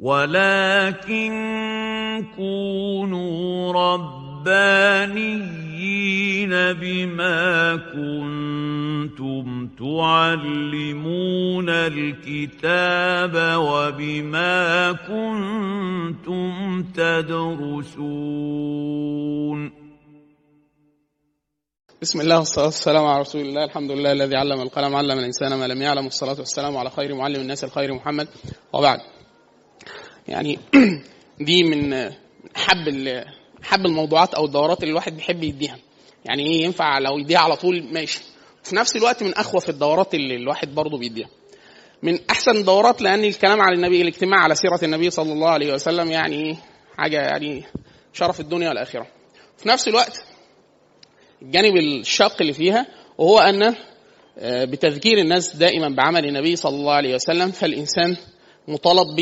ولكن كونوا ربانيين بما كنتم تعلمون الكتاب وبما كنتم تدرسون بسم الله والصلاة والسلام على رسول الله. الحمد لله الذي علم القلم علم الإنسان ما لم يعلم. والصلاة والسلام على خير معلم الناس الخير محمد. وبعد. يعني دي من حب حب الموضوعات أو الدورات اللي الواحد بيحب يديها. يعني إيه ينفع لو يديها على طول؟ ماشي. في نفس الوقت من اخوف الدورات اللي الواحد برضه بيديها. من أحسن الدورات لأن الكلام على النبي الاجتماع على سيرة النبي صلى الله عليه وسلم يعني حاجة يعني شرف الدنيا والآخرة. في نفس الوقت الجانب الشاق اللي فيها وهو أن بتذكير الناس دائما بعمل النبي صلى الله عليه وسلم فالإنسان مطالب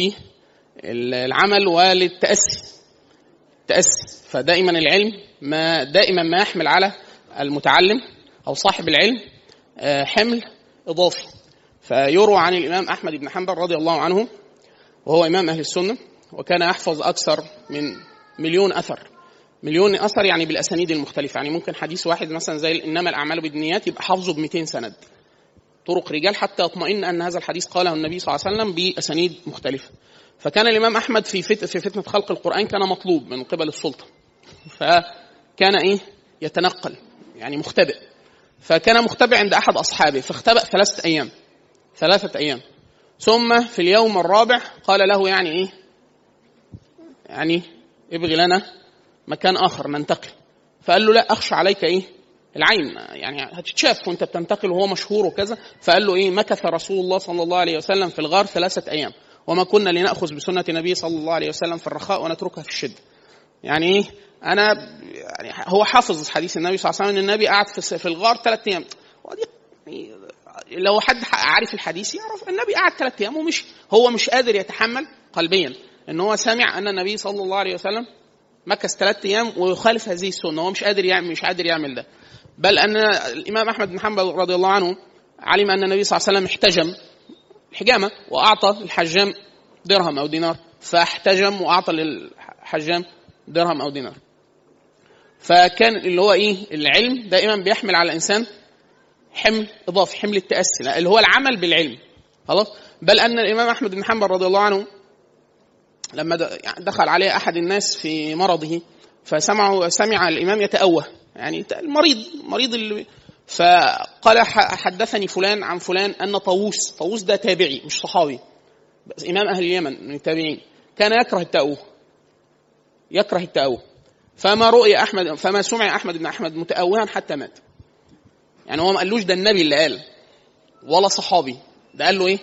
العمل وللتأسي التأسي فدائما العلم ما دائما ما يحمل على المتعلم أو صاحب العلم حمل إضافي. فيروى عن الإمام أحمد بن حنبل رضي الله عنه وهو إمام أهل السنة وكان يحفظ أكثر من مليون أثر. مليون أثر يعني بالأسانيد المختلفة. يعني ممكن حديث واحد مثلا زي إنما الأعمال بالنيات يبقى حافظه ب 200 سند. طرق رجال حتى يطمئن أن هذا الحديث قاله النبي صلى الله عليه وسلم بأسانيد مختلفة. فكان الإمام أحمد في فت... في فتنة خلق القرآن كان مطلوب من قبل السلطة. فكان إيه؟ يتنقل يعني مختبئ. فكان مختبئ عند أحد أصحابه فاختبأ ثلاثة أيام ثلاثة أيام. ثم في اليوم الرابع قال له يعني إيه؟ يعني ابغي لنا مكان آخر ننتقل. فقال له لا أخشى عليك إيه؟ العين. يعني هتتشاف وأنت بتنتقل وهو مشهور وكذا. فقال له إيه؟ مكث رسول الله صلى الله عليه وسلم في الغار ثلاثة أيام. وما كنا لنأخذ بسنة النبي صلى الله عليه وسلم في الرخاء ونتركها في الشدة. يعني إيه أنا يعني هو حافظ حديث النبي صلى الله عليه وسلم إن النبي قعد في الغار ثلاث أيام. ودي لو حد عارف الحديث يعرف النبي قعد ثلاث أيام ومشي. هو مش قادر يتحمل قلبيا إن هو سامع أن النبي صلى الله عليه وسلم مكث ثلاث أيام ويخالف هذه السنة. هو مش قادر يعمل مش قادر يعمل ده. بل أن الإمام أحمد بن حنبل رضي الله عنه علم أن النبي صلى الله عليه وسلم احتجم حجامة وأعطى الحجام درهم أو دينار. فاحتجم وأعطى للحجام درهم أو دينار. فكان اللي هو إيه؟ العلم دائما بيحمل على الإنسان حمل إضافي حمل التأسي اللي هو العمل بالعلم. خلاص؟ بل أن الإمام أحمد بن حنبل رضي الله عنه لما دخل عليه أحد الناس في مرضه فسمعوا سمع الإمام يتأوه. يعني المريض مريض اللي فقال حدثني فلان عن فلان أن طاووس طاووس ده تابعي مش صحابي إمام أهل اليمن من التابعين كان يكره التأوه يكره التأوه. فما رؤي أحمد فما سمع أحمد بن أحمد متأوها حتى مات. يعني هو ما قالوش ده النبي اللي قال ولا صحابي. ده قال له إيه؟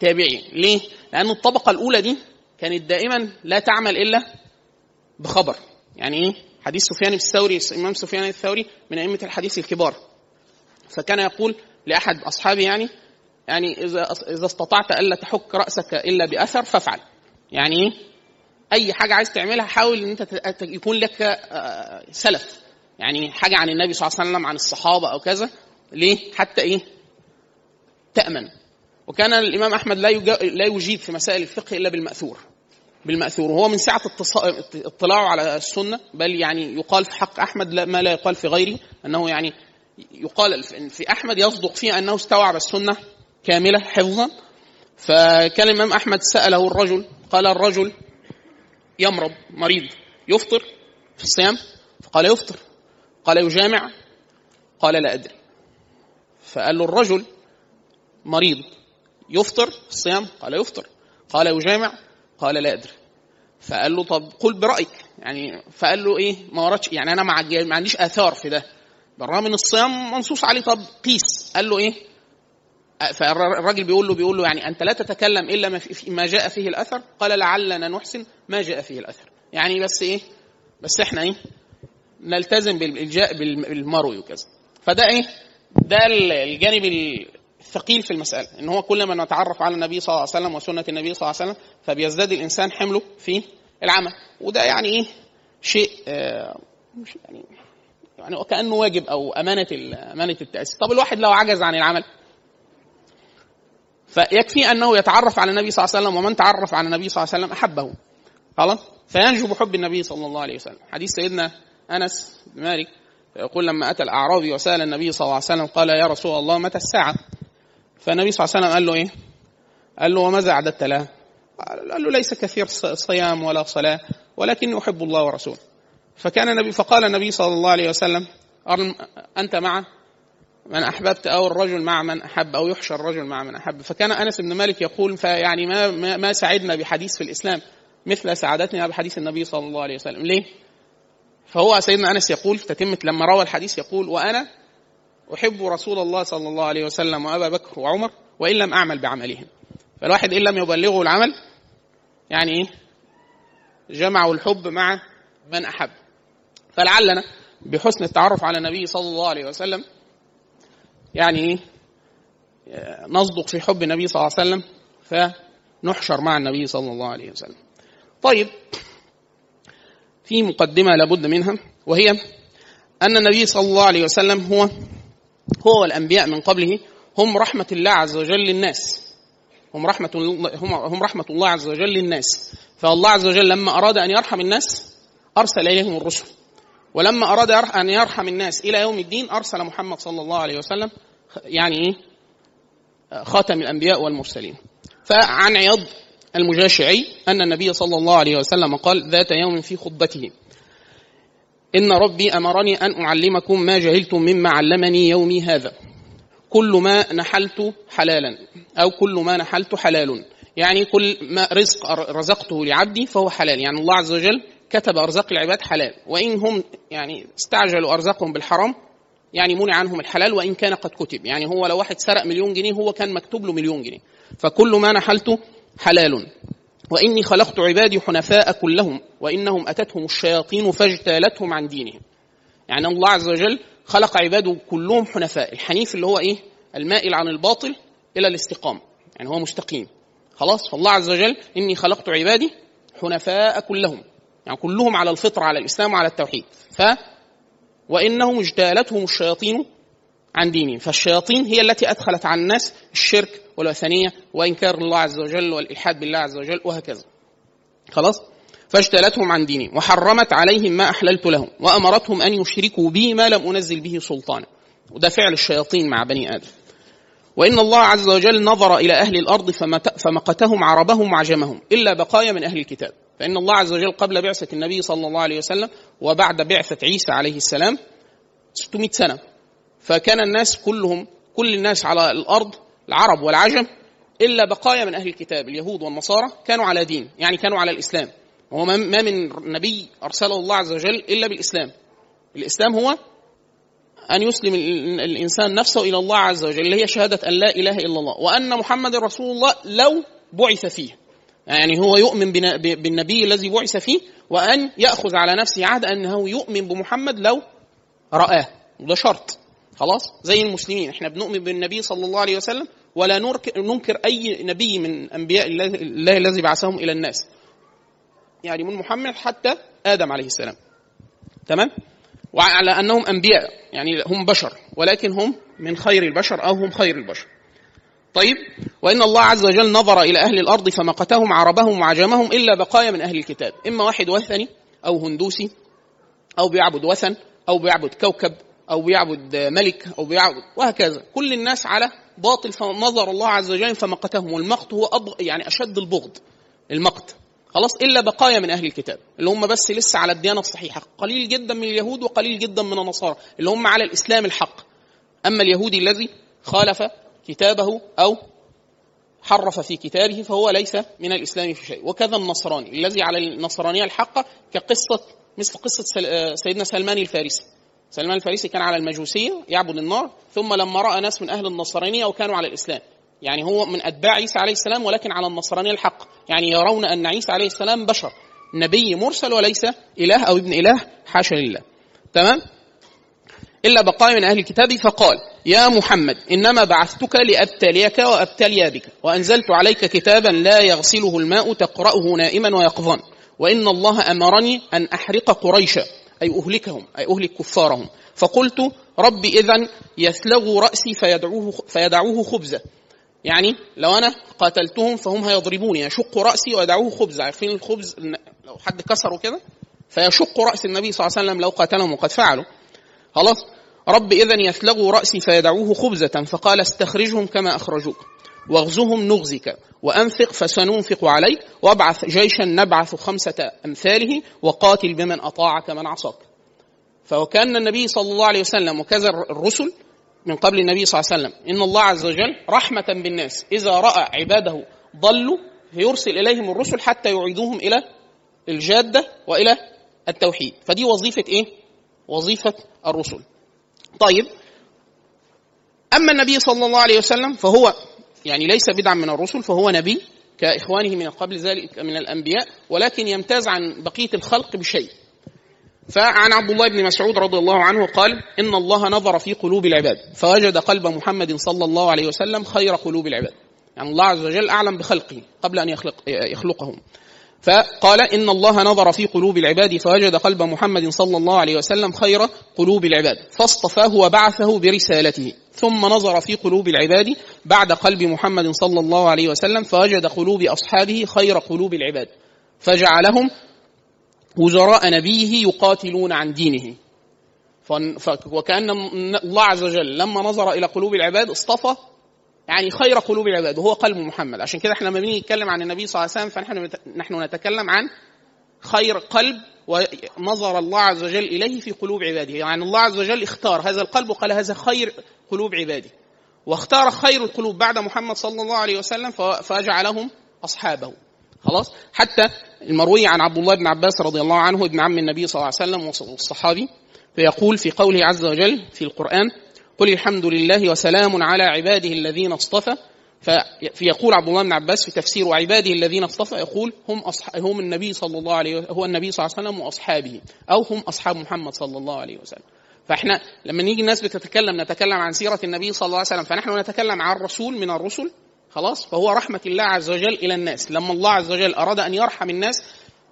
تابعي. ليه؟ لأن الطبقة الأولى دي كانت دائما لا تعمل إلا بخبر. يعني إيه؟ حديث سفيان الثوري الامام سفيان الثوري من أئمة الحديث الكبار. فكان يقول لأحد اصحابه يعني يعني إذا إذا استطعت ألا تحك رأسك إلا بأثر فافعل. يعني إيه؟ أي حاجة عايز تعملها حاول إن أنت يكون لك سلف. يعني حاجة عن النبي صلى الله عليه وسلم عن الصحابة أو كذا. ليه؟ حتى إيه؟ تأمن. وكان الإمام أحمد لا لا يجيب في مسائل الفقه إلا بالمأثور. بالمأثور. وهو من سعة اطلاعه على السنة بل يعني يقال في حق أحمد ما لا يقال في غيره أنه يعني يقال في أحمد يصدق فيه أنه استوعب السنة كاملة حفظا. فكان الإمام أحمد سأله الرجل قال الرجل يمرض مريض يفطر في الصيام؟ فقال يفطر. قال يجامع؟ قال لا أدري. فقال له الرجل مريض يفطر في الصيام؟ قال يفطر. قال يجامع؟ قال لا أدري. فقال له طب قل برأيك. يعني فقال له إيه؟ ما وردش يعني مع ما عنديش آثار في ده. بالرغم من الصيام منصوص عليه. طب قيس. قال له إيه؟ فالراجل بيقول له بيقول له يعني أنت لا تتكلم إلا ما, ما جاء فيه الأثر. قال لعلنا نحسن ما جاء فيه الأثر. يعني بس إيه؟ بس إحنا إيه؟ نلتزم بالمروي وكذا. فده إيه؟ ده الجانب الثقيل في المسألة إن هو كل ما نتعرف على النبي صلى الله عليه وسلم وسنة النبي صلى الله عليه وسلم فبيزداد الإنسان حمله في العمل. وده يعني إيه؟ شيء آه مش يعني يعني وكانه واجب أو أمانة أمانة التأسيس. طب الواحد لو عجز عن العمل فيكفي أنه يتعرف على النبي صلى الله عليه وسلم ومن تعرف على النبي صلى الله عليه وسلم أحبه. خلاص؟ فينجو بحب النبي صلى الله عليه وسلم. حديث سيدنا أنس بن مالك يقول لما أتى الأعرابي وسأل النبي صلى الله عليه وسلم قال يا رسول الله متى الساعة؟ فالنبي صلى الله عليه وسلم قال له إيه؟ قال له وماذا أعددت لها قال له ليس كثير صيام ولا صلاة ولكني أحب الله ورسوله. فكان النبي فقال النبي صلى الله عليه وسلم أنت مع من أحببت أو الرجل مع من أحب أو يحشر الرجل مع من أحب؟ فكان أنس بن مالك يقول فيعني ما ما, ما سعدنا بحديث في الإسلام مثل سعادتنا بحديث النبي صلى الله عليه وسلم. ليه؟ فهو سيدنا أنس يقول في تتمه لما روى الحديث يقول وأنا أحب رسول الله صلى الله عليه وسلم وأبا بكر وعمر وإن لم أعمل بعملهم. فالواحد إن لم يبلغه العمل يعني إيه؟ جمعوا الحب مع من أحب. فلعلنا بحسن التعرف على النبي صلى الله عليه وسلم يعني إيه؟ نصدق في حب النبي صلى الله عليه وسلم فنحشر مع النبي صلى الله عليه وسلم. طيب في مقدمة لابد منها وهي أن النبي صلى الله عليه وسلم هو هو والأنبياء من قبله هم رحمة الله عز وجل للناس. هم رحمة هم هم رحمة الله عز وجل للناس. فالله عز وجل لما أراد أن يرحم الناس أرسل إليهم الرسل. ولما أراد أن يرحم الناس إلى يوم الدين أرسل محمد صلى الله عليه وسلم يعني إيه؟ خاتم الأنبياء والمرسلين. فعن عياض المجاشعي أن النبي صلى الله عليه وسلم قال ذات يوم في خطبته. إن ربي أمرني أن أعلمكم ما جهلتم مما علمني يومي هذا. كل ما نحلت حلالا أو كل ما نحلت حلال. يعني كل ما رزق رزقته لعبدي فهو حلال. يعني الله عز وجل كتب أرزاق العباد حلال. وإن هم يعني استعجلوا أرزاقهم بالحرام يعني منع عنهم الحلال وإن كان قد كتب. يعني هو لو واحد سرق مليون جنيه هو كان مكتوب له مليون جنيه. فكل ما نحلت حلال. وإني خلقت عبادي حنفاء كلهم وإنهم أتتهم الشياطين فاجتالتهم عن دينهم. يعني الله عز وجل خلق عباده كلهم حنفاء الحنيف اللي هو إيه؟ المائل عن الباطل إلى الاستقامة يعني هو مستقيم. خلاص؟ فالله عز وجل إني خلقت عبادي حنفاء كلهم. يعني كلهم على الفطرة على الإسلام وعلى التوحيد. ف وإنهم اجتالتهم الشياطين عن دينهم. فالشياطين هي التي أدخلت على الناس الشرك والوثنية وإنكار الله عز وجل والإلحاد بالله عز وجل وهكذا. خلاص؟ فاجتالتهم عن دينهم وحرمت عليهم ما أحللت لهم وأمرتهم أن يشركوا بي ما لم أنزل به سلطانا. وده فعل الشياطين مع بني آدم. وإن الله عز وجل نظر إلى أهل الأرض فمقتهم عربهم وعجمهم إلا بقايا من أهل الكتاب. فإن الله عز وجل قبل بعثة النبي صلى الله عليه وسلم وبعد بعثة عيسى عليه السلام 600 سنة. فكان الناس كلهم كل الناس على الأرض العرب والعجم إلا بقايا من أهل الكتاب اليهود والنصارى كانوا على دين يعني كانوا على الإسلام. وهو ما من نبي أرسله الله عز وجل إلا بالإسلام. الإسلام هو أن يسلم الإنسان نفسه إلى الله عز وجل اللي هي شهادة أن لا إله إلا الله وأن محمد رسول الله لو بعث فيه. يعني هو يؤمن بالنبي الذي بعث فيه وأن يأخذ على نفسه عهد أنه يؤمن بمحمد لو رآه. وده شرط. خلاص؟ زي المسلمين. إحنا بنؤمن بالنبي صلى الله عليه وسلم ولا ننكر أي نبي من أنبياء الله, الذي بعثهم إلى الناس. يعني من محمد حتى آدم عليه السلام. تمام؟ وعلى أنهم أنبياء. يعني هم بشر. ولكن هم من خير البشر أو هم خير البشر. طيب؟ وإن الله عز وجل نظر إلى أهل الأرض فمقتهم عربهم وعجمهم إلا بقايا من أهل الكتاب. إما واحد وثني أو هندوسي أو بيعبد وثن أو بيعبد كوكب أو بيعبد ملك أو بيعبد وهكذا. كل الناس على باطل فنظر الله عز وجل فمقتهم والمقت هو أبغ يعني أشد البغض المقت. خلاص إلا بقايا من أهل الكتاب اللي هم بس لسه على الديانة الصحيحة. قليل جدا من اليهود وقليل جدا من النصارى اللي هم على الإسلام الحق. أما اليهودي الذي خالف كتابه أو حرف في كتابه فهو ليس من الإسلام في شيء. وكذا النصراني الذي على النصرانية الحقة كقصة مثل قصة سيدنا سلمان الفارسي. سلمان الفارسي كان على المجوسية يعبد النار ثم لما رأى ناس من أهل النصرانية وكانوا على الإسلام. يعني هو من أتباع عيسى عليه السلام ولكن على النصرانية الحق. يعني يرون أن عيسى عليه السلام بشر نبي مرسل وليس إله أو ابن إله حاشا لله. تمام؟ إلا بقايا من أهل الكتاب فقال يا محمد إنما بعثتك لأبتليك وأبتلي بك وأنزلت عليك كتابا لا يغسله الماء تقرأه نائما ويقظان وإن الله أمرني أن أحرق قريشا. أي أهلكهم أي أهلك كفارهم. فقلت رب إذا يثلغ رأسي فيدعوه, فيدعوه خبزة. يعني لو أنا قاتلتهم فهم هيضربوني يشق رأسي ويدعوه خبز عارفين الخبز لو حد كسره كده فيشق رأس النبي صلى الله عليه وسلم لو قاتلهم وقد فعلوا. خلاص؟ رب اذا يثلغوا رأسي فيدعوه خبزة. فقال استخرجهم كما أخرجوك. واغزهم نغزك وأنفق فسننفق عليك وابعث جيشا نبعث خمسة أمثاله وقاتل بمن أطاعك من عصاك. فكأن النبي صلى الله عليه وسلم وكذا الرسل من قبل النبي صلى الله عليه وسلم إن الله عز وجل رحمة بالناس إذا رأى عباده ضلوا فيرسل إليهم الرسل حتى يعيدوهم إلى الجادة وإلى التوحيد. فدي وظيفة إيه؟ وظيفة الرسل. طيب أما النبي صلى الله عليه وسلم فهو يعني ليس بدعا من الرسل فهو نبي كإخوانه من قبل ذلك من الأنبياء ولكن يمتاز عن بقية الخلق بشيء. فعن عبد الله بن مسعود رضي الله عنه قال إن الله نظر في قلوب العباد فوجد قلب محمد صلى الله عليه وسلم خير قلوب العباد. يعني الله عز وجل أعلم بخلقه قبل أن يخلق يخلقهم. فقال إن الله نظر في قلوب العباد فوجد قلب محمد صلى الله عليه وسلم خير قلوب العباد. فاصطفاه وبعثه برسالته. ثم نظر في قلوب العباد بعد قلب محمد صلى الله عليه وسلم فوجد قلوب أصحابه خير قلوب العباد. فجعلهم وزراء نبيه يقاتلون عن دينه. وكأن الله عز وجل لما نظر إلى قلوب العباد اصطفى يعني خير قلوب العباد وهو قلب محمد. عشان كده إحنا لما بنيجي نتكلم عن النبي صلى الله عليه وسلم فنحن نحن نتكلم عن خير قلب ونظر الله عز وجل إليه في قلوب عباده. يعني الله عز وجل اختار هذا القلب وقال هذا خير قلوب عبادي واختار خير القلوب بعد محمد صلى الله عليه وسلم فجعلهم أصحابه. خلاص؟ حتى المروي عن عبد الله بن عباس رضي الله عنه ابن عم النبي صلى الله عليه وسلم والصحابي فيقول في قوله عز وجل في القرآن قل الحمد لله وسلام على عباده الذين اصطفى فيقول عبد الله بن عباس في تفسير عباده الذين اصطفى يقول هم. هم النبي صلى الله عليه هو النبي صلى الله عليه وسلم وأصحابه أو هم أصحاب محمد صلى الله عليه وسلم فإحنا لما نيجي الناس بتتكلم نتكلم عن سيرة النبي صلى الله عليه وسلم فنحن نتكلم عن رسول من الرسل خلاص فهو رحمة الله عز وجل إلى الناس لما الله عز وجل أراد أن يرحم الناس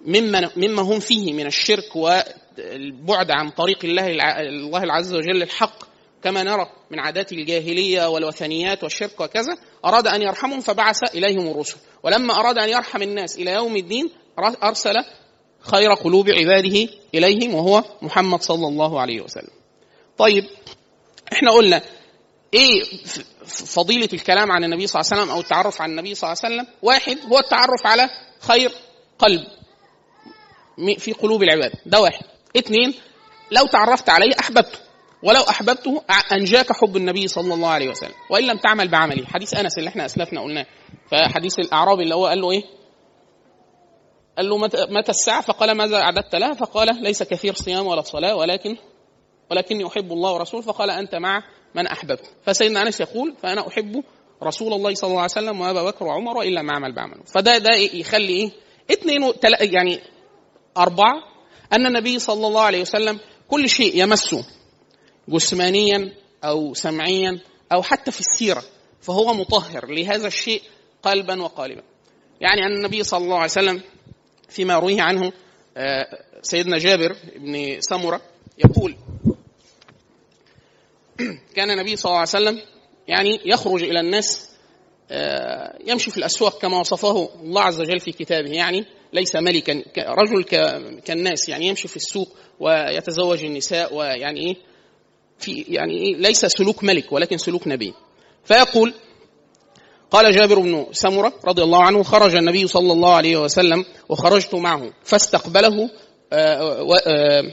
مما مما هم فيه من الشرك والبعد عن طريق الله الله عز وجل الحق كما نرى من عادات الجاهلية والوثنيات والشرك وكذا أراد أن يرحمهم فبعث إليهم الرسل. ولما أراد أن يرحم الناس إلى يوم الدين أرسل خير قلوب عباده إليهم وهو محمد صلى الله عليه وسلم. طيب إحنا قلنا إيه فضيلة الكلام عن النبي صلى الله عليه وسلم أو التعرف على النبي صلى الله عليه وسلم؟ واحد هو التعرف على خير قلب في قلوب العباد. ده واحد. اثنين لو تعرفت عليه أحببته. ولو أحببته أنجاك حب النبي صلى الله عليه وسلم. وإن لم تعمل بعمله. حديث أنس اللي إحنا أسلفنا قلناه. فحديث الأعرابي اللي هو قال له إيه؟ قال له متى الساعة؟ فقال ماذا أعددت لها؟ فقال ليس كثير صيام ولا صلاة ولكن ولكني أحب الله ورسوله. فقال أنت مع من أحببت. فسيدنا أنس يقول فأنا أحب رسول الله صلى الله عليه وسلم وأبا بكر وعمر إلا ما عمل بعمله. فده ده يخلي إيه؟ اثنين يعني أربعة أن النبي صلى الله عليه وسلم كل شيء يمسه. جسمانيا أو سمعيا أو حتى في السيرة فهو مطهر لهذا الشيء قلبا وقالبا. يعني أن النبي صلى الله عليه وسلم فيما رويه عنه آه، سيدنا جابر بن سمرة يقول كان النبي صلى الله عليه وسلم يعني يخرج إلى الناس آه، يمشي في الأسواق كما وصفه الله عز وجل في كتابه. يعني ليس ملكا رجل كالناس يعني يمشي في السوق ويتزوج النساء ويعني إيه في يعني إيه ليس سلوك ملك ولكن سلوك نبي. فيقول قال جابر بن سمرة رضي الله عنه خرج النبي صلى الله عليه وسلم وخرجت معه فاستقبله آه، آه،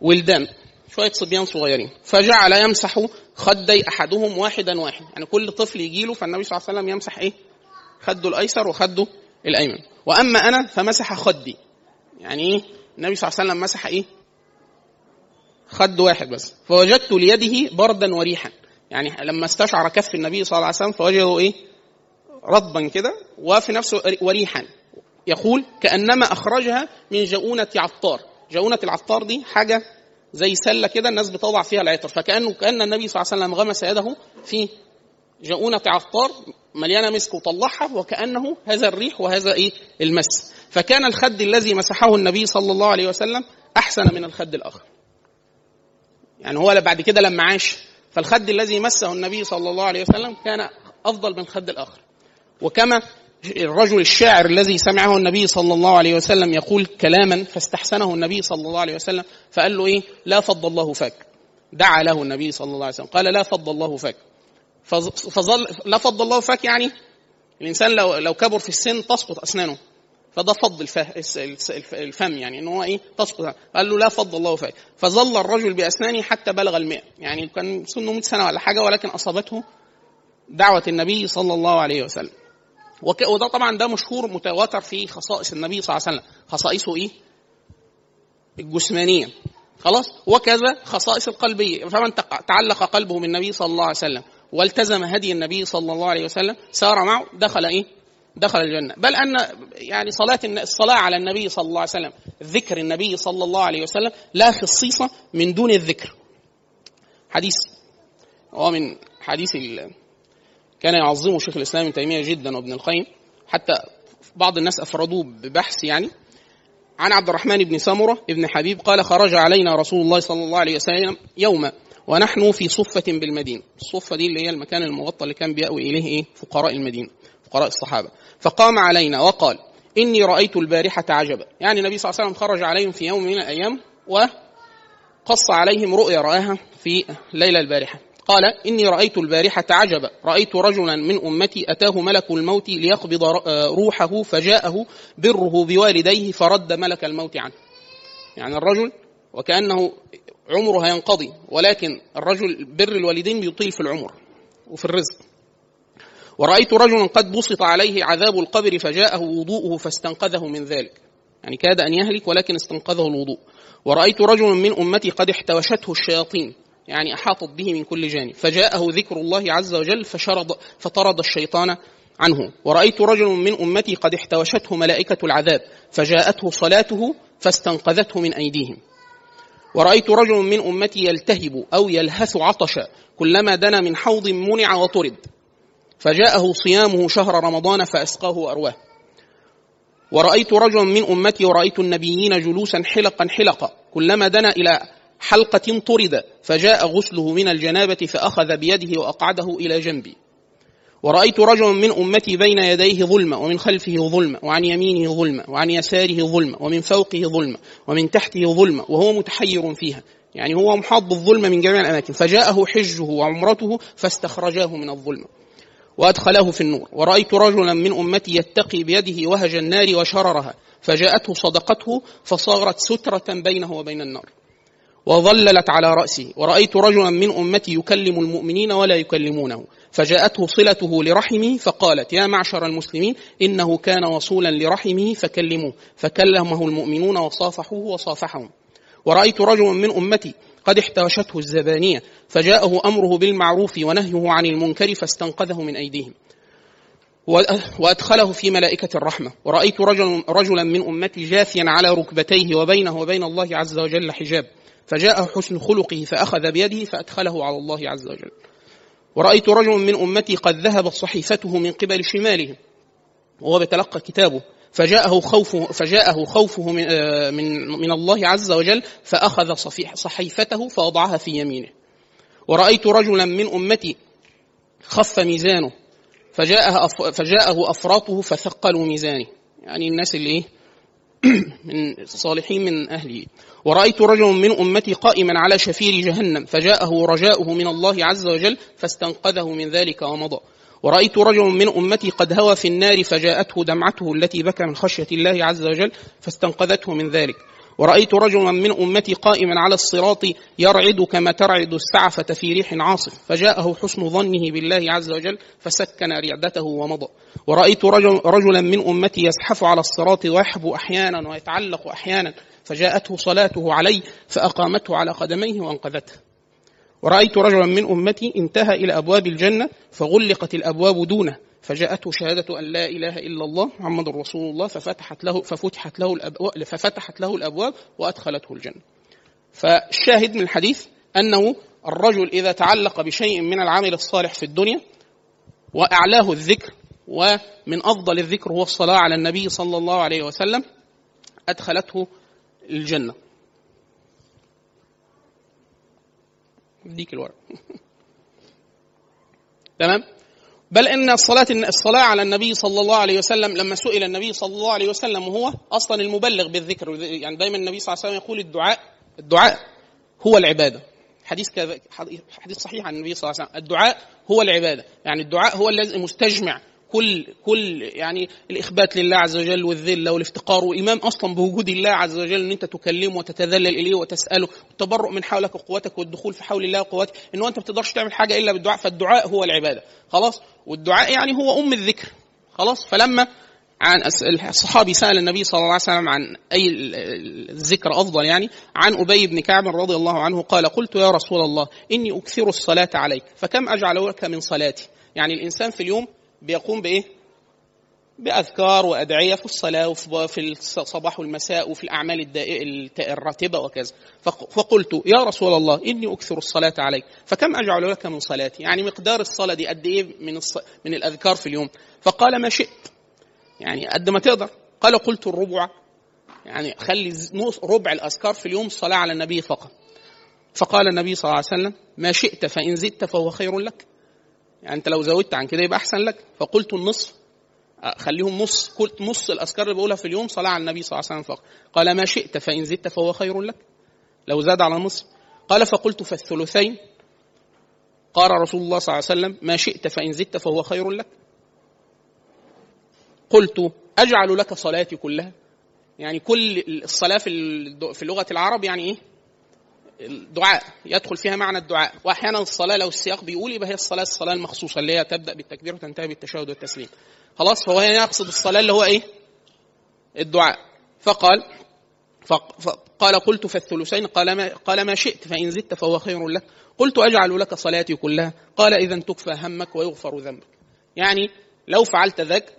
ولدان شوية صبيان صغيرين فجعل يمسح خدي أحدهم واحدا واحد. يعني كل طفل يجي له فالنبي صلى الله عليه وسلم يمسح إيه؟ خده الأيسر وخده الأيمن. وأما أنا فمسح خدي. يعني إيه؟ النبي صلى الله عليه وسلم مسح إيه؟ خد واحد بس. فوجدت ليده بردا وريحا. يعني لما استشعر كف النبي صلى الله عليه وسلم فوجده إيه؟ رطبا كده وفي نفسه وريحا يقول كأنما أخرجها من جؤونة عطار. جؤونة العطار دي حاجة زي سلة كده الناس بتضع فيها العطر. فكانه كأن النبي صلى الله عليه وسلم غمس يده في جؤونة عطار مليانة مسك وطلعها وكأنه هذا الريح وهذا إيه؟ المس. فكان الخد الذي مسحه النبي صلى الله عليه وسلم أحسن من الخد الآخر. يعني هو بعد كده لما عاش. فالخد الذي مسه النبي صلى الله عليه وسلم كان أفضل من الخد الآخر. وكما الرجل الشاعر الذي سمعه النبي صلى الله عليه وسلم يقول كلاما فاستحسنه النبي صلى الله عليه وسلم فقال له إيه؟ لا فض الله فاك. دعا له النبي صلى الله عليه وسلم. قال لا فض الله فاك. فظل لا فض الله فاك يعني الإنسان لو لو كبر في السن تسقط أسنانه. فده فض الفم يعني إن هو إيه؟ تسقط. قال له لا فض الله فاك فظل الرجل بأسنانه حتى بلغ المئة. يعني كان سنه 100 سنة ولا حاجة ولكن أصابته دعوة النبي صلى الله عليه وسلم. وده طبعا ده مشهور متواتر في خصائص النبي صلى الله عليه وسلم. خصائصه إيه؟ الجسمانية. خلاص؟ وكذا خصائص القلبية. فمن تعلق قلبه بالنبي صلى الله عليه وسلم والتزم هدي النبي صلى الله عليه وسلم سار معه دخل إيه؟ دخل الجنة. بل أن يعني صلاة الصلاة على النبي صلى الله عليه وسلم ذكر النبي صلى الله عليه وسلم لا خصيصة من دون الذكر. حديث هو من حديث كان يعظمه شيخ الإسلام ابن تيمية جدا وابن القيم حتى بعض الناس أفردوه ببحث يعني. عن عبد الرحمن بن سمرة ابن حبيب قال خرج علينا رسول الله صلى الله عليه وسلم يوما ونحن في صفة بالمدينة الصفة دي اللي هي المكان المغطى اللي كان بيأوي إليه إيه؟ فقراء المدينة فقراء الصحابة. فقام علينا وقال إني رأيت البارحة عجبا. يعني النبي صلى الله عليه وسلم خرج عليهم في يوم من الأيام وقص عليهم رؤيا رآها في ليلة البارحة. قال إني رأيت البارحة عجبا. رأيت رجلا من أمتي أتاه ملك الموت ليقبض آه، روحه فجاءه بره بوالديه فرد ملك الموت عنه. يعني الرجل وكأنه عمره ينقضي ولكن الرجل بر الوالدين بيطيل في العمر وفي الرزق. ورأيت رجلا قد بسط عليه عذاب القبر فجاءه وضوءه فاستنقذه من ذلك. يعني كاد أن يهلك ولكن استنقذه الوضوء. ورأيت رجلا من أمتي قد احتوشته الشياطين يعني أحاطت به من كل جانب. فجاءه ذكر الله عز وجل فشرد فطرد الشيطان عنه. ورأيت رجل من أمتي قد احتوشته ملائكة العذاب فجاءته صلاته فاستنقذته من أيديهم. ورأيت رجل من أمتي يلتهب أو يلهث عطشا كلما دنا من حوض منع وطرد. فجاءه صيامه شهر رمضان فأسقاه أرواه ورأيت رجلا من أمتي ورأيت النبيين جلوسا حلقا حلقا كلما دنا إلى حلقة طرد فجاء غسله من الجنابة فأخذ بيده وأقعده إلى جنبي. ورأيت رجلا من أمتي بين يديه ظلمة ومن خلفه ظلمة وعن يمينه ظلمة وعن يساره ظلمة ومن فوقه ظلمة ومن تحته ظلمة وهو متحير فيها. يعني هو محاط بالظلمة من جميع الأماكن. فجاءه حجه وعمرته فاستخرجاه من الظلمة وأدخله في النور. ورأيت رجلا من أمتي يتقي بيده وهج النار وشررها. فجاءته صدقته فصارت سترة بينه وبين النار. وظللت على رأسه. ورأيت رجلا من أمتي يكلم المؤمنين ولا يكلمونه. فجاءته صلته لرحمه فقالت يا معشر المسلمين إنه كان وصولا لرحمه فكلموه. فكلمه المؤمنون وصافحوه وصافحهم. ورأيت رجلا من أمتي قد احتوشته الزبانية فجاءه أمره بالمعروف ونهيه عن المنكر فاستنقذه من أيديهم. وأدخله في ملائكة الرحمة. ورأيت رجل رجلا من أمتي جاثيا على ركبتيه وبينه وبين الله عز وجل حجاب. فجاء حسن خلقه فأخذ بيده فأدخله على الله عز وجل. ورأيت رجل من أمتي قد ذهبت صحيفته من قبل شماله وهو بيتلقى كتابه. فجاءه خوفه فجاءه خوفه من آه، من من الله عز وجل فأخذ صحيفته فوضعها في يمينه. ورأيت رجلا من أمتي خف ميزانه فجاءه فجاءه أفراطه فثقلوا ميزانه. يعني الناس اللي إيه؟ من الصالحين من أهله. ورأيت رجل من أمتي قائما على شفير جهنم فجاءه رجاؤه من الله عز وجل فاستنقذه من ذلك ومضى. ورأيت رجل من أمتي قد هوى في النار فجاءته دمعته التي بكى من خشية الله عز وجل فاستنقذته من ذلك. ورأيت رجلا من أمتي قائما على الصراط يرعد كما ترعد السعفة في ريح عاصف فجاءه حسن ظنه بالله عز وجل فسكن رعدته ومضى. ورأيت رجل رجلا من أمتي يزحف على الصراط ويحبو أحيانا ويتعلق أحيانا فجاءته صلاته عليه فأقامته على قدميه وأنقذته. ورأيت رجلا من أمتي انتهى إلى أبواب الجنة فغلقت الأبواب دونه فجاءته شهادة أن لا إله إلا الله محمد رسول الله ففتحت له ففتحت له الأبواب ففتحت له الأبواب وأدخلته الجنة. فالشاهد من الحديث أنه الرجل إذا تعلق بشيء من العمل الصالح في الدنيا وأعلاه الذكر ومن أفضل الذكر هو الصلاة على النبي صلى الله عليه وسلم أدخلته الجنة. ديك الورق. تمام؟ بل إن الصلاه الصلاة على النبي صلى الله عليه وسلم لما سئل النبي صلى الله عليه وسلم وهو أصلا المبلغ بالذكر يعني دايما النبي صلى الله عليه وسلم يقول الدعاء الدعاء هو العبادة حديث كذا حديث صحيح عن النبي صلى الله عليه وسلم الدعاء هو العبادة يعني الدعاء هو الذي مستجمع كل كل يعني الإخبات لله عز وجل والذله والافتقار وإيمان أصلا بوجود الله عز وجل إن أنت تكلمه وتتذلل إليه وتسأله. والتبرؤ من حولك وقوتك والدخول في حول الله وقوتك. إن أنت ما بتقدرش تعمل حاجة إلا بالدعاء فالدعاء هو العبادة. خلاص؟ والدعاء يعني هو أم الذكر. خلاص؟ فلما عن الصحابي سأل النبي صلى الله عليه وسلم عن أي الذكر أفضل يعني؟ عن أبي بن كعب رضي الله عنه قال قلت يا رسول الله إني أكثر الصلاة عليك فكم اجعل لك من صلاتي؟ يعني الإنسان في اليوم بيقوم بإيه؟ بأذكار وأدعية في الصلاة وفي الصباح والمساء وفي الأعمال الراتبة وكذا. فقلت يا رسول الله إني أكثر الصلاة عليك. فكم أجعل لك من صلاتي؟ يعني مقدار الصلاة دي قد إيه من. من الأذكار في اليوم؟ فقال ما شئت. يعني قد ما تقدر. قال قلت الربع. يعني خلي ربع الأذكار في اليوم الصلاه على النبي فقط. فقال النبي صلى الله عليه وسلم ما شئت فإن زدت فهو خير لك. يعني انت لو زودت عن كده يبقى احسن لك. فقلت النصف خليهم نص. قلت نص الأذكار اللي بقولها في اليوم صلاة على النبي صلى الله عليه وسلم فقط. قال ما شئت فإن زدت فهو خير لك. لو زاد على نصف قال فقلت فالثلثين قال رسول الله صلى الله عليه وسلم ما شئت فإن زدت فهو خير لك. قلت أجعل لك صلاتي كلها. يعني كل الصلاة في لغة العرب يعني إيه؟ الدعاء يدخل فيها معنى الدعاء. وأحيانا الصلاة لو السياق بيقول يبقى هي الصلاة الصلاة المخصوصة اللي هي تبدأ بالتكبير وتنتهي بالتشهد والتسليم. خلاص فهو هنا يقصد الصلاة اللي هو إيه؟ الدعاء. فقال فقال قلت فالثلثين قال ما قال ما شئت فإن زدت فهو خير لك. قلت أجعل لك صلاتي كلها. قال اذا تكفى همك ويغفر ذنبك. يعني لو فعلت ذاك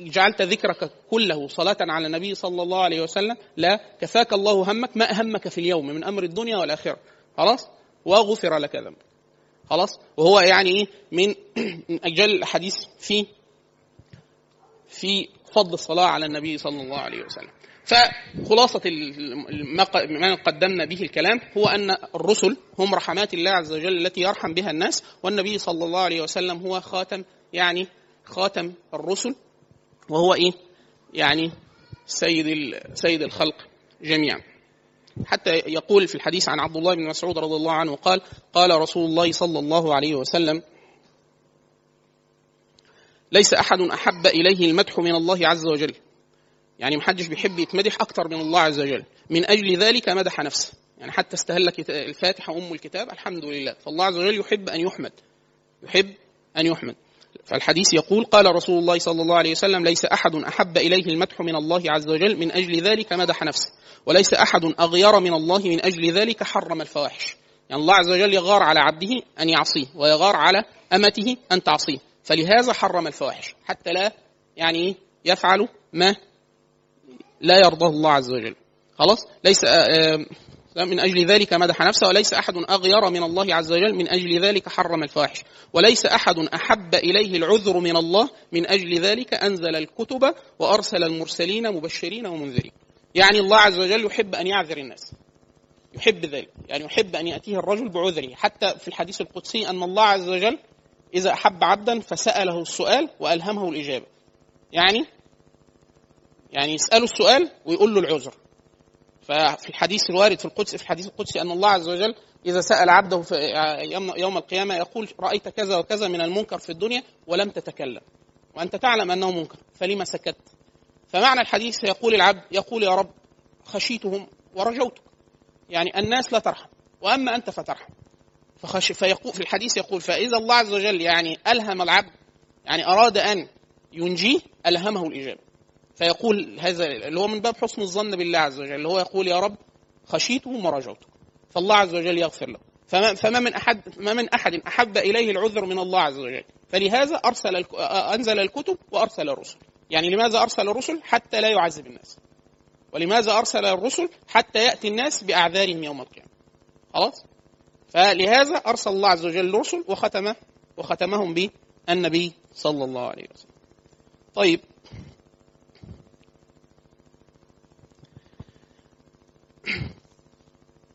جعلت ذكرك كله صلاة على النبي صلى الله عليه وسلم لا كفاك الله همك ما أهمك في اليوم من أمر الدنيا والآخرة. خلاص؟ وغفر لك ذنبك. خلاص؟ وهو يعني إيه؟ من أجل الحديث في في فضل الصلاة على النبي صلى الله عليه وسلم. فخلاصة ما قدمنا به الكلام هو أن الرسل هم رحمات الله عز وجل التي يرحم بها الناس والنبي صلى الله عليه وسلم هو خاتم يعني خاتم الرسل وهو إيه؟ يعني سيد سيد الخلق جميعا. حتى يقول في الحديث عن عبد الله بن مسعود رضي الله عنه قال قال رسول الله صلى الله عليه وسلم ليس أحد أحب إليه المدح من الله عز وجل. يعني محدش بيحب يتمدح أكثر من الله عز وجل. من أجل ذلك مدح نفسه. يعني حتى استهل الفاتحة أم الكتاب الحمد لله. فالله عز وجل يحب أن يحمد. يحب أن يحمد. فالحديث يقول قال رسول الله صلى الله عليه وسلم ليس أحد أحب إليه المدح من الله عز وجل من أجل ذلك مدح نفسه وليس أحد أغير من الله من أجل ذلك حرم الفواحش. يعني الله عز وجل يغار على عبده أن يعصيه ويغار على أمته أن تعصيه فلهذا حرم الفواحش حتى لا يعني يفعل ما لا يرضاه الله عز وجل. خلاص؟ ليس آه من أجل ذلك مدح نفسه وليس أحد أغير من الله عز وجل؟ من أجل ذلك حرم الفواحش وليس أحد أحب إليه العذر من الله من أجل ذلك أنزل الكتب وأرسل المرسلين مبشرين ومنذرين. يعني الله عز وجل يحب أن يعذر الناس. يحب ذلك. يعني يحب أن يأتيه الرجل بعذره. حتى في الحديث القدسي أن الله عز وجل إذا أحب عبدا فسأله السؤال وألهمه الإجابة. يعني؟ يعني يسأله السؤال ويقول له العذر. ففي الحديث الوارد في القدس في الحديث القدسي أن الله عز وجل إذا سأل عبده في يوم القيامة يقول رأيت كذا وكذا من المنكر في الدنيا ولم تتكلم. وأنت تعلم أنه منكر فلما سكت؟ فمعنى الحديث يقول العبد يقول يا رب خشيتهم ورجوتك. يعني الناس لا ترحم وأما أنت فترحم. فخش فيقول في الحديث يقول فإذا الله عز وجل يعني ألهم العبد يعني أراد أن ينجيه ألهمه الإجابة. فيقول هذا اللي هو من باب حسن الظن بالله عز وجل اللي هو يقول يا رب خشيته ورجوته فالله عز وجل يغفر له. فما, فما من أحد ما من أحد أحب إليه العذر من الله عز وجل. فلهذا أرسل أنزل الكتب وأرسل الرسل. يعني لماذا أرسل الرسل؟ حتى لا يعذب الناس. ولماذا أرسل الرسل؟ حتى يأتي الناس بأعذارهم يوم القيامة. خلاص؟ فلهذا أرسل الله عز وجل الرسل وختم وختمهم بالنبي صلى الله عليه وسلم. طيب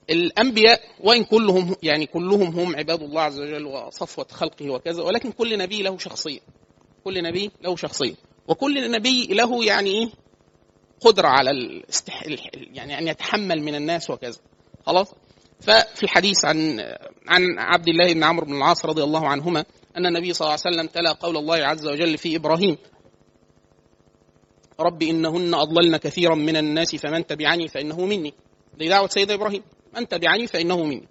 الأنبياء وإن كلهم يعني كلهم هم عباد الله عز وجل وصفوة خلقه وكذا ولكن كل نبي له شخصية. كل نبي له شخصية. وكل نبي له يعني إيه؟ قدرة على الاستح... يعني أن يتحمل من الناس وكذا. خلاص؟ ففي الحديث عن عن عبد الله بن عمرو بن العاص رضي الله عنهما أن النبي صلى الله عليه وسلم تلا قول الله عز وجل في إبراهيم رب إنهن أضللن كثيرا من الناس فمن تبعني فإنه مني. دي دعوه سيدنا إبراهيم. من تبعني فإنه مني.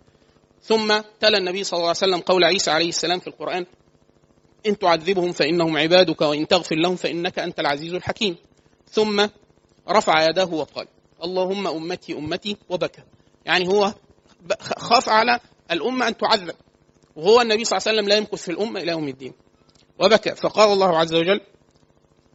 ثم تلا النبي صلى الله عليه وسلم قول عيسى عليه السلام في القرآن إن تعذبهم فإنهم عبادك وإن تغفر لهم فإنك أنت العزيز الحكيم. ثم رفع يداه وقال اللهم أمتي أمتي وبكى. يعني هو خاف على الأمة أن تعذب. وهو النبي صلى الله عليه وسلم لا يمكث في الأمة إلى يوم الدين. وبكى. فقال الله عز وجل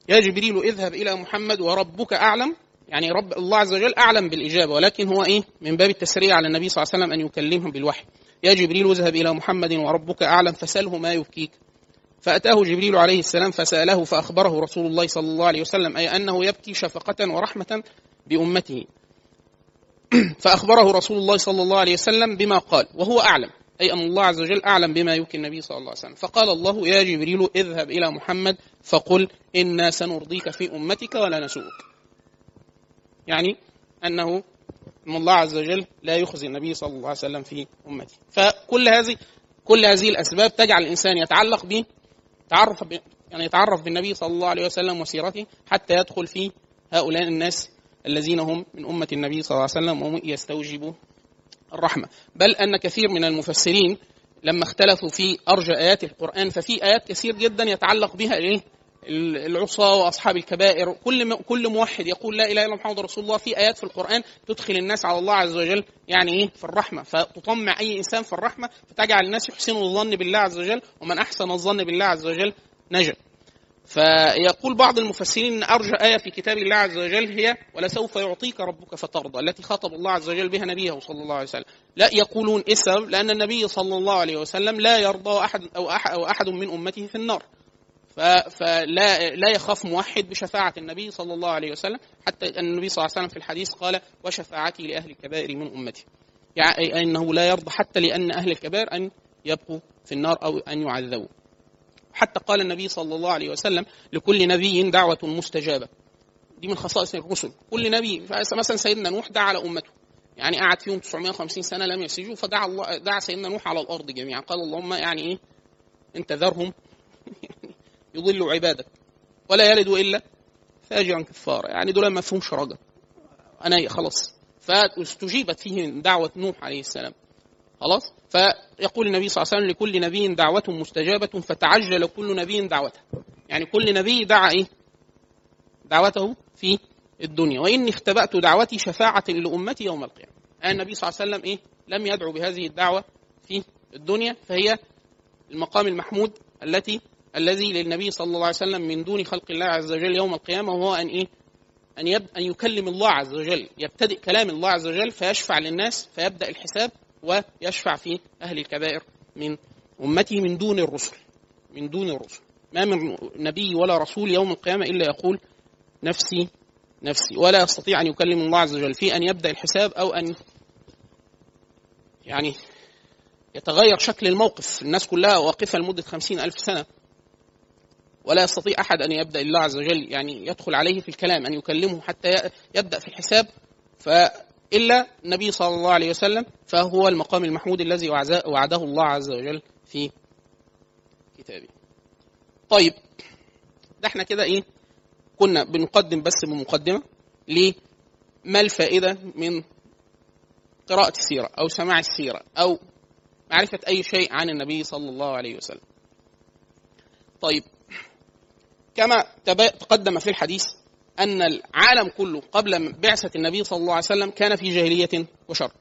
يا جبريل اذهب إلى محمد وربك أعلم يعني رب الله عز وجل أعلم بالإجابة ولكن هو إيه؟ من باب التسريع على النبي صلى الله عليه وسلم أن يكلمهم بالوحي. يا جبريل اذهب إلى محمد وربك أعلم فسله ما يبكيك. فأتاه جبريل عليه السلام فسأله فأخبره رسول الله صلى الله عليه وسلم أي أنه يبكي شفقة ورحمة بأمته. فأخبره رسول الله صلى الله عليه وسلم بما قال وهو أعلم أي أن الله عز وجل أعلم بما يبكي النبي صلى الله عليه وسلم. فقال الله يا جبريل اذهب إلى محمد فقل إنا سنرضيك في أمتك ولا نسوءك. يعني أنه أن الله عز وجل لا يخزي النبي صلى الله عليه وسلم في امته فكل هذه كل هذه الأسباب تجعل الإنسان يتعلق به تعرف. يعني يتعرف بالنبي صلى الله عليه وسلم وسيرته حتى يدخل في هؤلاء الناس الذين هم من أمة النبي صلى الله عليه وسلم ويستوجبوا الرحمة بل أن كثير من المفسرين لما اختلفوا في أرجى آيات القرآن ففي آيات كثير جدا يتعلق بها إيه؟ العصاة وأصحاب الكبائر. كل كل موحد يقول لا إله إلا محمد رسول الله في آيات في القرآن تدخل الناس على الله عز وجل يعني إيه؟ في الرحمة. فتطمع أي إنسان في الرحمة فتجعل الناس يحسنوا الظن بالله عز وجل ومن أحسن الظن بالله عز وجل نجا. فيقول بعض المفسرين إن ارجى آية في كتاب الله عز وجل هي ولسوف يعطيك ربك فترضى التي خاطب الله عز وجل بها نبيه صلى الله عليه وسلم. لا يقولون اسم لأن النبي صلى الله عليه وسلم لا يرضى أحد أو احد, أو أحد من أمته في النار. فلا لا يخاف موحد بشفاعة النبي صلى الله عليه وسلم حتى النبي صلى الله عليه وسلم في الحديث قال وشفاعتي لأهل الكبائر من أمتي. يعني أنه لا يرضى حتى لأن أهل الكبائر أن يبقوا في النار أو أن يعذبوا. حتى قال النبي صلى الله عليه وسلم لكل نبي دعوة مستجابة. دي من خصائص الرسل. كل نبي مثلا سيدنا نوح دعا على أمته. يعني قعد فيهم 950 سنة لم يسجوا فدعا الله دعا سيدنا نوح على الأرض جميعا. قال اللهم يعني إيه؟ أنت ذرهم. يضل عبادك ولا يلد إلا فاجرا كفارا يعني دول ما فيهمش رجا أنا خلاص. فاستجيبت فيهم دعوة نوح عليه السلام. خلاص؟ فيقول النبي صلى الله عليه وسلم لكل نبي دعوة مستجابة فتعجل كل نبي دعوته. يعني كل نبي دعا إيه؟ دعوته في الدنيا. وإني اختبأت دعوتي شفاعة لأمتي يوم القيامة. النبي صلى الله عليه وسلم إيه؟ لم يدعو بهذه الدعوة في الدنيا. فهي المقام المحمود التي الذي للنبي صلى الله عليه وسلم من دون خلق الله عز وجل يوم القيامة وهو أن إيه؟ أن, يب... أن يكلم الله عز وجل يبتدئ كلام الله عز وجل فيشفع للناس فيبدأ الحساب ويشفع في أهل الكبائر من أمته من دون الرسل من دون الرسل. ما من نبي ولا رسول يوم القيامة إلا يقول نفسي نفسي. ولا يستطيع أن يكلم الله عز وجل. في أن يبدأ الحساب أو أن يعني يتغير شكل الموقف. الناس كلها واقفة لمدة خمسين ألف سنة. ولا يستطيع أحد أن يبدأ الله عز وجل يعني يدخل عليه في الكلام أن يكلمه حتى يبدأ في الحساب. ف إلا النبي صلى الله عليه وسلم فهو المقام المحمود الذي وعده الله عز وجل في كتابه. طيب ده إحنا كده إيه كنا بنقدم بس بمقدمة لما الفائدة من قراءة السيرة أو سماع السيرة أو معرفة أي شيء عن النبي صلى الله عليه وسلم. طيب كما تقدم في الحديث أن العالم كله قبل بعثة النبي صلى الله عليه وسلم كان في جاهلية وشر.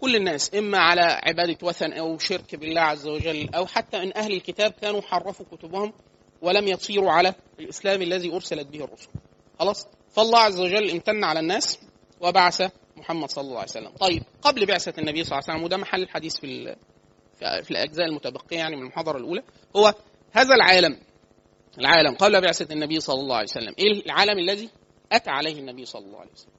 كل الناس إما على عبادة وثن أو شرك بالله عز وجل أو حتى من أهل الكتاب كانوا حرفوا كتبهم ولم يصيروا على الإسلام الذي أرسلت به الرسل. خلاص؟ فالله عز وجل امتن على الناس وبعث محمد صلى الله عليه وسلم. طيب قبل بعثة النبي صلى الله عليه وسلم وده محل الحديث في في الأجزاء المتبقية يعني من المحاضرة الأولى هو هذا العالم العالم قبل بعثة النبي صلى الله عليه وسلم. إيه العالم الذي أتى عليه النبي صلى الله عليه وسلم؟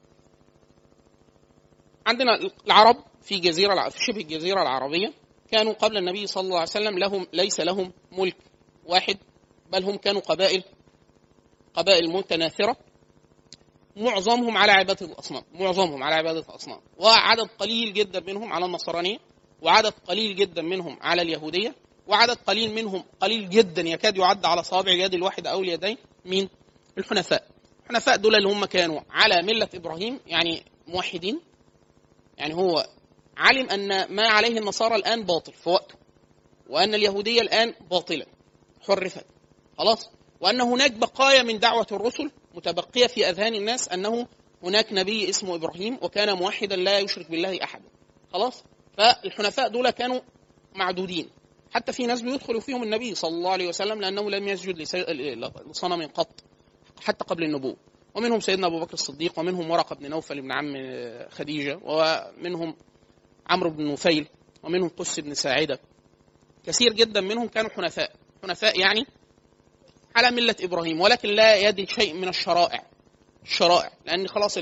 عندنا العرب في جزيرة في شبه الجزيرة العربية كانوا قبل النبي صلى الله عليه وسلم لهم ليس لهم ملك واحد بل هم كانوا قبائل قبائل متناثرة. معظمهم على عبادة الأصنام معظمهم على عبادة الأصنام. وعدد قليل جدا منهم على النصرانية وعدد قليل جدا منهم على اليهودية. وعدد قليل منهم قليل جدا يكاد يعد على صوابع اليد الواحده أو اليدين مين الحنفاء. الحنفاء دول اللي هم كانوا على ملة إبراهيم يعني موحدين. يعني هو علم أن ما عليه النصارى الآن باطل في وقته وأن اليهودية الآن باطلة حرفت. خلاص؟ وأن هناك بقايا من دعوة الرسل متبقية في أذهان الناس أنه هناك نبي اسمه إبراهيم وكان موحدا لا يشرك بالله احدا خلاص؟ فالحنفاء دول كانوا معدودين. حتى في ناس بيدخلوا فيهم النبي صلى الله عليه وسلم لأنه لم يسجد لصنم قط حتى قبل النبوة. ومنهم سيدنا أبو بكر الصديق ومنهم ورقة بن نوفل بن عم خديجة ومنهم عمرو بن نفيل ومنهم قس بن ساعدة. كثير جدا منهم كانوا حنفاء. حنفاء يعني على ملة إبراهيم ولكن لا يد شيء من الشرائع. الشرائع لأن خلاص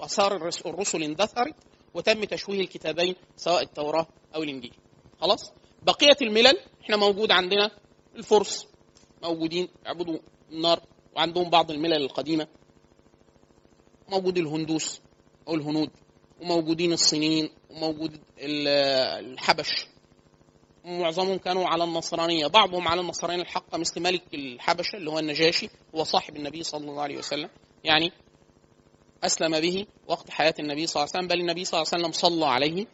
آثار الرسل اندثرت وتم تشويه الكتابين سواء التوراة أو الإنجيل. خلاص؟ بقية الملل إحنا موجود عندنا الفرس موجودين يعبدوا النار وعندهم بعض الملل القديمة. موجود الهندوس أو الهنود وموجودين الصينيين وموجود الحبش. معظمهم كانوا على النصرانية بعضهم على النصرانيه الحقه مثل ملك الحبشه اللي هو النجاشي هو صاحب النبي صلى الله عليه وسلم. يعني أسلم به وقت حياة النبي صلى الله عليه وسلم بل النبي صلى الله عليه وسلم صلى عليه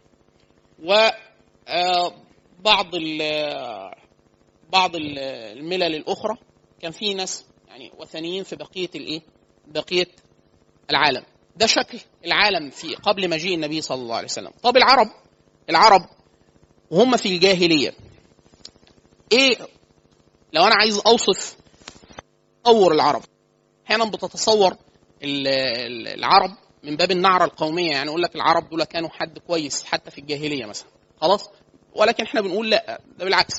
و بعض بعض الملل الأخرى. كان في ناس يعني وثنيين في بقية الإيه؟ بقية العالم. ده شكل العالم في قبل مجيء النبي صلى الله عليه وسلم. طب العرب؟ العرب وهم في الجاهلية. إيه؟ لو أنا عايز أوصف تصور العرب. أحيانا بتتصور العرب من باب النعرة القومية. يعني أقول لك العرب دول كانوا حد كويس حتى في الجاهلية مثلا. خلاص؟ ولكن إحنا بنقول لا ده بالعكس.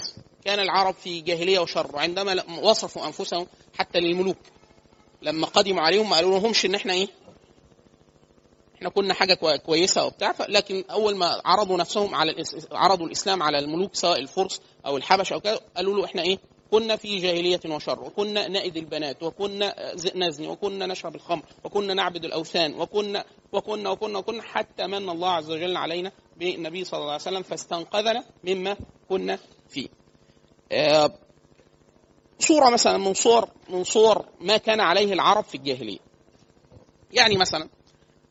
كان العرب في جاهلية وشر وعندما وصفوا أنفسهم حتى للملوك. لما قدموا عليهم ما قالوا لهمش إن إحنا إيه؟ إحنا كنا حاجة كويسة وبتاع لكن أول ما عرضوا نفسهم على. عرضوا الإسلام على الملوك سواء الفرس أو الحبش أو كذا قالوا له إحنا إيه؟ كنا في جاهلية وشر وكنا نائد البنات وكنا نزني وكنا نشرب الخمر وكنا نعبد الأوثان وكنا وكنا وكنا وكنا حتى من الله عز وجل علينا بالنبي صلى الله عليه وسلم فاستنقذنا مما كنا فيه. آه صورة مثلا من صور من صور ما كان عليه العرب في الجاهلية. يعني مثلا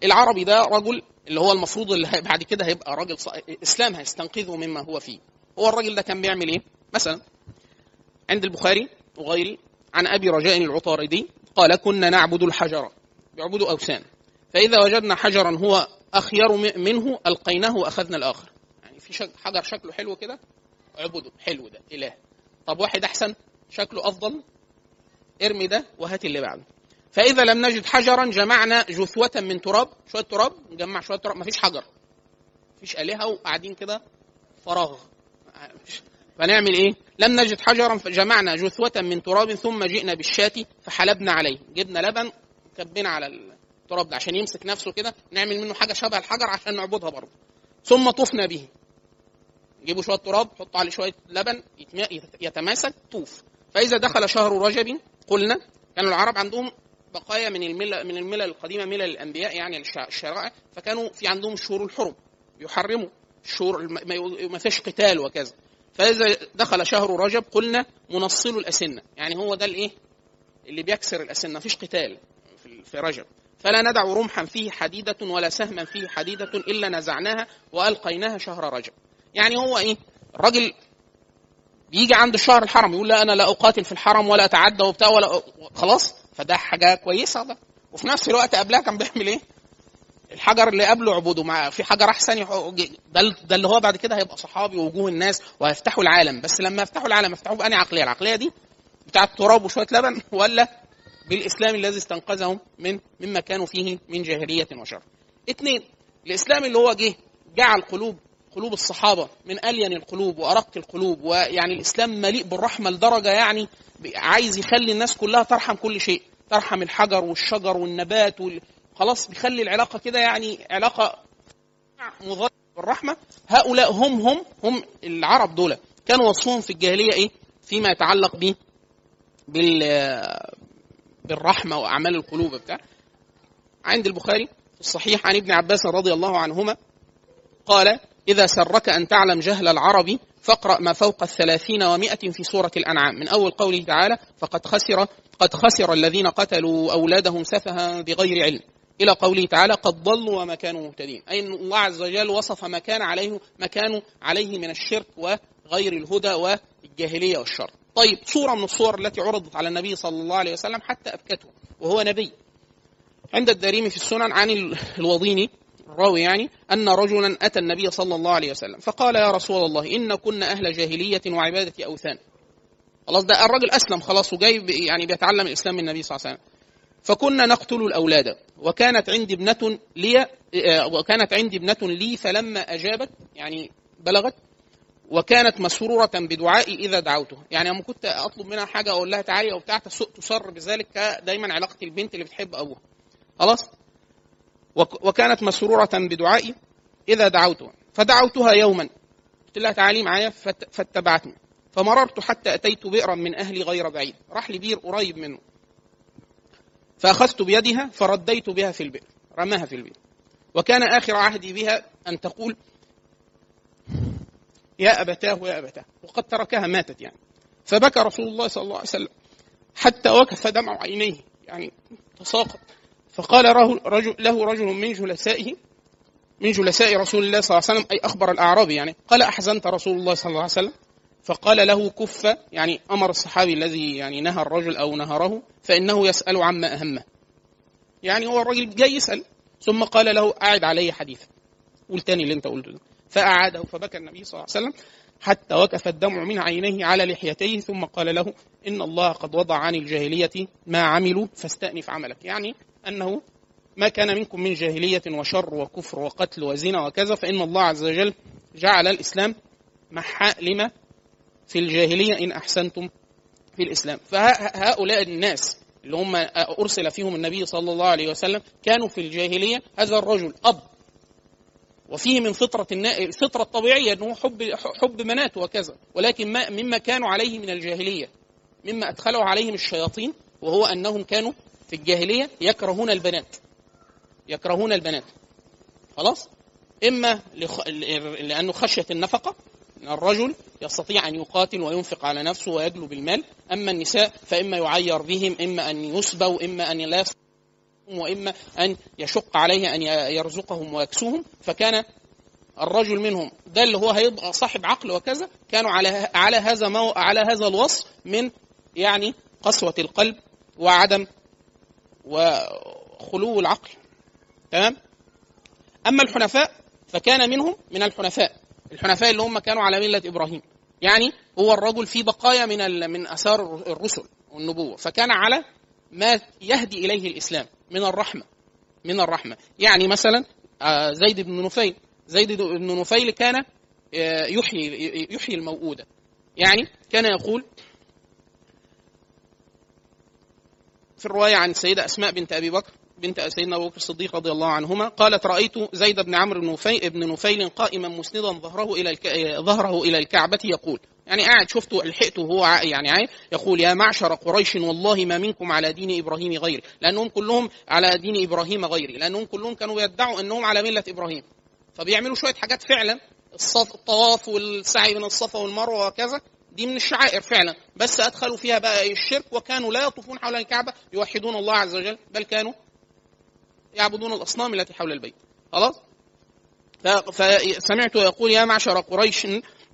العربي ده رجل اللي هو المفروض اللي بعد كده هيبقى راجل. إسلام هيستنقذه مما هو فيه. هو الراجل ده كان بيعمل إيه؟ مثلا عند البخاري وغيره عن أبي رجاء العطاردي قال كنا نعبد الحجر. يعبدوا أوثان. فإذا وجدنا حجرا هو أخير منه ألقيناه وأخذنا الآخر. يعني في حجر شكله حلو كده اعبده حلو ده إله. طب واحد أحسن؟ شكله أفضل. ارمي ده وهات اللي بعده. فإذا لم نجد حجرا جمعنا جثوة من تراب. شوية تراب نجمع شوية تراب. مفيش حجر. مفيش آلهة وقاعدين كده فراغ. فنعمل إيه؟ لم نجد حجرا فجمعنا جثوة من تراب ثم جئنا بالشاة فحلبنا عليه. جبنا لبن كبنا على التراب ده عشان يمسك نفسه كده نعمل منه حاجة شبه الحجر عشان نعبدها برضه. ثم طفنا به. نجيبوا شوية تراب نحط عليه شوية لبن يتماسك طوف. فإذا دخل شهر رجب قلنا كانوا العرب عندهم بقايا من الملة من الملل القديمة ملل الأنبياء يعني الشرائع فكانوا في عندهم الشهور الحرم. يحرموا الشهور ما فيش قتال وكذا. فإذا دخل شهر رجب قلنا منصل الأسنة. يعني هو ده الإيه؟ اللي بيكسر الأسنة مفيش قتال في رجب. فلا ندع رمحا فيه حديدة ولا سهما فيه حديدة إلا نزعناها وألقيناها شهر رجب. يعني هو إيه؟ الراجل بيجي عند الشهر الحرم يقول لا أنا لا أقاتل في الحرم ولا أتعدى وبتاع ولا خلاص فده حاجة كويسة ده. وفي نفس الوقت قبلها كان بيعمل إيه؟ الحجر اللي قبله اعبده مع في حجر أحسن ده ده اللي هو بعد كده هيبقى صحابي ووجوه الناس وهيفتحوا العالم. بس لما يفتحوا العالم يفتحوه بأني عقلية العقلية دي بتاعه تراب وشوية لبن ولا بالإسلام الذي استنقذهم من مما كانوا فيه من جاهلية وشر. اثنين الإسلام اللي هو جه جعل قلوب قلوب الصحابة من ألين القلوب وأرق القلوب ويعني الإسلام مليء بالرحمة لدرجة يعني عايز يخلي الناس كلها ترحم كل شيء ترحم الحجر والشجر والنبات وال... خلاص بيخلي العلاقة كده يعني علاقة مضاد بالرحمة هؤلاء هم هم هم العرب دول كانوا وصفهم في الجاهلية إيه؟ فيما يتعلق ب بال بالرحمة وأعمال القلوب بتاع عند البخاري في الصحيح عن ابن عباس رضي الله عنهما قال إذا سرك أن تعلم جهل العرب فاقرأ ما فوق الثلاثين ومائة في سورة الأنعام. من أول قوله تعالى فقد خسر قد خسر الذين قتلوا أولادهم سفها بغير علم. إلى قوله تعالى قد ضلوا وما كانوا مهتدين. أي أن الله عز وجل وصف ما كان عليه ما كانوا عليه من الشرك وغير الهدى والجاهلية والشر. طيب صورة من الصور التي عرضت على النبي صلى الله عليه وسلم حتى أبكته وهو نبي. عند الدارمي في السنن عن الوضيني الراوي يعني أن رجلا أتى النبي صلى الله عليه وسلم فقال يا رسول الله إن كنا أهل جاهلية وعبادة أوثان. خلاص ده الراجل أسلم خلاص وجاي يعني بيتعلم الإسلام من النبي صلى الله عليه وسلم. فكنا نقتل الأولاد وكانت عندي ابنة لي وكانت عندي ابنة لي فلما أجابت يعني بلغت وكانت مسرورة بدعائي إذا دعوتها يعني لما كنت أطلب منها حاجة أقول لها تعالي أو بتاع تسر بذلك دايما علاقة البنت اللي بتحب أبوها. خلاص؟ وكانت مسرورة بدعائي إذا دعوتها فدعوتها يوما. قلت لها تعالي معايا فاتبعتني. فمررت حتى أتيت بئرا من أهلي غير بعيد. راح لي بير قريب منه. فأخذت بيدها فرديت بها في البئر. رماها في البئر. وكان آخر عهدي بها أن تقول يا أبتاه يا أبتاه. وقد تركها ماتت يعني. فبكى رسول الله صلى الله عليه وسلم حتى وكف دمع عينيه يعني تساقط. فقال رجل له رجل من جلسائه من جلساء رسول الله صلى الله عليه وسلم أي أخبر الأعرابي يعني. قال أحزنت رسول الله صلى الله عليه وسلم؟ فقال له كف. يعني أمر الصحابي الذي يعني نهى الرجل أو نهره فإنه يسأل عما أهمه. يعني هو الرجل جاي يسأل ثم قال له أعد علي حديثا. قول تاني اللي أنت قلته ده. فأعاده فبكى النبي صلى الله عليه وسلم حتى وكف الدمع من عينيه على لحيتيه ثم قال له إن الله قد وضع عن الجاهلية ما عملوا فاستأنف عملك. يعني أنه ما كان منكم من جاهلية وشر وكفر وقتل وزنا وكذا فإن الله عز وجل جعل الإسلام محاء لما في الجاهلية إن أحسنتم في الإسلام. فهؤلاء الناس اللي هم أرسل فيهم النبي صلى الله عليه وسلم كانوا في الجاهلية هذا الرجل أب وفيه من فطرة الفطرة الطبيعية أنه حب حب منات وكذا. ولكن ما مما كانوا عليه من الجاهلية مما أدخله عليهم الشياطين وهو أنهم كانوا في الجاهلية يكرهون البنات. يكرهون البنات. خلاص؟ إما لخ... لأنه خشية النفقة الرجل يستطيع أن يقاتل وينفق على نفسه ويجلب المال. أما النساء فإما يعير بهم إما أن يسبوا إما أن لا وإما أن يشق عليه أن يرزقهم ويكسوهم فكان الرجل منهم ده اللي هو هيبقى صاحب عقل وكذا كانوا على على هذا مو على هذا الوصف من يعني قسوة القلب وعدم وخلو العقل. تمام؟ أما الحنفاء فكان منهم من الحنفاء الحنفاء اللي هم كانوا على ملة إبراهيم. يعني هو الرجل في بقايا من من آثار الرسل والنبوة فكان على ما يهدي إليه الإسلام. من الرحمة من الرحمة يعني مثلا زيد بن نفيل زيد بن نفيل كان يحيي يحيي الموؤودة يعني كان يقول في الرواية عن السيدة أسماء بنت أبي بكر بنت سيدنا أبو بكر الصديق رضي الله عنهما قالت رأيت زيد بن عمرو بن نفيل, قائما مسندا ظهره إلى. ظهره إلى الكعبة يقول يعني قاعد شفته لحقته وهو يعني يقول يا معشر قريش والله ما منكم على دين إبراهيم غيري لأنهم كلهم على دين إبراهيم غيري لأنهم كلهم كانوا يدعوا إنهم على ملة إبراهيم فبيعملوا شوية حاجات فعلا الطواف والسعي من الصفا والمروة وكذا دي من الشعائر فعلا بس أدخلوا فيها بقى الشرك وكانوا لا يطوفون حول الكعبة يوحدون الله عز وجل بل كانوا يعبدون الأصنام التي حول البيت خلاص؟ فسمعت يقول يا معشر قريش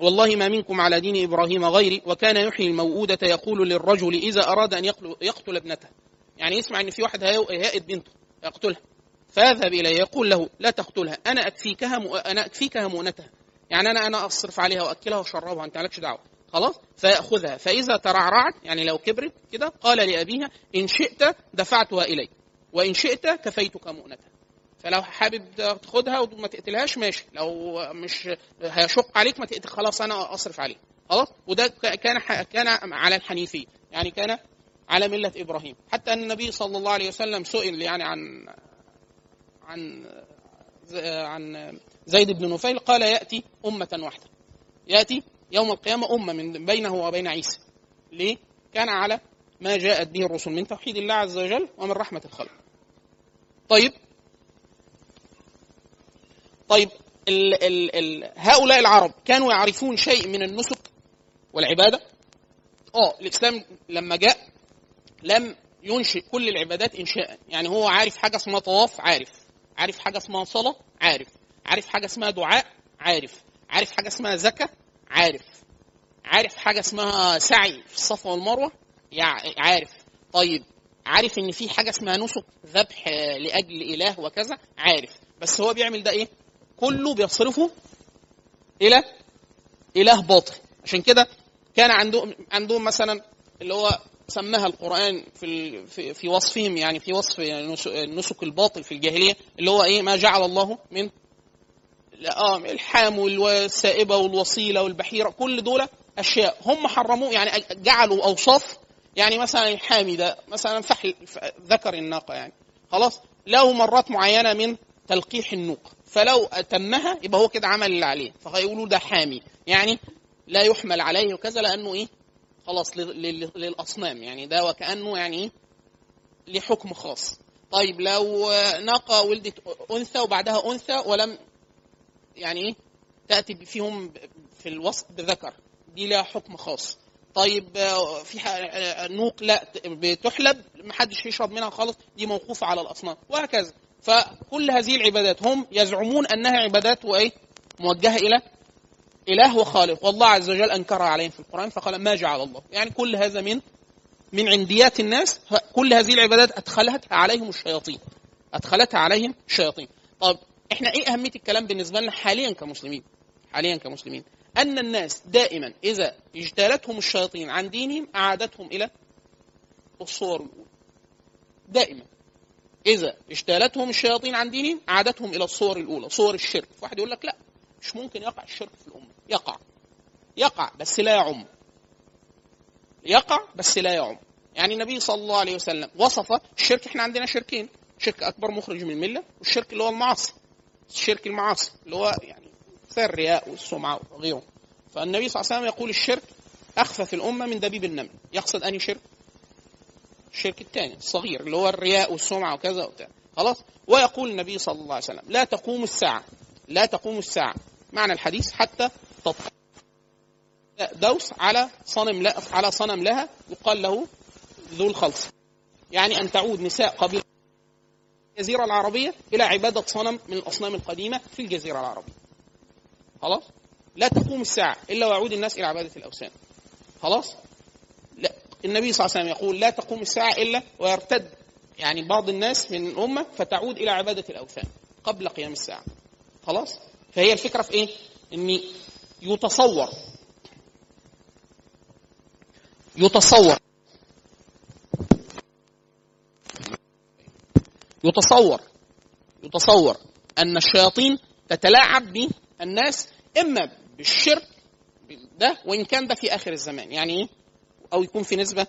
والله ما منكم على دين إبراهيم غيري وكان يحيي الموءودة يقول للرجل إذا أراد أن يقتل ابنته. يعني يسمع إن في واحد هيئد بنته يقتلها. فيذهب إليه يقول له لا تقتلها أنا أكفيكها م... أنا أكفيكها مؤنتها. يعني أنا أنا أصرف عليها وأكلها وأشربها انت مالكش دعوة. خلاص؟ فيأخذها. فإذا ترعرعت يعني لو كبرت كده قال لأبيها إن شئت دفعتها إليك وإن شئت كفيتك مؤنتها. فلو حابب تاخدها وما تقتلهاش ماشي. لو مش هيشق عليك ما تقتل. خلاص أنا أصرف عليك. خلاص؟ وده كان كان على الحنيفية. يعني كان على ملة إبراهيم. حتى أن النبي صلى الله عليه وسلم سئل يعني عن عن عن زيد بن نفيل قال يأتي أمة واحدة. يأتي يوم القيامة أمة من بينه وبين عيسى. ليه؟ كان على ما جاءت به الرسل من توحيد الله عز وجل ومن رحمة الخلق. طيب طيب ال ال ال هؤلاء العرب كانوا يعرفون شيء من النسك والعبادة؟ آه الإسلام لما جاء لم ينشئ كل العبادات انشاء. يعني هو عارف حاجة اسمها طواف عارف. عارف حاجة اسمها صلاة؟ عارف. عارف حاجة اسمها دعاء؟ عارف. عارف حاجة اسمها زكاة؟ عارف. عارف حاجة اسمها سعي في الصفا والمروة؟ يع- عارف. طيب عارف إن في حاجة اسمها نسك ذبح لأجل إله وكذا؟ عارف. بس هو بيعمل ده إيه؟ كله بيصرفه إلى إله باطل. عشان كده كان عندهم عندهم مثلا اللي هو سماها القرآن في في, في وصفهم يعني في وصف نس- النسك الباطل في الجاهلية اللي هو إيه؟ ما جعل الله من آه الحام والسائبة والوصيلة والبحيرة كل دول أشياء هم حرموه يعني جعلوا أوصاف يعني مثلا الحامي ده مثلا فحل ذكر الناقة يعني خلاص له مرات معينة من تلقيح النوق. فلو أتمها يبقى هو كده عمل اللي عليه. فهيقولوا ده حامي. يعني لا يحمل عليه وكذا لأنه إيه؟ خلاص لل- لل- للأصنام. يعني ده وكأنه يعني إيه؟ ليه حكم خاص. طيب لو ناقه ولدت أنثى وبعدها أنثى ولم يعني إيه؟ تأتي فيهم في الوسط بذكر. دي لها حكم خاص. طيب في نوق لا بتحلب محدش يشرب منها خالص. دي موقوفة على الأصنام. وهكذا. فكل هذه العبادات هم يزعمون أنها عبادات وإيه؟ موجهة إلى إله وخالق. والله عز وجل أنكرها عليهم في القرآن فقال ما جعل الله. يعني كل هذا من من عنديات الناس. كل هذه العبادات ادخلتها عليهم الشياطين. ادخلتها عليهم الشياطين. طب إحنا إيه أهمية الكلام بالنسبة لنا حاليا كمسلمين؟ حاليا كمسلمين. أن الناس دائما إذا اجتالتهم الشياطين عن دينهم أعادتهم إلى الصور الاولى دائما. إذا اجتالتهم الشياطين عن دينهم اعادتهم إلى الصور الأولى صور الشرك. واحد يقول لك لا مش ممكن يقع الشرك في الأمة. يقع. يقع بس لا يعم. يقع بس لا يعم. يعني النبي صلى الله عليه وسلم وصف الشرك إحنا عندنا شركين. شرك أكبر مخرج من المله والشرك اللي هو المعاصي. الشرك المعاصي اللي هو يعني الرياء والسمعة وغيره فالنبي صلى الله عليه وسلم يقول الشرك أخفى في الأمة من دبيب النمل. يقصد انهي شرك؟ الشرك الثاني الصغير اللي هو الرياء والسمعة وكذا وبتاع. خلاص؟ ويقول النبي صلى الله عليه وسلم لا تقوم الساعة لا تقوم الساعة. معنى الحديث حتى تطلع دوس على صنم لا على صنم لها يقال له ذو الخلص. يعني أن تعود نساء قبيلة الجزيرة العربية إلى عبادة صنم من الأصنام القديمة في الجزيرة العربية. خلاص؟ لا تقوم الساعة إلا ويعود الناس إلى عبادة الأوثان. خلاص؟ لا النبي صلى الله عليه وسلم يقول لا تقوم الساعة إلا ويرتد. يعني بعض الناس من الأمة فتعود إلى عبادة الأوثان قبل قيام الساعة. خلاص؟ فهي الفكرة في إيه؟ إن يتصور. يتصور. يتصور. يتصور أن الشياطين تتلاعب بالناس إما بالشرك ده وإن كان ده في آخر الزمان. يعني إيه؟ أو يكون في نسبة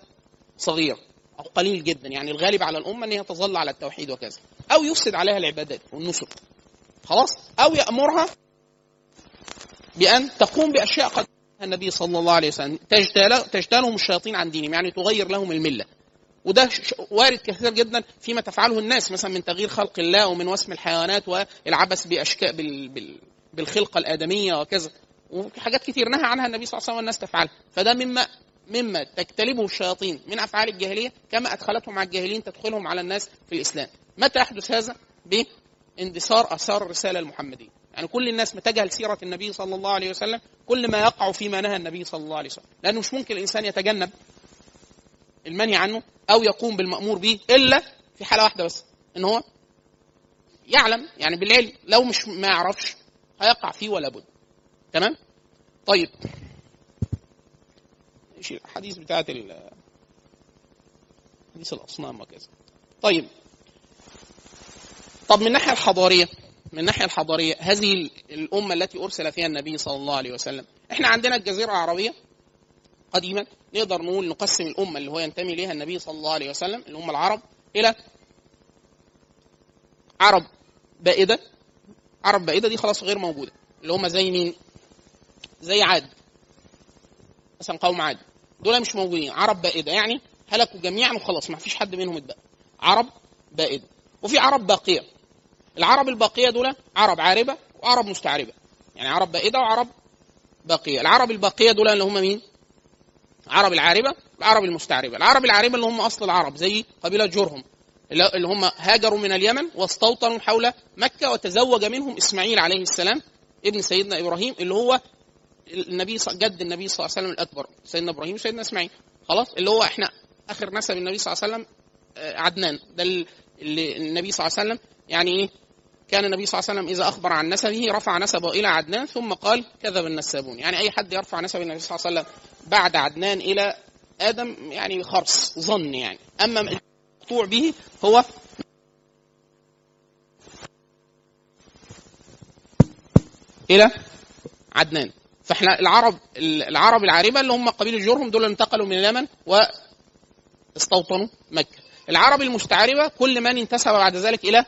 صغيرة أو قليل جدا. يعني الغالب على الأمة إن هي تظل على التوحيد وكذا. أو يفسد عليها العبادات والنسك. خلاص؟ أو يأمرها بأن تقوم بأشياء قد النبي صلى الله عليه وسلم. تجتال تجتالهم الشياطين عن دينهم. يعني تغير لهم الملة. وده وارد كثير جدا فيما تفعله الناس. مثلا من تغيير خلق الله ومن وسم الحيوانات والعبث باشكال بال بال بالخلقة الآدمية وكذا. وفي حاجات كتير نهى عنها النبي صلى الله عليه وسلم والناس تفعلها. فده مما مما تجتلبه الشياطين من أفعال الجاهلية كما أدخلتهم على الجاهلين تدخلهم على الناس في الإسلام. متى يحدث هذا؟ باندثار آثار الرسالة المحمدية. يعني كل الناس ما تجهل سيرة النبي صلى الله عليه وسلم كل ما يقع فيما نهى النبي صلى الله عليه وسلم. لأنه مش ممكن الإنسان يتجنب المنهي عنه أو يقوم بالمأمور به إلا في حالة واحدة بس إن هو يعلم. يعني بالعلم لو مش ما يعرفش هيقع فيه ولا بد. تمام؟ طيب. الحديث بتاعت حديث الأصنام وكذا. طيب. طب من الناحيه الحضارية من الناحيه الحضارية هذه الأمة التي أرسل فيها النبي صلى الله عليه وسلم إحنا عندنا الجزيرة العربية قديما نقدر نقول نقسم الأمة اللي هو ينتمي إليها النبي صلى الله عليه وسلم الأمة العرب إلى عرب بائدة. عرب بائدة دي خلاص غير موجودة اللي هم زي مين؟ زي عاد. مثلا قوم عاد. دول مش موجودين. عرب بائدة. يعني هلكوا جميعا وخلاص ما فيش حد منهم اتبقى. عرب بائدة. وفي عرب باقية. العرب الباقية دول عرب عاربة وعرب مستعربة. يعني عرب بائدة وعرب باقية. العرب الباقية دول اللي هم مين؟ عرب العاربة العرب المستعربة. العرب العاربة اللي هم أصل العرب زي قبيلة جرهم اللي هم هاجروا من اليمن واستوطنوا حول مكة وتزوج منهم إسماعيل عليه السلام ابن سيدنا إبراهيم اللي هو النبي جد النبي صلى الله عليه وسلم الأكبر سيدنا إبراهيم وسيدنا إسماعيل. خلاص؟ اللي هو إحنا آخر نسب النبي صلى الله عليه وسلم آه، عدنان. ده اللي النبي صلى الله عليه وسلم يعني إيه؟ كان النبي صلى الله عليه وسلم إذا أخبر عن نسبه رفع نسبه إلى عدنان ثم قال كذب النسابون. يعني أي حد يرفع نسب النبي صلى الله عليه وسلم بعد عدنان إلى آدم يعني خرص ظن يعني. أما المقطوع به هو إلى عدنان. فاحنا العرب العرب العاربة اللي هم قبيله جرهم دول انتقلوا من اليمن واستوطنوا مكة. العرب المستعربة كل من انتسب بعد ذلك إلى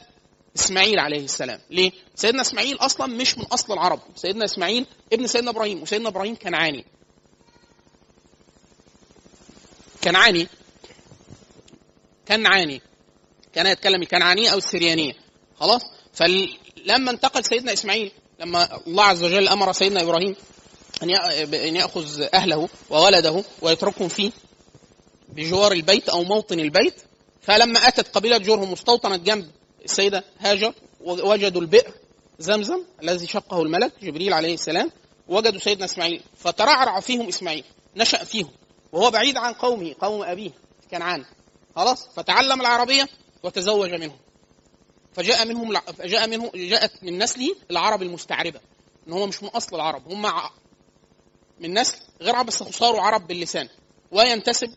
إسماعيل عليه السلام. ليه؟ سيدنا إسماعيل أصلا مش من أصل العرب. سيدنا إسماعيل ابن سيدنا إبراهيم وسيدنا إبراهيم كنعاني كنعاني كنعاني كان يتكلم الكنعانيه أو السريانية. خلاص؟ فلما انتقل سيدنا إسماعيل لما الله عز وجل أمر سيدنا إبراهيم أن يأخذ أهله وولده ويتركهم فيه بجوار البيت أو موطن البيت. فلما أتت قبيلة جرهم واستوطنت جنب السيدة هاجر وجدوا البئر زمزم الذي شقه الملك جبريل عليه السلام. وجدوا سيدنا إسماعيل فترعرع فيهم إسماعيل نشأ فيهم وهو بعيد عن قومه قوم أبيه في كنعان. خلاص؟ فتعلم العربية وتزوج منهم. فجاء منهم جاء منه جاءت من نسله العرب المستعربة إن هم مش من أصل العرب هم من نسل غير عرب بس صاروا عرب باللسان وينتسب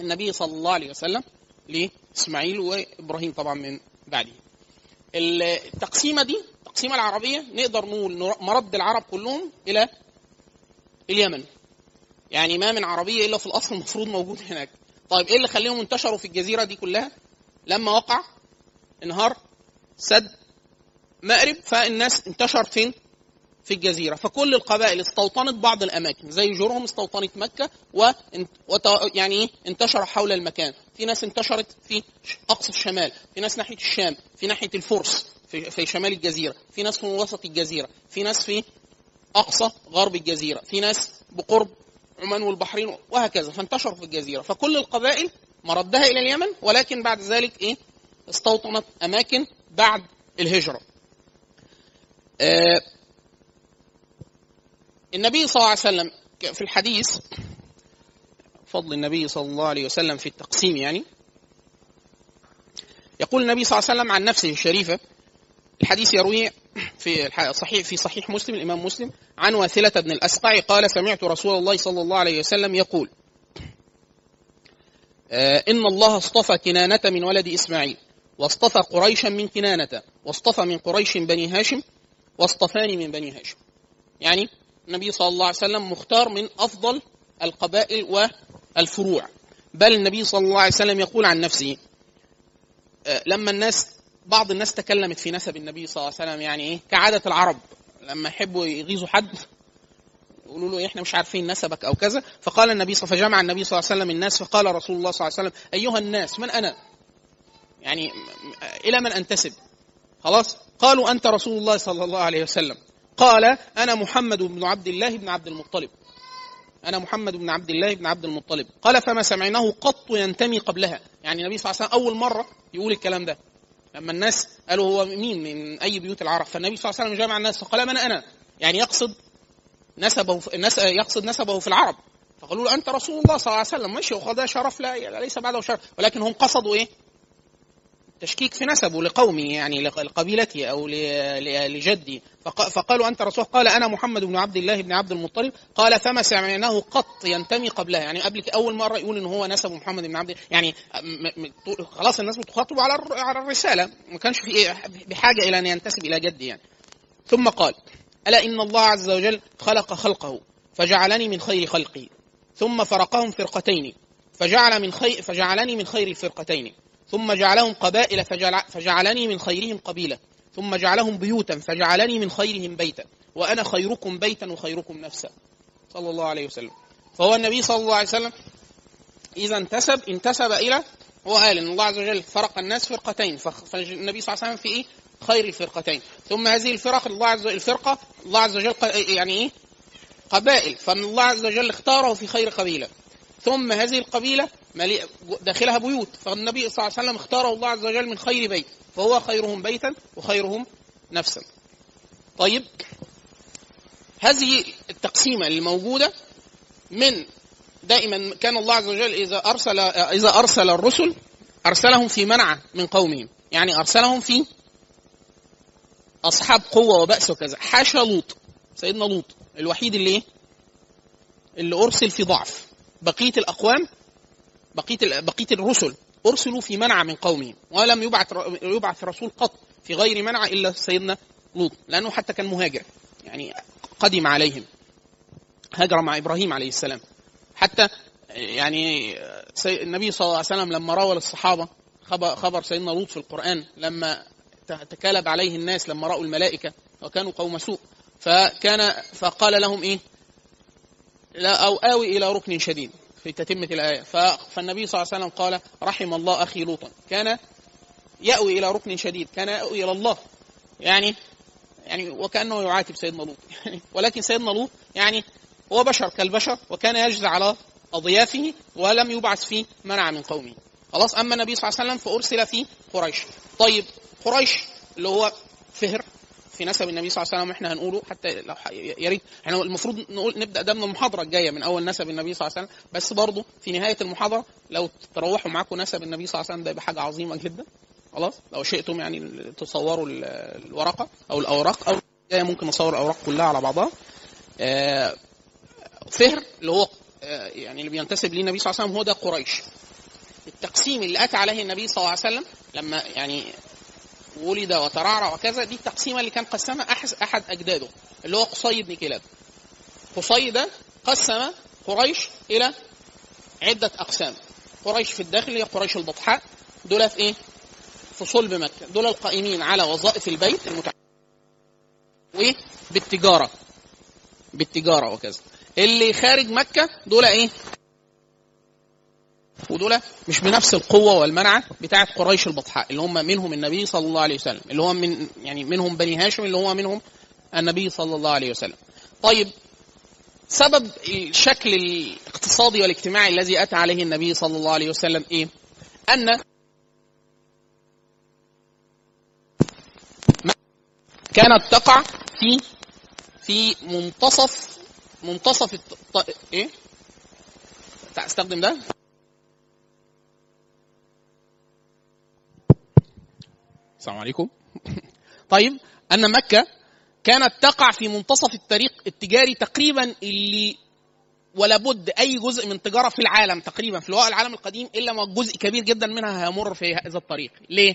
النبي صلى الله عليه وسلم لإسماعيل وإبراهيم طبعا من بعده. التقسيمة دي التقسيمة العربية نقدر نقول مرد العرب كلهم إلى اليمن. يعني ما من عربية إلا في الأصل المفروض موجود هناك. طيب إيه اللي خليهم انتشروا في الجزيرة دي كلها؟ لما وقع انهار سد مأرب فالناس انتشر فين؟ في الجزيرة. فكل القبائل استوطنت بعض الأماكن زي جرهم استوطنت مكة و يعني إيه؟ انتشر حول المكان. في ناس انتشرت في أقصى الشمال في ناس ناحية الشام في ناحية الفرس في, في شمال الجزيرة في ناس في وسط الجزيرة في ناس في أقصى غرب الجزيرة في ناس بقرب عمان والبحرين وهكذا. فانتشروا في الجزيرة. فكل القبائل مردها إلى اليمن ولكن بعد ذلك إيه؟ استوطنت أماكن بعد الهجرة. آه النبي صلى الله عليه وسلم في الحديث فضل النبي صلى الله عليه وسلم في التقسيم يعني يقول النبي صلى الله عليه وسلم عن نفسه الشريفة الحديث يروي في صحيح في صحيح مسلم الإمام مسلم عن واثلة بن الأسقع قال سمعت رسول الله صلى الله عليه وسلم يقول آه، إن الله اصطفى كنانة من ولد إسماعيل واصطفى قريشا من كنانة واصطفى من قريش بني هاشم واصطفاني من بني هاشم. يعني النبي صلى الله عليه وسلم مختار من أفضل القبائل والفروع بل النبي صلى الله عليه وسلم يقول عن نفسه آه، لما الناس بعض الناس تكلمت في نسب النبي صلى الله عليه وسلم يعني إيه كعادة العرب لما يحبوا يغيظوا حد يقولوا له إحنا مش عارفين نسبك أو كذا فقال النبي صلى فجمع النبي صلى الله عليه وسلم الناس فقال رسول الله صلى الله عليه وسلم أيها الناس من أنا؟ يعني إلى من أنتسب؟ خلاص؟ قالوا أنت رسول الله صلى الله عليه وسلم قال أنا محمد بن عبد الله بن عبد المطلب. أنا محمد بن عبد الله بن عبد المطلب. قال فما سمعناه قط ينتمي قبلها. يعني النبي صلى الله عليه وسلم أول مرة يقول الكلام ده. لما الناس قالوا هو مين من أي بيوت العرب؟ فالنبي صلى الله عليه وسلم جمع الناس فقال من أنا. يعني يقصد نسبه في يقصد نسبه في العرب. فقالوا له أنت رسول الله صلى الله عليه وسلم. ماشي وخذ شرف لا ليس بعده شرف. ولكن هم قصدوا إيه؟ تشكيك في نسبه لقومه يعني لقبيلته أو لجدي. فقالوا أنت رسول قال أنا محمد بن عبد الله بن عبد المطلب. قال فما سمعناه قط ينتمي قبلها. يعني قبل أول مرة يقول ان هو نسب محمد بن عبد يعني خلاص الناس بتخاطب على على الرسالة. ما كانش في إيه بحاجة إلى أن ينتسب إلى جدي يعني. ثم قال ألا إن الله عز وجل خلق خلقه فجعلني من خير خلقه ثم فرقهم فرقتين فجعل من خير فجعلني من خير الفرقتين. ثم جعلهم قبائل فجعل فجعلني من خيرهم قبيلة ثم جعلهم بيوتا فجعلني من خيرهم بيتا. وأنا خيركم بيتا وخيركم نفسا. صلى الله عليه وسلم. فهو النبي صلى الله عليه وسلم إذا انتسب انتسب إلى هو قال إن الله عز وجل فرق الناس فرقتين. فالنبي صلى الله عليه وسلم في إيه؟ خير الفرقتين. ثم هذه الفرق الله عز وجل الفرقة الله عز وجل يعني إيه؟ قبائل. فمن الله عز وجل اختاره في خير قبيلة. ثم هذه القبيلة مليئة داخلها بيوت. فالنبي صلى الله عليه وسلم اختاره الله عز وجل من خير بيت. فهو خيرهم بيتا وخيرهم نفسا. طيب. هذه التقسيمة اللي موجودة من دائما كان الله عز وجل إذا ارسل إذا أرسل الرسل أرسلهم في منع من قومهم. يعني أرسلهم في أصحاب قوة وبأس وكذا. حاشا لوط. سيدنا لوط. الوحيد اللي إيه؟ اللي أرسل في ضعف. بقية الأقوام بقية بقية الرسل أرسلوا في منع من قومهم ولم يبعث يبعث رسول قط في غير منع إلا سيدنا لوط لأنه حتى كان مهاجر يعني قدم عليهم هاجر مع إبراهيم عليه السلام حتى يعني النبي صلى الله عليه وسلم لما روى للصحابه خبر, سيدنا لوط في القرآن لما تكالب عليه الناس لما رأوا الملائكة وكانوا قوم سوء فكان فقال لهم إيه؟ لا أو آوي إلى ركن شديد في تتمة الآية. ف- فالنبي صلى الله عليه وسلم قال رحم الله أخي لوطا. كان يأوي إلى ركن شديد كان يأوي إلى الله. يعني يعني وكأنه يعاتب سيدنا لوط. يعني ولكن سيدنا لوط يعني هو بشر كالبشر وكان يجزع على أضيافه ولم يبعث في منع من قومه. خلاص أما النبي صلى الله عليه وسلم فأرسل في قريش. طيب قريش اللي هو فهر في نسب النبي صلى الله عليه وسلم إحنا هنقوله حتى لو يا ريت. إحنا المفروض نقول نبدأ ده من المحاضرة الجاية من أول نسب النبي صلى الله عليه وسلم. بس برضه في نهاية المحاضرة لو تروحوا معاكم نسب النبي صلى الله عليه وسلم ده يبقى حاجة عظيمة جدا. خلاص؟ لو شئتم يعني تصوروا ال- الورقة أو الأوراق أو جاية ممكن نصور الأوراق كلها على بعضها. آه، فهر اللي هو آه، يعني اللي بينتسب ليه النبي صلى الله عليه وسلم هو ده قريش. التقسيم اللي أتى عليه النبي صلى الله عليه وسلم لما يعني ولد وترعرع وكذا دي التقسيمة اللي كان قسمها أحد أجداده اللي هو قصي بن كلاب قصي ده قسم قريش إلى عدة أقسام قريش في الداخل هي قريش البطحاء دول في إيه؟ في صلب مكة دول القائمين على وظائف البيت المتع... وإيه؟ بالتجارة بالتجارة وكذا اللي خارج مكة دول إيه؟ ودول مش بنفس القوة والمنعة بتاعة قريش البطحاء اللي هم منهم النبي صلى الله عليه وسلم اللي هو من يعني منهم بني هاشم اللي هو منهم النبي صلى الله عليه وسلم طيب سبب الشكل الاقتصادي والاجتماعي الذي أتى عليه النبي صلى الله عليه وسلم إيه؟ أن كانت تقع في في منتصف منتصف الط... إيه؟ استخدم ده السلام عليكم. طيب أن مكة كانت تقع في منتصف الطريق التجاري تقريبا اللي ولا بد أي جزء من تجارة في العالم تقريبا في الواقع العالم القديم إلا ما جزء كبير جدا منها هيمر في هذا الطريق. ليه؟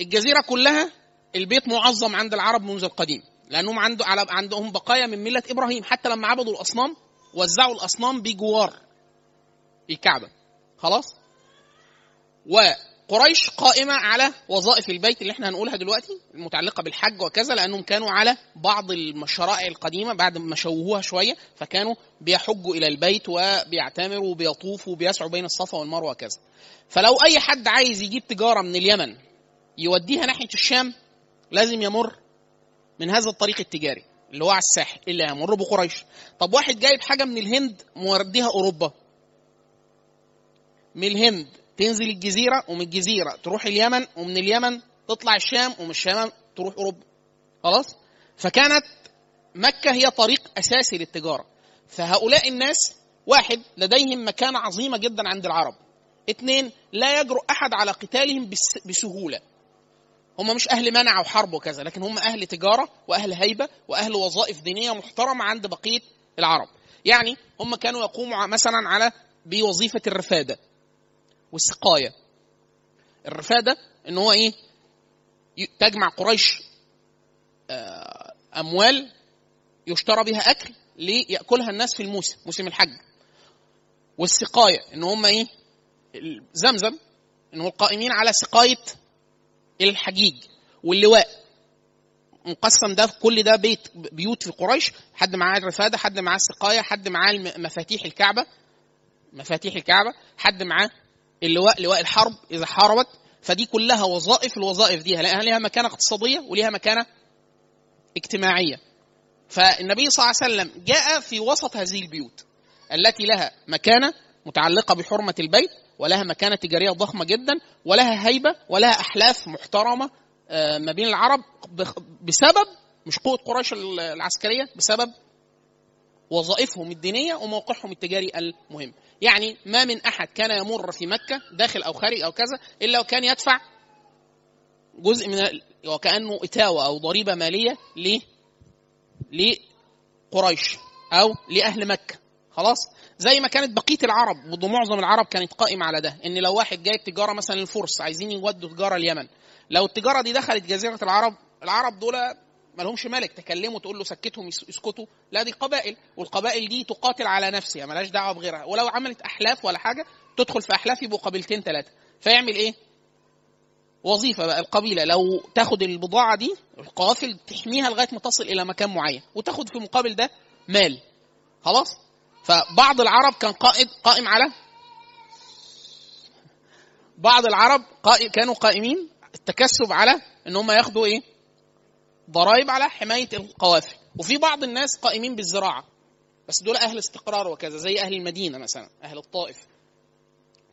الجزيرة كلها البيت معظم عند العرب منذ القديم لأنهم عنده عندهم بقايا من ملة إبراهيم حتى لما عبدوا الأصنام وزعوا الأصنام بجوار الكعبه خلاص؟ وقريش قائمة على وظائف البيت اللي إحنا هنقولها دلوقتي المتعلقة بالحج وكذا لأنهم كانوا على بعض الشرائع القديمة بعد ما شوهوها شوية فكانوا بيحجوا إلى البيت وبيعتمروا وبيطوفوا وبيسعوا بين الصفا والمروة وكذا. فلو أي حد عايز يجيب تجارة من اليمن يوديها ناحية الشام لازم يمر من هذا الطريق التجاري اللي هو على الساحل اللي هيمر بقريش. طب واحد جايب حاجة من الهند مورديها أوروبا. من الهند تنزل الجزيرة ومن الجزيرة تروح اليمن ومن اليمن تطلع الشام ومن الشام تروح أوروبا. خلاص؟ فكانت مكة هي طريق أساسي للتجارة. فهؤلاء الناس واحد لديهم مكانة عظيمة جدا عند العرب. اثنين لا يجرؤ أحد على قتالهم بس- بسهولة. هم مش أهل منع وحرب وكذا لكن هم أهل تجارة وأهل هيبة وأهل وظائف دينية محترمة عند بقية العرب. يعني هم كانوا يقوموا مثلا على بوظيفة الرفادة. والسقايه الرفادة إن هو إيه؟ تجمع قريش آه، أموال يشترى بها أكل ليأكلها الناس في الموسم موسم الحج. والسقايه إن هم إيه؟ زمزم إن هم القائمين على سقايه الحجيج واللواء. مقسم ده كل ده بيت بيوت في قريش حد معاه الرفادة حد معاه السقايه حد معاه مفاتيح الكعبة مفاتيح الكعبة حد معاه اللواء لواء الحرب إذا حاربت فدي كلها وظائف الوظائف دي لها مكانة اقتصادية وليها مكانة اجتماعية. فالنبي صلى الله عليه وسلم جاء في وسط هذه البيوت التي لها مكانة متعلقة بحرمة البيت ولها مكانة تجارية ضخمة جدا ولها هيبة ولها أحلاف محترمة آه، ما بين العرب بسبب مش قوة قريش العسكرية بسبب وظائفهم الدينية وموقعهم التجاري المهم. يعني ما من أحد كان يمر في مكة داخل أو خارج أو كذا إلا وكان يدفع جزء من وكأنه إتاوة أو ضريبة مالية ل لقريش أو لأهل مكة. خلاص؟ زي ما كانت بقية العرب ومعظم العرب كانت قائمة على ده إن لو واحد جايب تجارة مثلا الفرس عايزين يودوا تجارة اليمن. لو التجارة دي دخلت جزيرة العرب العرب دول ما لهمش ملك تكلموا تقول له سكتهم يسكتوا. لا دي قبائل والقبائل دي تقاتل على نفسها ملهاش دعوة بغيرها. ولو عملت أحلاف ولا حاجة تدخل في أحلاف يبقوا قبيلتين ثلاثة فيعمل إيه؟ وظيفة بقى القبيلة. لو تاخد البضاعة دي القوافل تحميها لغاية ما تصل إلى مكان معين وتاخد في مقابل ده مال. خلاص؟ فبعض العرب كان قائد قائم على؟ بعض العرب كانوا قائمين التكسب على إن هم ياخدوا إيه؟ ضرائب على حماية القوافل. وفي بعض الناس قائمين بالزراعة. بس دول أهل استقرار وكذا زي أهل المدينة مثلا أهل الطائف.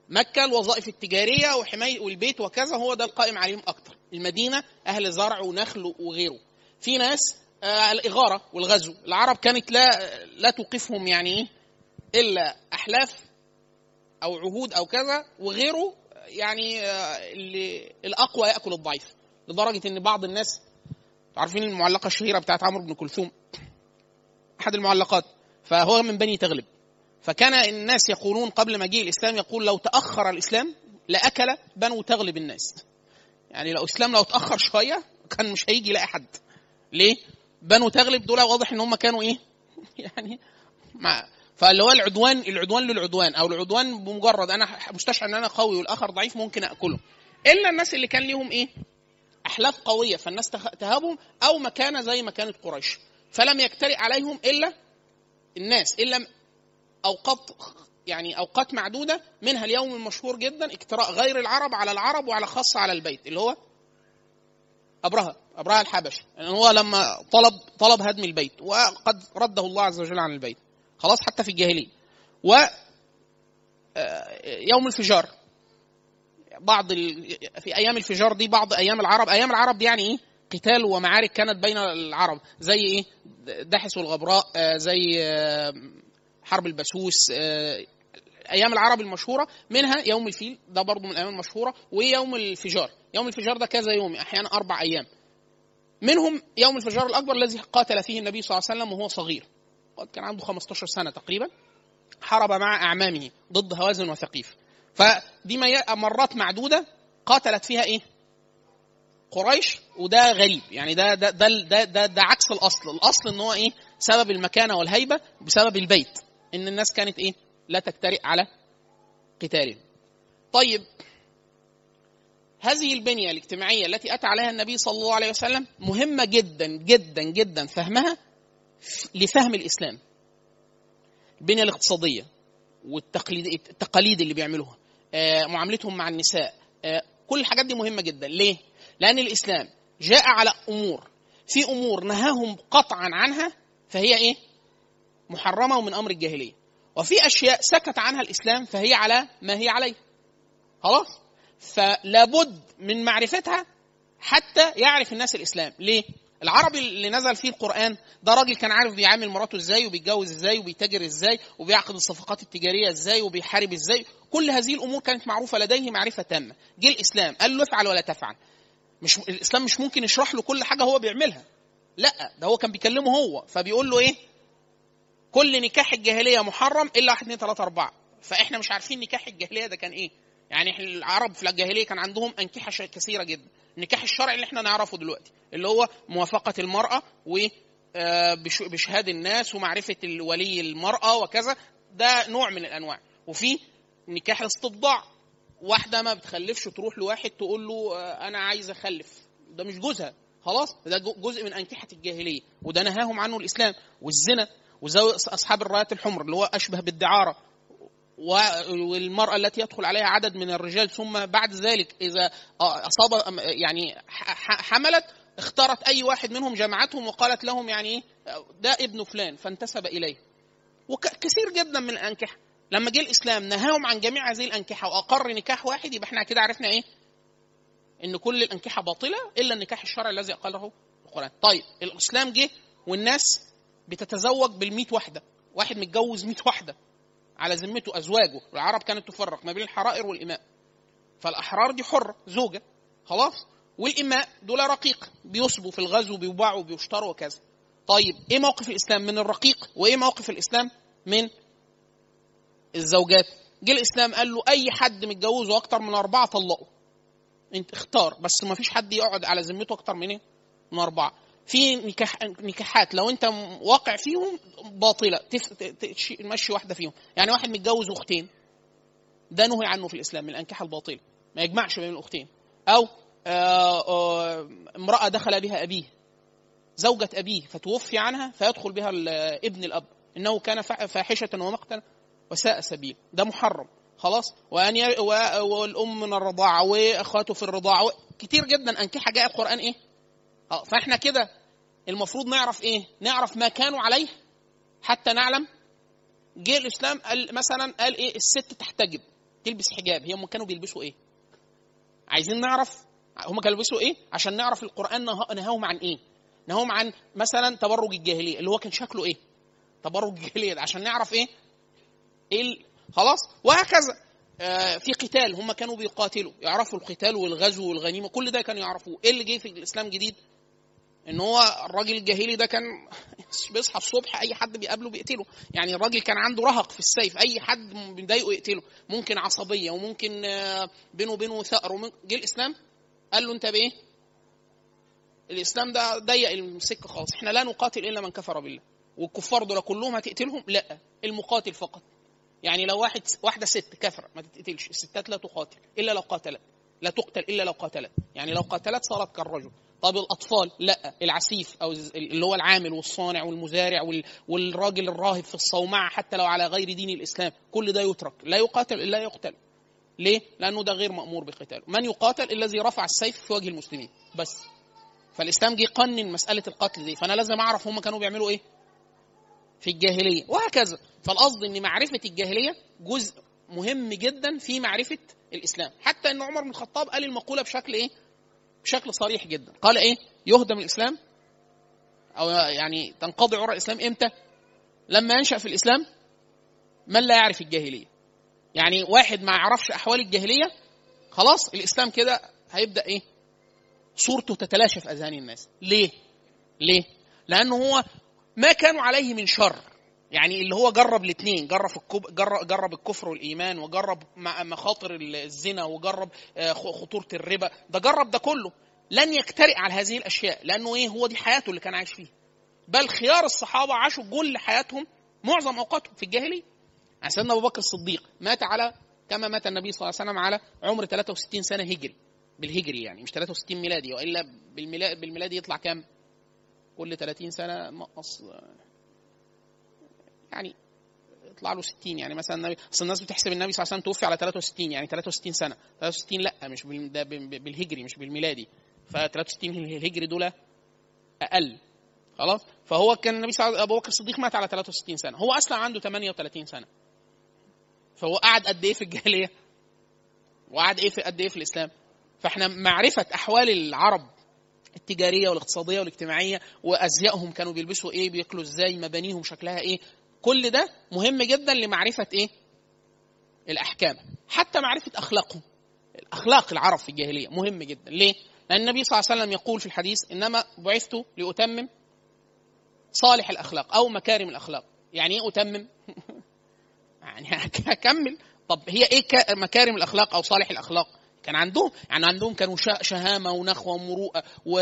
مكة الوظائف التجارية وحماية والبيت وكذا هو ده القائم عليهم أكتر. المدينة أهل زرع ونخل وغيره. في ناس آه الإغارة والغزو. العرب كانت لا لا توقفهم يعني إيه إلا أحلاف أو عهود أو كذا. وغيره يعني آه اللي الأقوى يأكل الضعيف. لدرجة إن بعض الناس عارفين المعلقة الشهيرة بتاعت عمرو بن كلثوم؟ أحد المعلقات. فهو من بني تغلب. فكان الناس يقولون قبل مجيء الإسلام يقول لو تأخر الإسلام لأكل بنو تغلب الناس. يعني لو الاسلام لو تأخر شوية كان مش هيجي يلاقي حد. ليه؟ بنو تغلب دول واضح إن هم كانوا إيه؟ يعني مع فاللي هو العدوان العدوان للعدوان أو العدوان بمجرد أنا مستشعر إن أنا قوي والآخر ضعيف ممكن أكله. إلا الناس اللي كان ليهم إيه؟ أحلاف قوية فالناس تهابهم أو مكانه زي ما كانت قريش. فلم يجترئ عليهم إلا الناس إلا أوقات يعني أوقات معدودة منها اليوم المشهور جدا اجتراء غير العرب على العرب وعلى خاصة على البيت اللي هو ابرهه ابرهه الحبشي. يعني هو لما طلب طلب هدم البيت وقد رده الله عز وجل عن البيت. خلاص حتى في الجاهلية. و آه، يوم الفجار. بعض ال... في أيام الفجار دي بعض أيام العرب. أيام العرب دي يعني إيه؟ قتال ومعارك كانت بين العرب. زي إيه؟ دحس والغبراء آه، زي آه، حرب البسوس آه، أيام العرب المشهورة. منها يوم الفيل ده برضه من الأيام المشهورة ويوم الفجار. يوم الفجار ده كذا يوم أحيانا أربع أيام. منهم يوم الفجار الأكبر الذي قاتل فيه النبي صلى الله عليه وسلم وهو صغير. كان عنده 15 سنة تقريبا. حارب مع أعمامه ضد هوازن وثقيف. فدي مرات معدودة قاتلت فيها إيه؟ قريش وده غريب. يعني ده ده ده ده, ده, ده عكس الأصل. الأصل إن هو إيه؟ سبب المكانة والهيبة بسبب البيت. إن الناس كانت إيه؟ لا تجترئ على قتالهم. طيب هذه البنية الاجتماعية التي أتى عليها النبي صلى الله عليه وسلم مهمة جدا جدا جدا فهمها لفهم الإسلام. البنية الاقتصادية والتقليد التقاليد اللي بيعملوها. معاملتهم مع النساء. آه، كل الحاجات دي مهمة جدا. ليه؟ لأن الإسلام جاء على أمور. في أمور نهاهم قطعا عنها فهي إيه؟ محرمة ومن أمر الجاهلية. وفي أشياء سكت عنها الإسلام فهي على ما هي عليه. خلاص؟ فلابد من معرفتها حتى يعرف الناس الإسلام. ليه؟ العربي اللي نزل فيه القرآن ده راجل كان عارف بيعامل مراته إزاي وبيتجوز إزاي وبيتاجر إزاي وبيعقد الصفقات التجارية إزاي وبيحارب إزاي. كل هذه الأمور كانت معروفة لديه معرفة تامة. جه الإسلام قال له افعل ولا تفعل. مش الإسلام مش ممكن يشرح له كل حاجة هو بيعملها. لأ ده هو كان بيكلمه هو فبيقول له إيه؟ كل نكاح الجاهلية محرم إلا واحد اثنين ثلاثة أربعة. فإحنا مش عارفين نكاح الجاهلية ده كان إيه. يعني العرب في الجاهلية كان عندهم أنكحة كثيرة جدا. النكاح الشرعي اللي إحنا نعرفه دلوقتي اللي هو موافقة المرأة و آه، بشهاد الناس ومعرفة ولي المرأة وكذا ده نوع من الأنواع. وفي نكاح الاستبضاع واحدة ما بتخلفش تروح لواحد تقول له آه، أنا عايز أخلف. ده مش جوزها. خلاص؟ ده جزء من أنكحة الجاهلية. وده نهاهم عنه الإسلام. والزنا وزوج أصحاب الرايات الحمر اللي هو أشبه بالدعارة. والمرأة التي يدخل عليها عدد من الرجال ثم بعد ذلك إذا أصاب يعني حملت اختارت أي واحد منهم جمعتهم وقالت لهم يعني ده ابن فلان فانتسب إليه. وكثير جدا من الأنكحة. لما جه الإسلام نهاهم عن جميع هذه الأنكحة وأقر نكاح واحد يبقى إحنا كده عرفنا إيه؟ إن كل الأنكحة باطلة إلا النكاح الشرعي الذي أقره القرآن. طيب الإسلام جه والناس بتتزوج بالمئة واحدة. واحد متجوز مئة واحدة. على ذمته أزواجه. العرب كانت تفرق ما بين الحرائر والإماء. فالأحرار دي حره زوجة خلاص؟ والإماء دول رقيق. بيصبوا في الغزو بيباعوا بيشتروا وكذا. طيب إيه موقف الإسلام؟ من الرقيق. وإيه موقف الإسلام؟ من الزوجات. جه الإسلام قال له أي حد متجوزه أكتر من أربعة طلقه. انت اختار بس ما فيش حد يقعد على ذمته أكتر من إيه؟ من أربعة. في نكاح نكاحات. لو انت واقع فيهم باطلة. تمشي واحدة فيهم. يعني واحد متجوز أختين ده نهي عنه في الإسلام من الانكحه الباطلة. ما يجمعش بين الأختين. أو آه، آه، امرأة دخل بها أبيه زوجة أبيه فتوفي عنها فيدخل بها ابن الأب. إنه كان فا- فاحشة ومقتا وساء سبيل. ده محرم. خلاص؟ وأن ي... و... والأم من الرضاعة وأخواته في الرضاعة و... كتير جدا. أنكحة جاء القرآن إيه؟ آه فإحنا كده المفروض نعرف إيه؟ نعرف ما كانوا عليه حتى نعلم. جه الإسلام قال مثلا قال إيه؟ الست تحتجب تلبس حجاب. هي هم كانوا بيلبسوا إيه؟ عايزين نعرف هم كانوا بيلبسوا إيه؟ عشان نعرف القرآن نه- نهاهم عن إيه؟ نهاهم عن مثلا تبرج الجاهلية اللي هو كان شكله إيه؟ تبرج الجاهلية. ده عشان نعرف إيه؟ إيه خلاص؟ وهكذا. آه، في قتال هم كانوا بيقاتلوا. يعرفوا القتال والغزو والغنيمة كل ده كانوا يعرفوه. إيه اللي جه في الإسلام جديد؟ إن هو الراجل الجاهلي ده كان بيصحى الصبح أي حد بيقابله بيقتله. يعني الراجل كان عنده رهق في السيف أي حد بيضايقه يقتله. ممكن عصبية وممكن آه، بينه وبينه ثأر. جه الإسلام قال له أنت بإيه؟ الإسلام ده ضيق السكة خالص. إحنا لا نقاتل إلا من كفر بالله. والكفار دول كلهم هتقتلهم؟ لا المقاتل فقط. يعني لو واحد واحدة ست كفره ما تتقتلش. الستات لا تقاتل إلا لو قاتلت. لا تقتل إلا لو قاتلت. يعني لو قاتلت صارت كالرجل. طب الأطفال؟ لا. العسيف أو اللي هو العامل والصانع والمزارع وال- والراجل الراهب في الصومعة حتى لو على غير دين الإسلام. كل ده يترك. لا يقاتل الا يقتل. ليه؟ لأنه ده غير مأمور بقتاله. من يقاتل؟ الذي رفع السيف في وجه المسلمين. بس. فالإسلام جه قنن مسألة القتل دي. فأنا لازم أعرف هم كانوا بيعملوا إيه؟ في الجاهلية. وهكذا. فالقصد إن معرفة الجاهلية جزء مهم جدا في معرفة الإسلام. حتى إن عمر بن الخطاب قال المقولة بشكل إيه؟ بشكل صريح جدا. قال إيه؟ يهدم الإسلام؟ أو يعني تنقضي عرى الإسلام إمتى؟ لما ينشأ في الإسلام؟ من لا يعرف الجاهلية. يعني واحد ما يعرفش أحوال الجاهلية خلاص الإسلام كده هيبدأ إيه؟ صورته تتلاشى في أذهان الناس. ليه؟ ليه؟ لأنه هو ما كانوا عليه من شر. يعني اللي هو جرب الاثنين جرب الكب... جرب, الكفر والإيمان وجرب مخاطر الزنا وجرب آه، خطورة الربا. ده جرب ده كله. لن يجترئ على هذه الأشياء لأنه إيه؟ هو دي حياته اللي كان عايش فيها. بل خيار الصحابة عاشوا كل حياتهم معظم أوقاتهم. في الجاهلية يعني سيدنا أبو بكر الصديق مات على كما مات النبي صلى الله عليه وسلم على عمر 63 سنة هجري بالهجري يعني مش 63 ميلادي وإلا بالميلادي, يطلع كام؟ كل 30 سنة نقص يعني يطلع له 60 يعني مثلا النبي أصل الناس بتحسب النبي صلى الله عليه وسلم توفي على 63 يعني 63 سنة. 63 لأ مش بال- ده بال- بالهجري مش بالميلادي. ف 63 الهجري دول أقل. خلاص؟ فهو كان النبي صلى الله عليه وسلم أبو بكر الصديق مات على 63 سنة. هو أصلا عنده 38 سنة. فهو قعد قد إيه في الجاهلية؟ وقعد إيه في قد إيه في الإسلام؟ فإحنا معرفة أحوال العرب التجارية والاقتصادية والاجتماعية وأزيائهم كانوا بيلبسوا إيه بياكلوا إزاي مبانيهم شكلها إيه كل ده مهم جدا لمعرفة إيه؟ الأحكام. حتى معرفة اخلاقهم اخلاق العرب في الجاهلية مهم جدا. ليه؟ لأن النبي صلى الله عليه وسلم يقول في الحديث إنما بعثت لأتمم صالح الأخلاق أو مكارم الأخلاق. يعني إيه أتمم؟ يعني هكمل طب هي إيه مكارم الأخلاق أو صالح الأخلاق؟ كان عندهم يعني عندهم كانوا شهامة ونخوة ومروءة و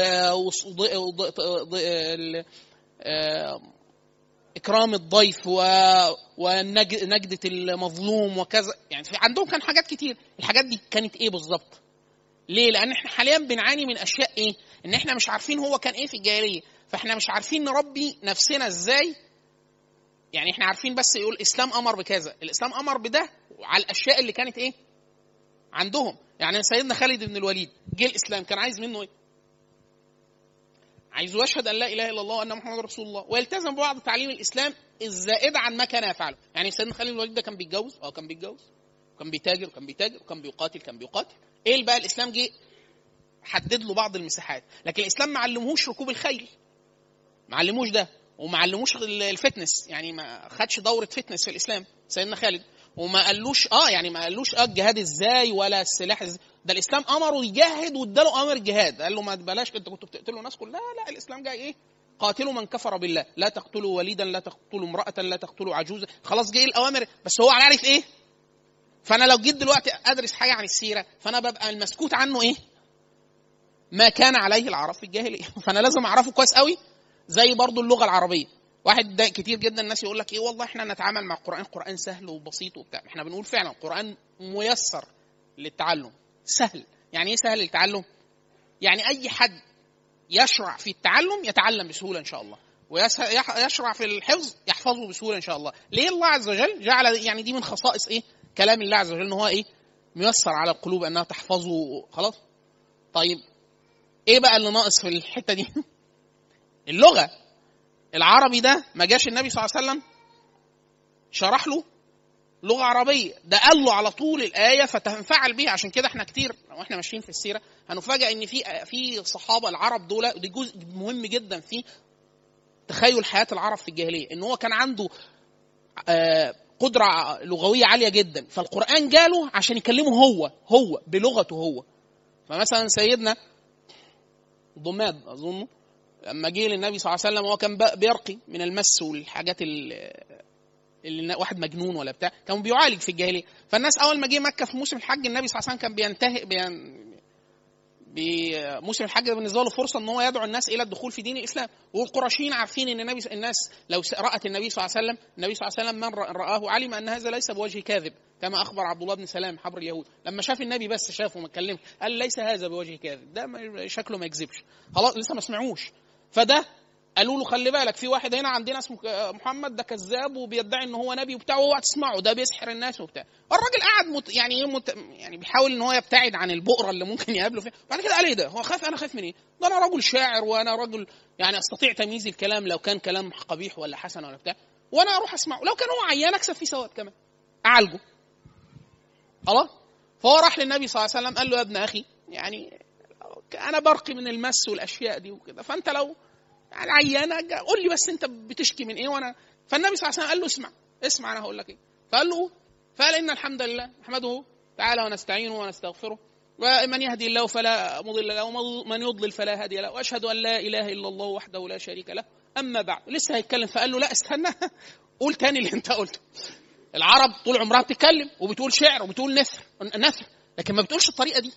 إكرام الضيف و... ونجدة المظلوم وكذا. يعني في عندهم كان حاجات كتير. الحاجات دي كانت إيه بالظبط؟ ليه؟ لأن إحنا حاليا بنعاني من أشياء إيه؟ إن إحنا مش عارفين هو كان إيه في الجاهلية. فإحنا مش عارفين نربي نفسنا إزاي. يعني إحنا عارفين بس يقول الإسلام أمر بكذا. الإسلام أمر بده على الأشياء اللي كانت إيه؟ عندهم. يعني سيدنا خالد بن الوليد جه الإسلام كان عايز منه إيه؟ عايز يشهد أن لا إله إلا الله وأن محمد رسول الله. ويلتزم ببعض تعليم الإسلام الزائد عن ما كان يفعله. يعني سيدنا خالد الوليد ده كان بيتجوز. آه كان بيتجوز. كان بيتاجر كان بيتاجر كان بيقاتل كان بيقاتل. إيه بقى؟ الإسلام جه حدد له بعض المساحات. لكن الإسلام ما علمهوش ركوب الخيل. ما علموش ده. وما علموش ال fitness. يعني ما خدش دورة fitness في الإسلام سيدنا خالد. وما قالوش آه يعني ما قالوش آه الجهاد إزاي ولا السلاح إزاي. ده الإسلام أمره يجاهد واداله أمر الجهاد قال له ما بلاش أنت كنتوا بتقتلوا الناس كلها؟ لا الإسلام جاي إيه؟ قاتلوا من كفر بالله. لا تقتلوا وليدا لا تقتلوا امرأة لا تقتلوا عجوزا خلاص جه الأوامر. بس هو عارف إيه؟ فأنا لو جيت دلوقتي أدرس حاجة عن السيرة فأنا ببقى المسكوت عنه إيه؟ ما كان عليه العرب في الجاهلية. فأنا لازم أعرفه كويس قوي زي برضو اللغة العربية. واحد ده كتير جدا الناس يقول لك إيه؟ والله إحنا نتعامل مع القرآن القرآن سهل وبسيط وبتاع. إحنا بنقول فعلا القرآن ميسر للتعلم. سهل. يعني إيه سهل للتعلم يعني أي حد يشرع في التعلم يتعلم بسهولة إن شاء الله. ويشرع في الحفظ يحفظه بسهولة إن شاء الله. ليه الله عز وجل جعل يعني دي من خصائص إيه؟ كلام الله عز وجل إن هو إيه؟ ميسر على القلوب إنها تحفظه. خلاص؟ طيب إيه بقى اللي ناقص في الحتة دي؟ اللغة. العربي ده ما جاش النبي صلى الله عليه وسلم شرح له لغة عربية. ده قال له على طول الآية فتنفعل بيها. عشان كده إحنا كتير وإحنا ماشيين في السيرة هنفاجئ إن في في صحابة العرب دول ودي جزء مهم جدا في تخيل حياة العرب في الجاهلية. إن هو كان عنده آه قدرة لغوية عالية جدا. فالقرآن جاله عشان يكلمه هو هو بلغته هو. فمثلا سيدنا ضماد أظنه لما جه للنبي صلى الله عليه وسلم هو كان بيرقي من المس والحاجات اللي, واحد مجنون ولا بتاع كان بيعالج في الجاهلية. فالناس أول ما جه مكة في موسم الحج النبي صلى الله عليه وسلم كان بينتهي بين بموسم الحج بالنسبة له فرصة إن هو يدعو الناس إلى الدخول في دين الإسلام. والقرشيين عارفين إن النبي الناس لو رأت النبي صلى الله عليه وسلم النبي صلى الله عليه وسلم من رآه علم أن هذا ليس بوجه كاذب كما أخبر عبد الله بن سلام حبر اليهود. لما شاف النبي بس شافه ما اتكلمش قال ليس هذا بوجه كاذب ده شكله ما يكذبش. خلاص لسه ما سمعوش. فده قالوا له خلي بالك في واحد هنا عندنا اسمه محمد ده كذاب وبيدعي إن هو نبي وبتاع واوعى تسمعه ده بيسحر الناس وبتاع. الراجل قاعد مت يعني إيه مت يعني بيحاول إن هو يبتعد عن البؤرة اللي ممكن يقابله فيها. بعد كده قال إيه ده؟ هو خاف أنا خايف من إيه؟ ده أنا رجل شاعر وأنا رجل يعني أستطيع تمييز الكلام لو كان كلام قبيح ولا حسن ولا بتاع. وأنا أروح أسمعه. لو كان هو عيان أكسب فيه ثواب كمان. أعالجه. خلاص؟ فهو راح للنبي صلى الله عليه وسلم قال له يا ابن أخي يعني أنا برقي من المس والأشياء دي وكده. فأنت لو يعني عيانة. قول لي بس انت بتشكي من إيه وأنا فالنبي صلى الله عليه وسلم قال له اسمع اسمع أنا هقول لك إيه. فقال له فقال إن الحمد لله نحمده تعالى ونستعينه ونستغفره. ومن يهدي الله فلا مضل له ومن يضلل فلا هادي له وأشهد أن لا إله إلا الله وحده لا شريك له. أما بعد لسه هيتكلم. فقال له لا استنى. قول تاني اللي انت قلته. العرب طول عمرها بتتكلم وبتقول شعر وبتقول نثر نثر. لكن ما بتقولش الطريقة دي.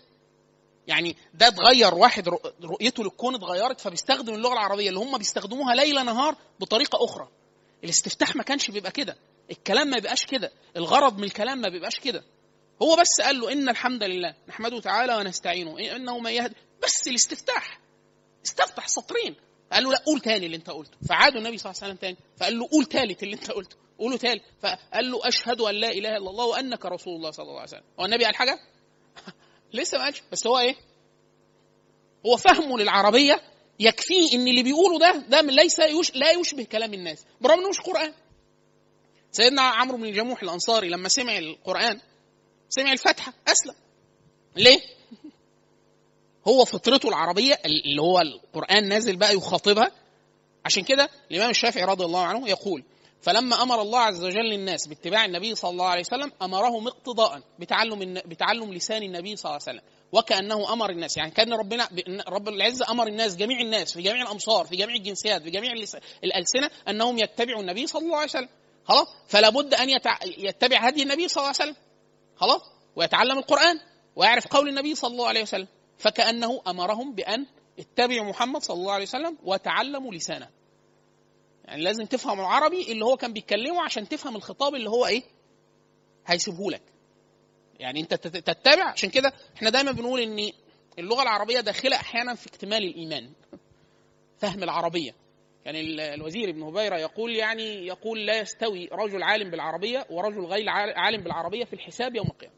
يعني ده اتغير واحد رؤيته للكون اتغيرت فبيستخدم اللغة العربية اللي هم بيستخدموها ليل نهار بطريقة أخرى. الاستفتاح ما كانش بيبقى كده. الكلام ما بيبقاش كده. الغرض من الكلام ما بيبقاش كده. هو بس قال له إن الحمد لله نحمده تعالى ونستعينه. إنه ما يهدي بس الاستفتاح. استفتح سطرين. قال له لا قول تاني اللي أنت قلته. فعادوا النبي صلى الله عليه وسلم تاني. فقال له قول تالت اللي أنت قلته. قوله تالت. فقال له أشهد أن لا إله إلا الله وأنك رسول الله صلى الله عليه وسلم. هو النبي قال حاجة؟ لسه ما قالش. بس هو إيه؟ هو فهمه للعربية يكفيه إن اللي بيقوله ده ده ليس يش لا يشبه كلام الناس برغم إنه مش قرآن. سيدنا عمرو بن الجموح الأنصاري لما سمع القرآن سمع الفاتحة أسلم. ليه؟ هو فطرته العربية اللي هو القرآن نازل بقى يخاطبها. عشان كده الإمام الشافعي رضي الله عنه يقول فلما أمر الله عز وجل الناس باتباع النبي صلى الله عليه وسلم أمرهم اقتضاء بتعلم بتعلم لسان النبي صلى الله عليه وسلم وكأنه أمر الناس. يعني كأن ربنا رب العزة أمر الناس جميع الناس في جميع الأمصار في جميع الجنسيات في جميع الألسنة أنهم يتبعوا النبي صلى الله عليه وسلم. خلاص؟ فلا بد أن يتبع هدي النبي صلى الله عليه وسلم. خلاص؟ ويتعلم القرآن ويعرف قول النبي صلى الله عليه وسلم. فكأنه أمرهم بأن اتبعوا محمد صلى الله عليه وسلم وتعلموا لسانه. يعني لازم تفهم العربي اللي هو كان بيتكلمه عشان تفهم الخطاب اللي هو إيه؟ هيسيبه لك. يعني أنت تت- تتبع. عشان كده إحنا دايما بنقول إن اللغة العربية داخلة أحيانا في اكتمال الإيمان. فهم العربية. يعني ال- الوزير ابن هبيرة يقول يعني يقول لا يستوي رجل عالم بالعربية ورجل غير عال- عالم بالعربية في الحساب يوم القيامة.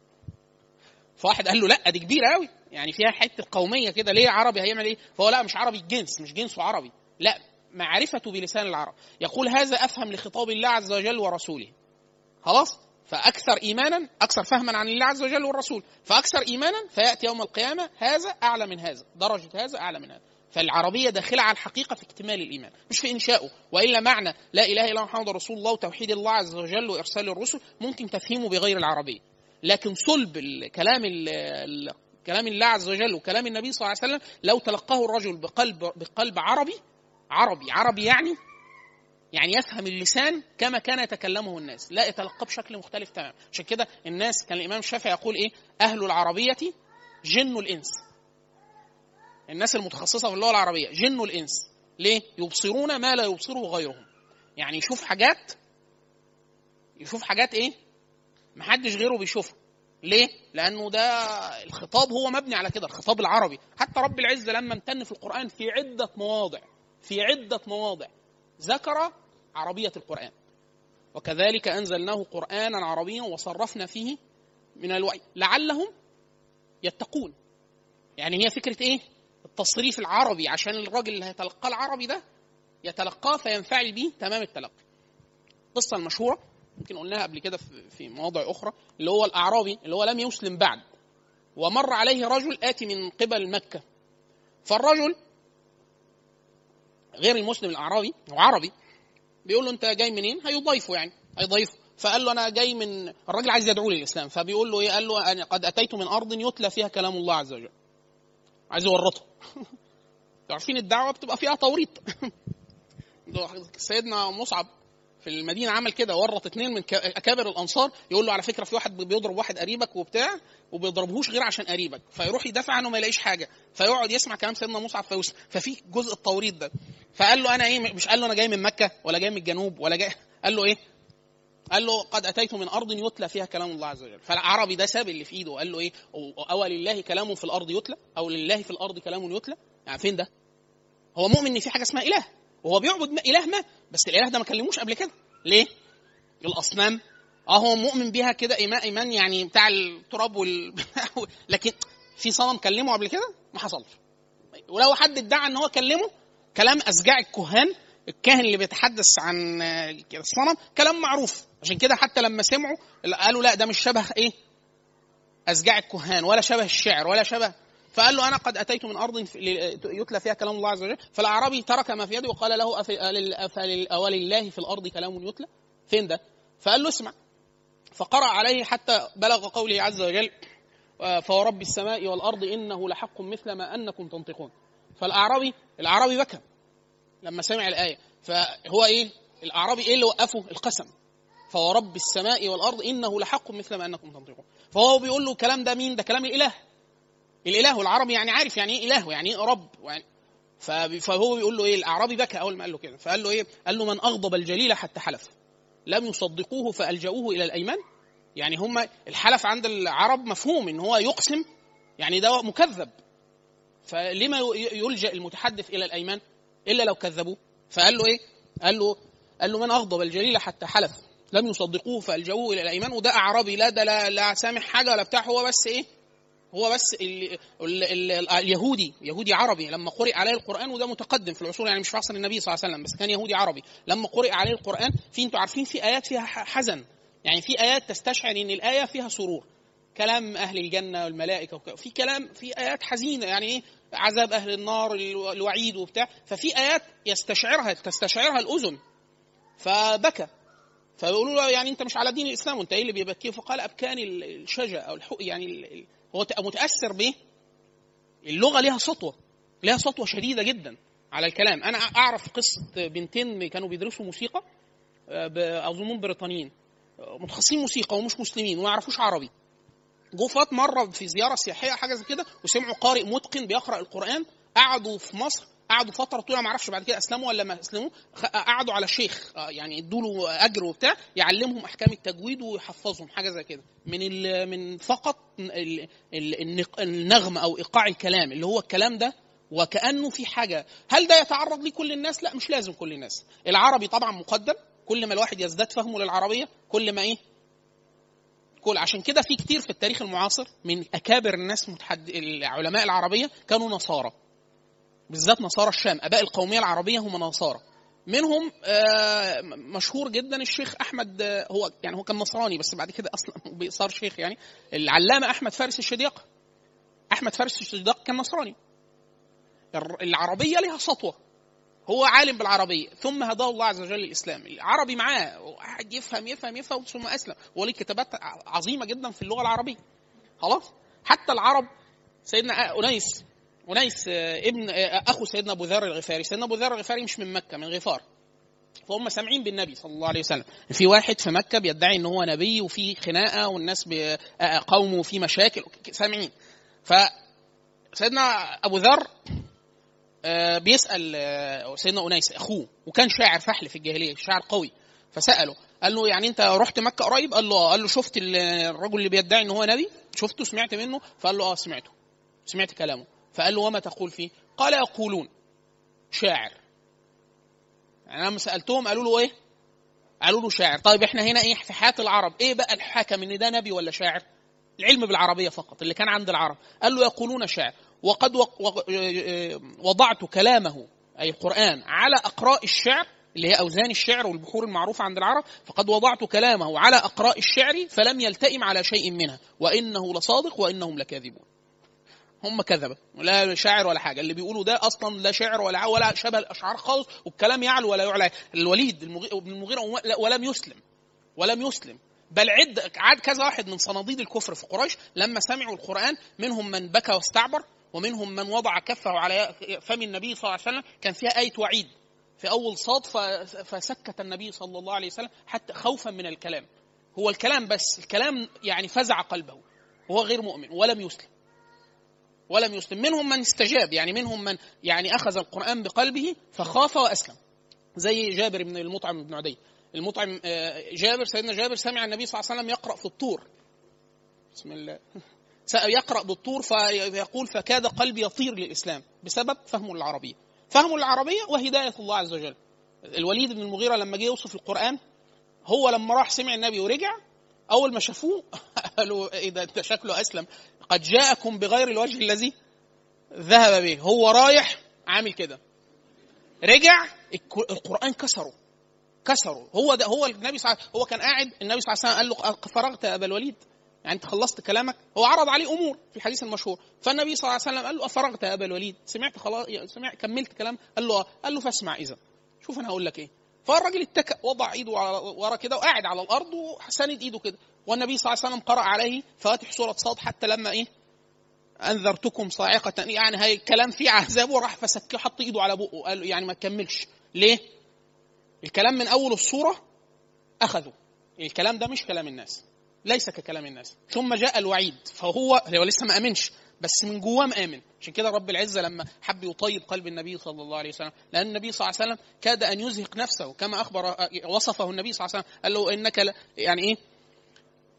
فواحد قال له لا دي كبيرة قوي يعني فيها حتة قومية كده ليه عربي هيعمل إيه؟ فهو لا مش عربي الجنس مش جنسه عربي لا. معرفته بلسان العرب. يقول هذا أفهم لخطاب الله عز وجل ورسوله. خلاص؟ فأكثر إيمانا أكثر فهما عن الله عز وجل والرسول. فأكثر إيمانا فيأتي يوم القيامة هذا أعلى من هذا درجة هذا أعلى من هذا. فالعربية داخلة على الحقيقة في اكتمال الإيمان مش في انشائه وإلا معنى لا إلا الله محمد رسول الله وتوحيد الله عز وجل وإرسال الرسل ممكن تفهيمه بغير العربية. لكن صلب الكلام ال- ال- كلام الله عز وجل وكلام النبي صلى الله عليه وسلم لو تلقاه الرجل بقلب بقلب عربي عربي عربي يعني يعني يفهم اللسان كما كان يتكلمه الناس لا يتلقاه بشكل مختلف تماما. عشان كده الناس كان الإمام الشافعي يقول إيه؟ أهل العربية جن الإنس. الناس المتخصصة في اللغة العربية جن الإنس. ليه؟ يبصرون ما لا يبصره غيرهم. يعني يشوف حاجات يشوف حاجات إيه؟ محدش غيره بيشوفها. ليه؟ لأنه ده الخطاب هو مبني على كده الخطاب العربي. حتى رب العزة لما امتن في القرآن في عدة مواضع. في عدة مواضع. ذكر عربية القرآن. وكذلك أنزلناه قرآنا عربيا وصرفنا فيه من الوعي لعلهم يتقون. يعني هي فكرة إيه؟ التصريف العربي. عشان الراجل اللي هيتلقاه العربي ده يتلقاه فينفعل به تمام التلقي. القصة المشهورة يمكن قلناها قبل كده في- مواضع أخرى اللي هو الأعرابي اللي هو لم يسلم بعد. ومر عليه رجل آتي من قبل مكة. فالرجل غير المسلم الأعرابي هو عربي بيقول له أنت جاي منين؟ هيضيفه يعني هيضيفه. فقال له أنا جاي من الراجل عايز يدعو للإسلام فبيقول له إيه؟ قال له أنا قد أتيت من أرض يتلى فيها كلام الله عز وجل. عايز يورطه. عارفين الدعوة بتبقى فيها توريط. سيدنا مصعب في المدينة عمل كده ورط اتنين من أكابر الأنصار يقول له على فكرة في واحد بيضرب واحد قريبك وبتاع وبيضربهوش غير عشان قريبك فيروح يدافع عنه ما يلاقيش حاجة فيقعد يسمع كلام سيدنا مصعب فيوسف ففي جزء التوريط ده فقال له أنا إيه مش قال له أنا جاي من مكة ولا جاي من الجنوب ولا جاي قال له إيه قال له قد أتيت من أرض يتلى فيها كلام الله عز وجل فالعربي ده ساب اللي في إيده وقال له إيه أو لله كلام في الأرض يتلى أو لله في الأرض كلام يتلى يعني فين ده؟ هو مؤمن إن في حاجة اسمها إله وهو بيعبد إله ما بس الإله ده ما كلموش قبل كده. ليه؟ الاصنام آه هو مؤمن بيها كده إيمان إيمان يعني بتاع التراب وال لكن في صنم كلمه قبل كده؟ ما حصلش. ولو حد ادعى إن هو كلمه كلام أشجاع الكهان الكاهن اللي بيتحدث عن آه، الصنم كلام معروف. عشان كده حتى لما سمعوا قالوا لا ده مش شبه إيه؟ أشجاع الكهان ولا شبه الشعر ولا شبه فقال له أنا قد أتيت من أرض يتلى فيها كلام الله عز وجل. فالأعرابي ترك ما في يده وقال له أولله في الأرض كلام يتلى؟ فين ده؟ فقال له اسمع. فقرأ عليه حتى بلغ قوله عز وجل آه، فورب السماء والأرض إنه لحق مثل ما أنكم تنطقون. فالاعرابي الأعرابي بكى لما سمع الآية. فهو إيه؟ الأعرابي إيه اللي وقفه؟ القسم. فورب السماء والأرض إنه لحق مثل ما أنكم تنطقون. فهو بيقول له الكلام ده مين؟ ده كلام الإله. الإله والعربي يعني عارف يعني إيه إله يعني إيه رب يعني. فهو بيقول له إيه؟ الأعرابي بكى أول ما قال له كده. فقال له إيه؟ قال له من أغضب الجليل حتى حلف. لم يصدقوه فألجأوه إلى الأيمان. يعني هم الحلف عند العرب مفهوم إن هو يقسم. يعني ده مكذب. فلما ي- يلجأ المتحدث إلى الأيمان؟ إلا لو كذبوه. فقال له إيه؟ قال له قال له من أغضب الجليل حتى حلف. لم يصدقوه فألجأوه إلى الأيمان. وده أعرابي. لا ده لا, لا سامح حاجة ولا بتاع. هو بس إيه؟ هو بس ال ال ال اليهودي يهودي عربي لما قرئ عليه القرآن وده متقدم في العصور يعني مش في عصر النبي صلى الله عليه وسلم بس كان يهودي عربي. لما قرئ عليه القرآن في أنتوا عارفين في آيات فيها حزن. يعني في آيات تستشعر إن الآية فيها سرور. كلام أهل الجنة والملائكة. في كلام في آيات حزينة يعني إيه؟ عذاب أهل النار الو- الوعيد وبتاع. ففي آيات يستشعرها تستشعرها الأذن. فبكى. فيقولوا له يعني أنت مش على دين الإسلام وأنت إيه اللي بيبكيه؟ فقال أبكاني ال- الشجا أو الحق يعني هو متأثر بايه؟ اللغة ليها سطوة ليها سطوة شديدة جدا على الكلام. أنا أعرف قصة بنتين كانوا بيدرسوا موسيقى آه، أظنهم بريطانيين. آه، متخصصين موسيقى ومش مسلمين وما يعرفوش عربي. جو فات مرة في زيارة سياحية حاجة زي كده وسمعوا قارئ متقن بيقرأ القرآن قعدوا في مصر قعدوا فترة طويلة ما أعرفش بعد كده أسلموا ولا ما أسلموا قعدوا على شيخ آه، يعني ادوا له أجر وبتاع يعلمهم أحكام التجويد ويحفظهم حاجة زي كده. من ال من فقط النغم أو إيقاع الكلام اللي هو الكلام ده وكأنه في حاجة. هل ده يتعرض ليه كل الناس؟ لا مش لازم كل الناس. العربي طبعا مقدم كل ما الواحد يزداد فهمه للعربية كل ما إيه؟ كل عشان كده في كتير في التاريخ المعاصر من أكابر الناس متحد... العلماء العربية كانوا نصارى. بالذات نصارى الشام أباء القومية العربية هم نصارى. منهم آه، مشهور جدا الشيخ أحمد آه، هو يعني هو كان نصراني بس بعد كده أصلا صار شيخ يعني. العلامة أحمد فارس الشديق. أحمد فارس الشديق كان نصراني. العربية لها سطوة. هو عالم بالعربية. ثم هداه الله عز وجل الاسلام العربي معاه. قاعد يفهم يفهم يفهم ثم أسلم. وليه كتابات عظيمة جدا في اللغة العربية. خلاص؟ حتى العرب سيدنا أنيس أنيس آه، ابن آه، أخو سيدنا أبو ذر الغفاري. سيدنا أبو ذر الغفاري مش من مكة من غفار. فهم سامعين بالنبي صلى الله عليه وسلم. في واحد في مكة بيدعي إن هو نبي وفي خناقة والناس آه، قومه في مشاكل. سامعين. ف سيدنا أبو ذر آه، سيدنا أنيس أخوه. وكان شاعر فحل في الجاهلية شاعر قوي. فسأله قال له يعني أنت رحت مكة قريب؟ قال له آه قال له شفت ال- الرجل اللي بيدعي إن هو نبي؟ شفته سمعت منه؟ فقال له آه سمعته. سمعت كلامه. فقال له وما تقول فيه؟ قال يقولون. شاعر. يعني لما سألتهم قالوا له إيه؟ قالوا له شاعر. طيب إحنا هنا إيه؟ في حياة العرب. إيه بقى الحكم إن ده نبي ولا شاعر؟ العلم بالعربية فقط اللي كان عند العرب. قال له يقولون شاعر. وقد وق- وق- وضعت كلامه أي القرآن على أقراء الشعر اللي هي أوزان الشعر والبحور المعروفة عند العرب. فقد وضعت كلامه على أقراء الشعر فلم يلتئم على شيء منها. وإنه لصادق وإنهم لكاذبون. هم كذبه لا شاعر ولا حاجة. اللي بيقولوا ده أصلا لا شعر ولا ولا شبه الأشعار خالص والكلام يعلو ولا يعلى. الوليد بن المغيرة ولم يسلم. ولم يسلم. بل عد عاد كذا واحد من صناديد الكفر في قريش لما سمعوا القرآن منهم من بكى واستعبر ومنهم من وضع كفه على فم النبي صلى الله عليه وسلم. كان فيها آية وعيد. في أول صاد فسكت النبي صلى الله عليه وسلم حتى خوفا من الكلام. هو الكلام بس الكلام يعني فزع قلبه. وهو غير مؤمن ولم يسلم. ولم يسلم. منهم من استجاب يعني منهم من يعني أخذ القرآن بقلبه فخاف وأسلم. زي جابر بن المطعم بن عدي. المطعم آه، جابر سيدنا جابر سمع النبي صلى الله عليه وسلم يقرأ في الطور. بسم الله. يقرأ بالطور فيقول فكاد قلبي يطير للإسلام بسبب فهمه للعربيه فهمه للعربيه وهداية الله عز وجل. الوليد بن المغيرة لما جه يوصف القرآن هو لما راح سمع النبي ورجع أول ما شافوه قالوا إيه ده أنت شكله أسلم. قد جاءكم بغير الوجه الذي ذهب به. هو رايح عامل كده. رجع القرآن كسره. كسره. هو ده هو النبي صلى الله عليه وسلم هو كان قاعد النبي صلى الله عليه وسلم قال له فرغت يا أبا الوليد. يعني أنت خلصت كلامك. هو عرض عليه أمور في الحديث المشهور. فالنبي صلى الله عليه وسلم قال له أفرغت يا أبا الوليد. سمعت خلاص سمعت كملت كلام. قال له قال له فاسمع إذا. شوف أنا هقول لك إيه. فالراجل اتكأ وضع إيده ورا كده وقاعد على الأرض وساند إيده كده. والنبي صلى الله عليه وسلم قرأ عليه فواتح سورة صاد حتى لما إيه؟ أنذرتكم صاعقة. يعني هاي الكلام فيه عذاب وراح فسكه حط إيده على بقه. قال يعني ما تكملش. ليه؟ الكلام من أول الصورة أخذه. الكلام ده مش كلام الناس. ليس ككلام الناس. ثم جاء الوعيد. فهو هو لسه ما آمنش. بس من جواه مآمن عشان كده رب العزة لما حب يطيب قلب النبي صلى الله عليه وسلم. لأن النبي صلى الله عليه وسلم كاد أن يزهق نفسه. كما اخبر وصفه النبي صلى الله عليه وسلم. قال له إنك يعني إيه؟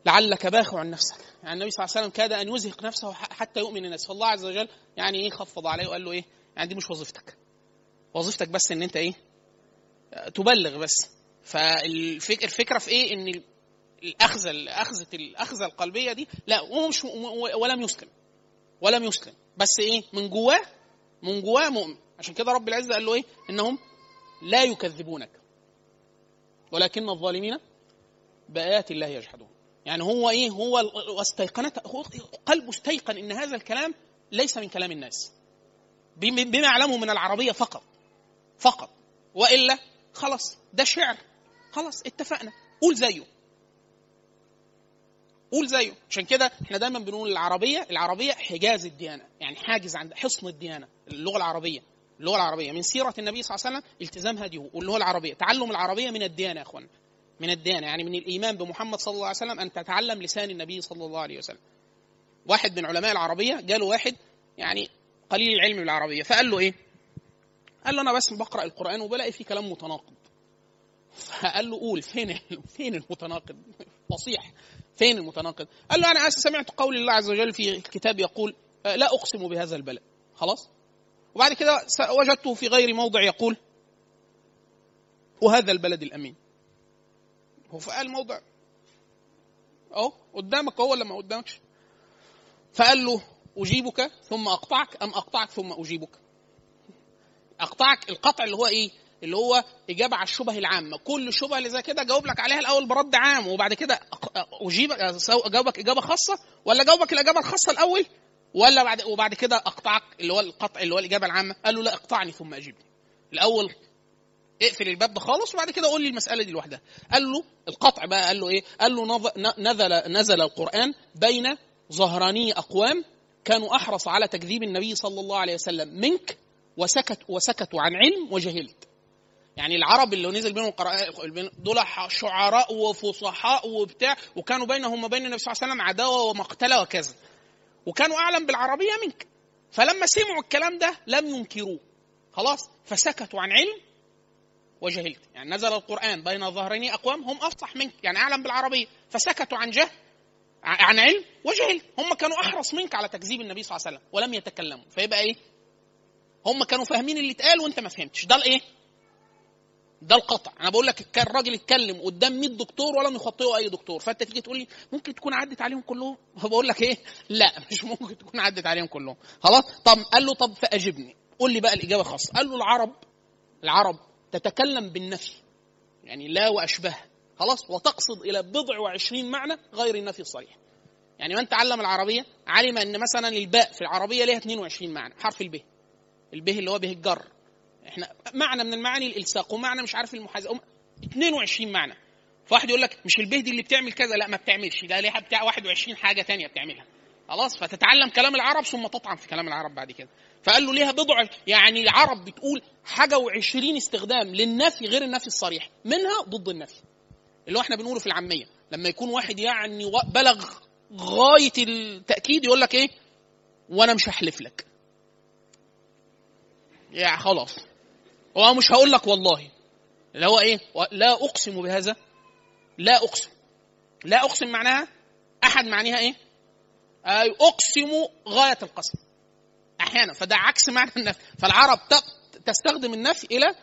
لعلك باخع نفسك. يعني النبي صلى الله عليه وسلم كاد أن يزهق نفسه حتى يؤمن الناس فالله عز وجل يعني إيه خفض عليه وقال له إيه؟ يعني دي مش وظيفتك. وظيفتك بس إن أنت إيه؟ تبلغ بس. فالفكرة في إيه؟ إن الاخذه الاخذه الأخذة القلبية دي لا هو مش ولم يسلم. ولم يسلم. بس إيه؟ من جواه من جواه مؤمن. عشان كده رب العزة قال له إيه؟ إنهم لا يكذبونك. ولكن الظالمين بآيات الله يجحدون. يعني هو إيه؟ هو واستيقنت قلبه استيقن إن هذا الكلام ليس من كلام الناس. بم- بما يعلمه من العربية فقط. فقط. وإلا خلاص ده شعر. خلاص اتفقنا. قول زيه. قول زيه. عشان كده إحنا دايما بنقول العربية العربية حجاز الديانة. يعني حاجز عند حصن الديانة اللغة العربية. اللغة العربية. من سيرة النبي صلى الله عليه وسلم التزام هديه واللغة العربية. تعلم العربية من الديانة يا اخوانا من الديانه يعني من الإيمان بمحمد صلى الله عليه وسلم أن تتعلم لسان النبي صلى الله عليه وسلم. واحد من علماء العربية جاله واحد يعني قليل العلم بالعربية فقال له إيه؟ قال له أنا بس بقرأ القرآن وبلاقي فيه كلام متناقض. فقال له قول فين فين المتناقض؟ فصيح فين المتناقض؟ قال له أنا سمعت قول الله عز وجل في الكتاب يقول آه، لا أقسم بهذا البلد خلاص؟ وبعد كده وجدته في غير موضع يقول وهذا البلد الأمين. هو فقال موضع. أهو قدامك هو ولا ما قدامكش؟ فقال له أجيبك ثم أقطعك أم أقطعك ثم أجيبك؟ أقطعك القطع اللي هو إيه؟ اللي هو إجابة على الشبه العامة. كل شبهة اللي زي كده جاوب لك عليها الأول برد عام وبعد كده اجيبك اجاوبك إجابة خاصة ولا جاوبك الإجابة الخاصة الأول ولا بعد وبعد كده أقطعك اللي هو القطع اللي هو الإجابة العامة؟ قال له لا اقطعني ثم أجيبني. الأول اقفل الباب ده خالص وبعد كده قول لي المسألة دي لوحدها. قال له القطع بقى قال له إيه؟ قال له نزل نزل القرآن بين ظهراني أقوام كانوا أحرص على تكذيب النبي صلى الله عليه وسلم منك وسكت وسكتوا عن علم وجهلت. يعني العرب اللي نزل بينهم دول شعراء وفصحاء وبتاع وكانوا بينهم وبين النبي صلى الله عليه وسلم عداوة ومقتلة وكذا. وكانوا أعلم بالعربية منك. فلما سمعوا الكلام ده لم ينكروه. خلاص فسكتوا عن علم وجهلت. يعني نزل القرآن بين ظهرين أقوام هم أفصح منك. يعني أعلم بالعربية. فسكتوا عن جهل عن علم وجهل هم كانوا أحرص منك على تكذيب النبي صلى الله عليه وسلم ولم يتكلموا. فيبقى إيه؟ هم كانوا فاهمين اللي اتقال وأنت ما فهمتش. ده الإيه؟ ده القطع. أنا بقول لك كان الراجل اتكلم قدام 100 دكتور ولم يخطئه أي دكتور. فأنت تيجي تقول لي ممكن تكون عدت عليهم كلهم؟ فبقول لك إيه؟ لا مش ممكن تكون عدت عليهم كلهم. خلاص؟ طب قال له طب فأجبني. قول لي بقى الإجابة الخاصة. قال له العرب العرب تتكلم بالنفي يعني لا وأشبه. خلاص؟ وتقصد إلى بضع وعشرين معنى غير النفي الصريح. يعني من تعلم العربية علم أن مثلا الباء في العربية لها 22 معنى حرف الب. الب اللي هو به الجر. إحنا معنى من المعاني الالصاق ومعنى مش عارف المحاذاه 22 معنى. فواحد يقول لك مش البه دي اللي بتعمل كذا لا ما بتعملش. ده ليها بتاع 21 حاجة تانية بتعملها. خلاص فتتعلم كلام العرب ثم تطعن في كلام العرب بعد كده. فقال له ليها بضع يعني العرب بتقول حاجة وعشرين استخدام للنفي غير النفي الصريح منها ضد النفي. اللي هو إحنا بنقوله في العامية لما يكون واحد يعني بلغ غاية التأكيد يقول لك إيه؟ وأنا مش هحلف لك. يعني خلاص. هو مش هقول لك والله. اللي هو إيه؟ لا أقسم بهذا لا أقسم. لا أقسم معناها أحد معناها إيه؟ أقسم غاية القسم. أحيانا. فده عكس معنى النفي. فالعرب تستخدم النفي إلى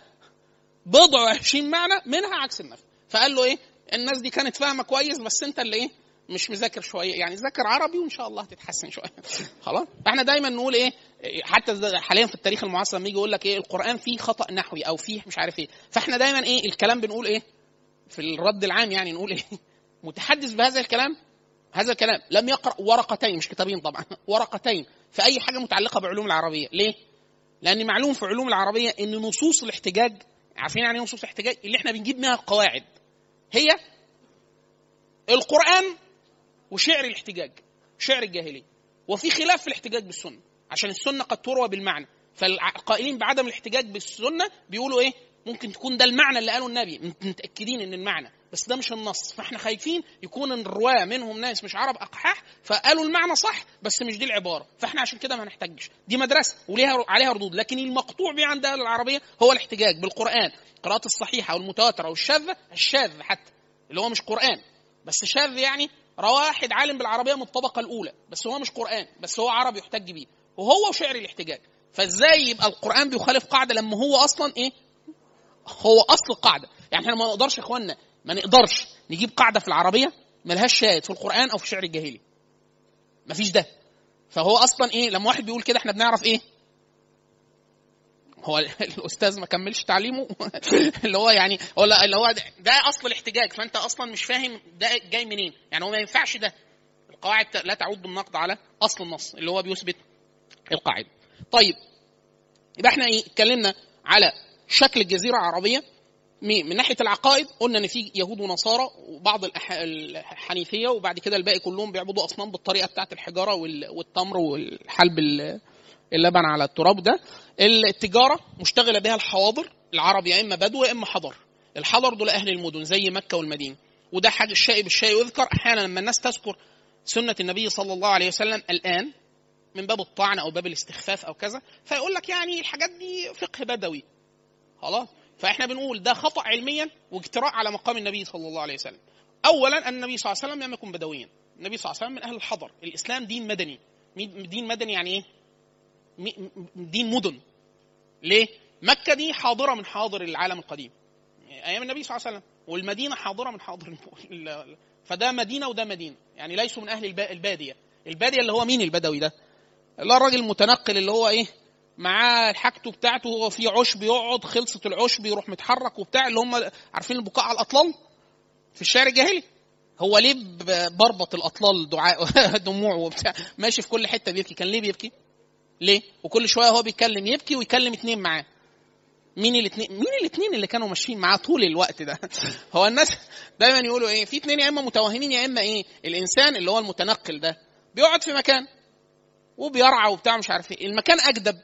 بضع وعشرين معنى منها عكس النفي. فقال له إيه؟ الناس دي كانت فاهمة كويس بس أنت اللي إيه؟ مش مذاكر شوية. يعني ذاكر عربي وإن شاء الله هتتحسن شوية. خلاص؟ فاحنا دايما نقول إيه؟ حتى حاليا في التاريخ المعاصر لما يجي يقول لك إيه؟ القرآن فيه خطأ نحوي أو فيه مش عارف إيه. فإحنا دايما إيه؟ الكلام بنقول إيه؟ في الرد العام يعني نقول إيه؟ متحدث بهذا الكلام؟ هذا الكلام. لم يقرأ ورقتين مش كتابين طبعا ورقتين في أي حاجة متعلقة بعلوم العربية. ليه؟ لأن معلوم في علوم العربية إن نصوص الاحتجاج عارفين يعني إيه نصوص الاحتجاج؟ اللي إحنا بنجيب منها القواعد. هي القرآن وشعر الاحتجاج شعر الجاهلية. وفي خلاف في الاحتجاج بالسنة عشان السنة قد تروى بالمعنى. فالقائلين بعدم الاحتجاج بالسنة بيقولوا إيه؟ ممكن تكون ده المعنى اللي قاله النبي. متأكدين إن المعنى. بس ده مش النص. فاحنا خايفين يكون الرواه منهم ناس مش عرب أقحاح فقالوا المعنى صح بس مش دي العبارة. فاحنا عشان كده ما نحتاجش دي مدرسة وليها عليها ردود. لكن المقطوع به عند أهل العربية هو الاحتجاج بالقرآن. القراءات الصحيحة والمتواترة والشاذه الشاذ حتى اللي هو مش قرآن. بس شاذ يعني رواه واحد عالم بالعربية من الطبقه الأولى. بس هو مش قرآن بس هو عربي يحتج بيه. وهو وشعر الاحتجاج. فازاي يبقى القرآن بيخالف قاعدة لما هو أصلا إيه؟ هو أصل القاعده يعني إحنا ما نقدرش يا اخوانا ما نقدرش نجيب قاعدة في العربية ملهاش شاهد في القرآن أو في الشعر الجاهلي. مفيش ده. فهو أصلا إيه لما واحد بيقول كده إحنا بنعرف إيه؟ هو الأستاذ ما كملش تعليمه؟ اللي هو يعني هو اللي هو ده, ده أصل الاحتجاج. فأنت أصلا مش فاهم ده جاي منين. يعني هو ما ينفعش ده. القواعد لا تعود بالنقد على أصل النص اللي هو بيثبت القاعدة. طيب يبقى إحنا إيه اتكلمنا على شكل الجزيرة العربية. من ناحية العقائد قلنا إن في يهود ونصارى وبعض الحنيفية وبعد كده الباقي كلهم بيعبدوا أصنام بالطريقة بتاعت الحجارة والتمر والحلب اللبن على التراب ده. التجارة مشتغلة بها الحواضر العرب يا إما بدو يا إما حضر. الحضر دول أهل المدن زي مكة والمدينة. وده حاجة الشيء بالشيء يذكر أحيانا لما الناس تذكر سنة النبي صلى الله عليه وسلم الآن من باب الطعن أو باب الاستخفاف أو كذا فيقول لك يعني الحاجات دي فقه بدوي. خلاص. فإحنا بنقول ده خطأ علميا واجتراء على مقام النبي صلى الله عليه وسلم. اولا أن النبي صلى الله عليه وسلم لم يكن بدويا. النبي صلى الله عليه وسلم من أهل الحضر. الإسلام دين مدني. دين مدني يعني إيه؟ دين مدن. ليه؟ مكة دي حاضرة من حاضر العالم القديم. أيام النبي صلى الله عليه وسلم. والمدينة حاضرة من حاضر فده مدينة وده مدينة. يعني ليسوا من أهل البادية. البادية اللي هو مين البدوي ده؟ هو الراجل المتنقل اللي هو إيه؟ معاه حاجته بتاعته هو في عشب يقعد خلصت العشب يروح متحرك وبتاع اللي هم عارفين البكاء على الأطلال في الشعر الجاهلي؟ هو ليه بربط الأطلال دعاء دموع وبتاع؟ ماشي في كل حتة بيبكي. كان ليه بيبكي؟ ليه؟ وكل شوية هو بيتكلم يبكي ويكلم اتنين معاه. مين الاثنين مين الاثنين اللي كانوا ماشيين معاه طول الوقت ده؟ هو الناس دايما يقولوا إيه؟ في اثنين يا إما متوهمين يا إما إيه؟ الإنسان اللي هو المتنقل ده بيقعد في مكان وبيرعى وبتاع مش عارف إيه. المكان أجدب.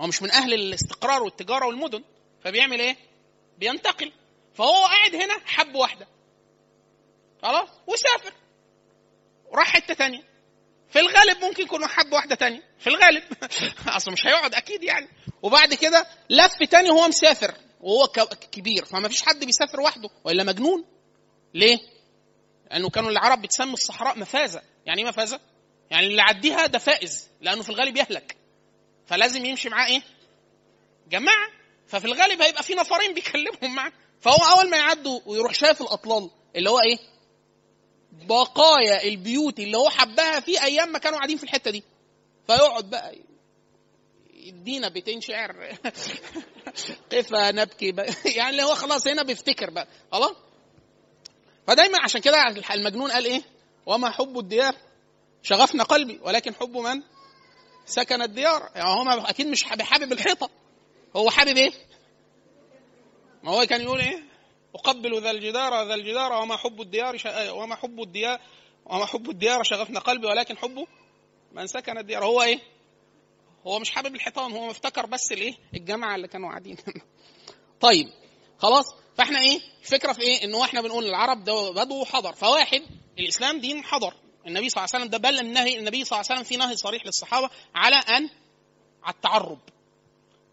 هو مش من أهل الاستقرار والتجارة والمدن فبيعمل إيه؟ بينتقل. فهو قاعد هنا حب واحدة. خلاص؟ وسافر. وراح حتة تانية. في الغالب ممكن يكون حب واحدة تانية. في الغالب. أصل مش هيقعد أكيد يعني. وبعد كده لف تاني وهو مسافر. وهو كبير. فما فيش حد بيسافر وحده. وإلا مجنون. ليه؟ لأنه كانوا العرب بتسمي الصحراء مفازة. يعني إيه مفازة؟ يعني اللي يعديها ده فائز. لأنه في الغالب يهلك. فلازم يمشي معاه إيه؟ جماعة. ففي الغالب هيبقى في نفرين بيكلمهم معاه. فهو أول ما يعدوا ويروح شايف الأطلال اللي هو إيه؟ بقايا البيوت اللي هو حبها في أيام ما كانوا قاعدين في الحتة دي. فيقعد بقى يدينا بيتين شعر. قف نبكي بقى. يعني اللي هو خلاص هنا بيفتكر بقى. خلاص؟ فدايما عشان كده المجنون قال إيه؟ وما حب الديار. شغفنا قلبي. ولكن حب من؟ سكن الديار. يعني هو أكيد مش حابب الحيطة. هو حابب إيه؟ ما هو كان يقول إيه؟ أقبل ذا الجدار ذا الجدار وما حب الديار ش... وما حب الديار وما حب الديار شغفنا قلبي ولكن حبه من سكن الديار. هو إيه؟ هو مش حابب الحيطان هو مفتكر بس الإيه؟ الجماعة اللي كانوا قاعدين. طيب خلاص. فإحنا إيه؟ الفكرة في إيه؟ إنه إحنا بنقول العرب ده بدو حضر. فواحد الإسلام دين حضر. النبي صلى الله عليه وسلم ده بل النهي النبي صلى الله عليه وسلم في نهي صريح للصحابة على أن على التعرب.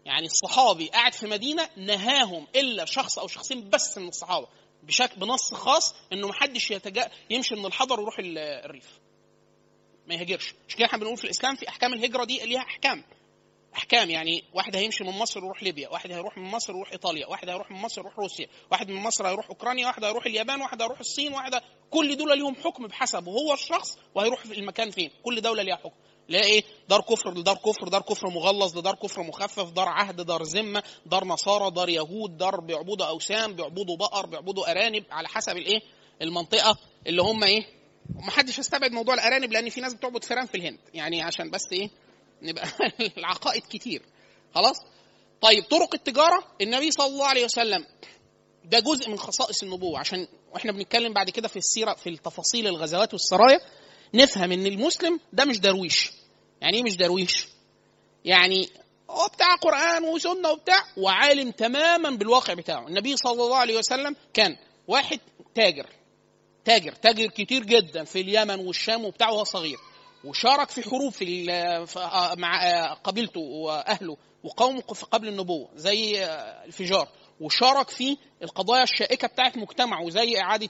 يعني الصحابي قاعد في مدينة نهاهم إلا شخص أو شخصين بس من الصحابة بشكل بنص خاص إنه ما حدش يتجا يمشي من الحضر ويروح الريف. ما يهاجرش. مش كده إحنا بنقول في الإسلام في أحكام الهجرة دي ليها أحكام. إحكام يعني واحد هيمشي من مصر يروح ليبيا واحد هيروح من مصر يروح إيطاليا واحد هيروح من مصر يروح روسيا واحد من مصر هيروح أوكرانيا واحد هيروح اليابان واحد هيروح الصين واحد كل دول ليهم حكم بحسب هو الشخص وهيروح في المكان فين كل دولة ليها حكم. لا إيه دار كفر لدار كفر دار كفر مغلظ لدار كفر مخفف دار عهد دار ذمة دار نصارى دار يهود دار بيعبدوا أوثان بيعبدوا بقر بيعبدوا أرانب على حسب الإيه المنطقة اللي هم إيه ومحدش يستبعد موضوع الأرانب لأن في ناس بتعبد فيران في الهند يعني عشان بس إيه نبقى العقائد كتير. خلاص؟ طيب طرق التجارة. النبي صلى الله عليه وسلم ده جزء من خصائص النبوة. عشان وإحنا بنتكلم بعد كده في السيرة في التفاصيل الغزوات والسرايا نفهم إن المسلم ده مش درويش. يعني إيه مش درويش؟ يعني هو بتاع قرآن وسنة وبتاع وعالم تماما بالواقع بتاعه. النبي صلى الله عليه وسلم كان واحد تاجر. تاجر تاجر كتير جدا في اليمن والشام وبتاع وهو صغير. وشارك في حروب في مع قبيلته وأهله وقومه قبل النبوة زي الفجار. وشارك في القضايا الشائكة بتاعت مجتمعه زي إعادة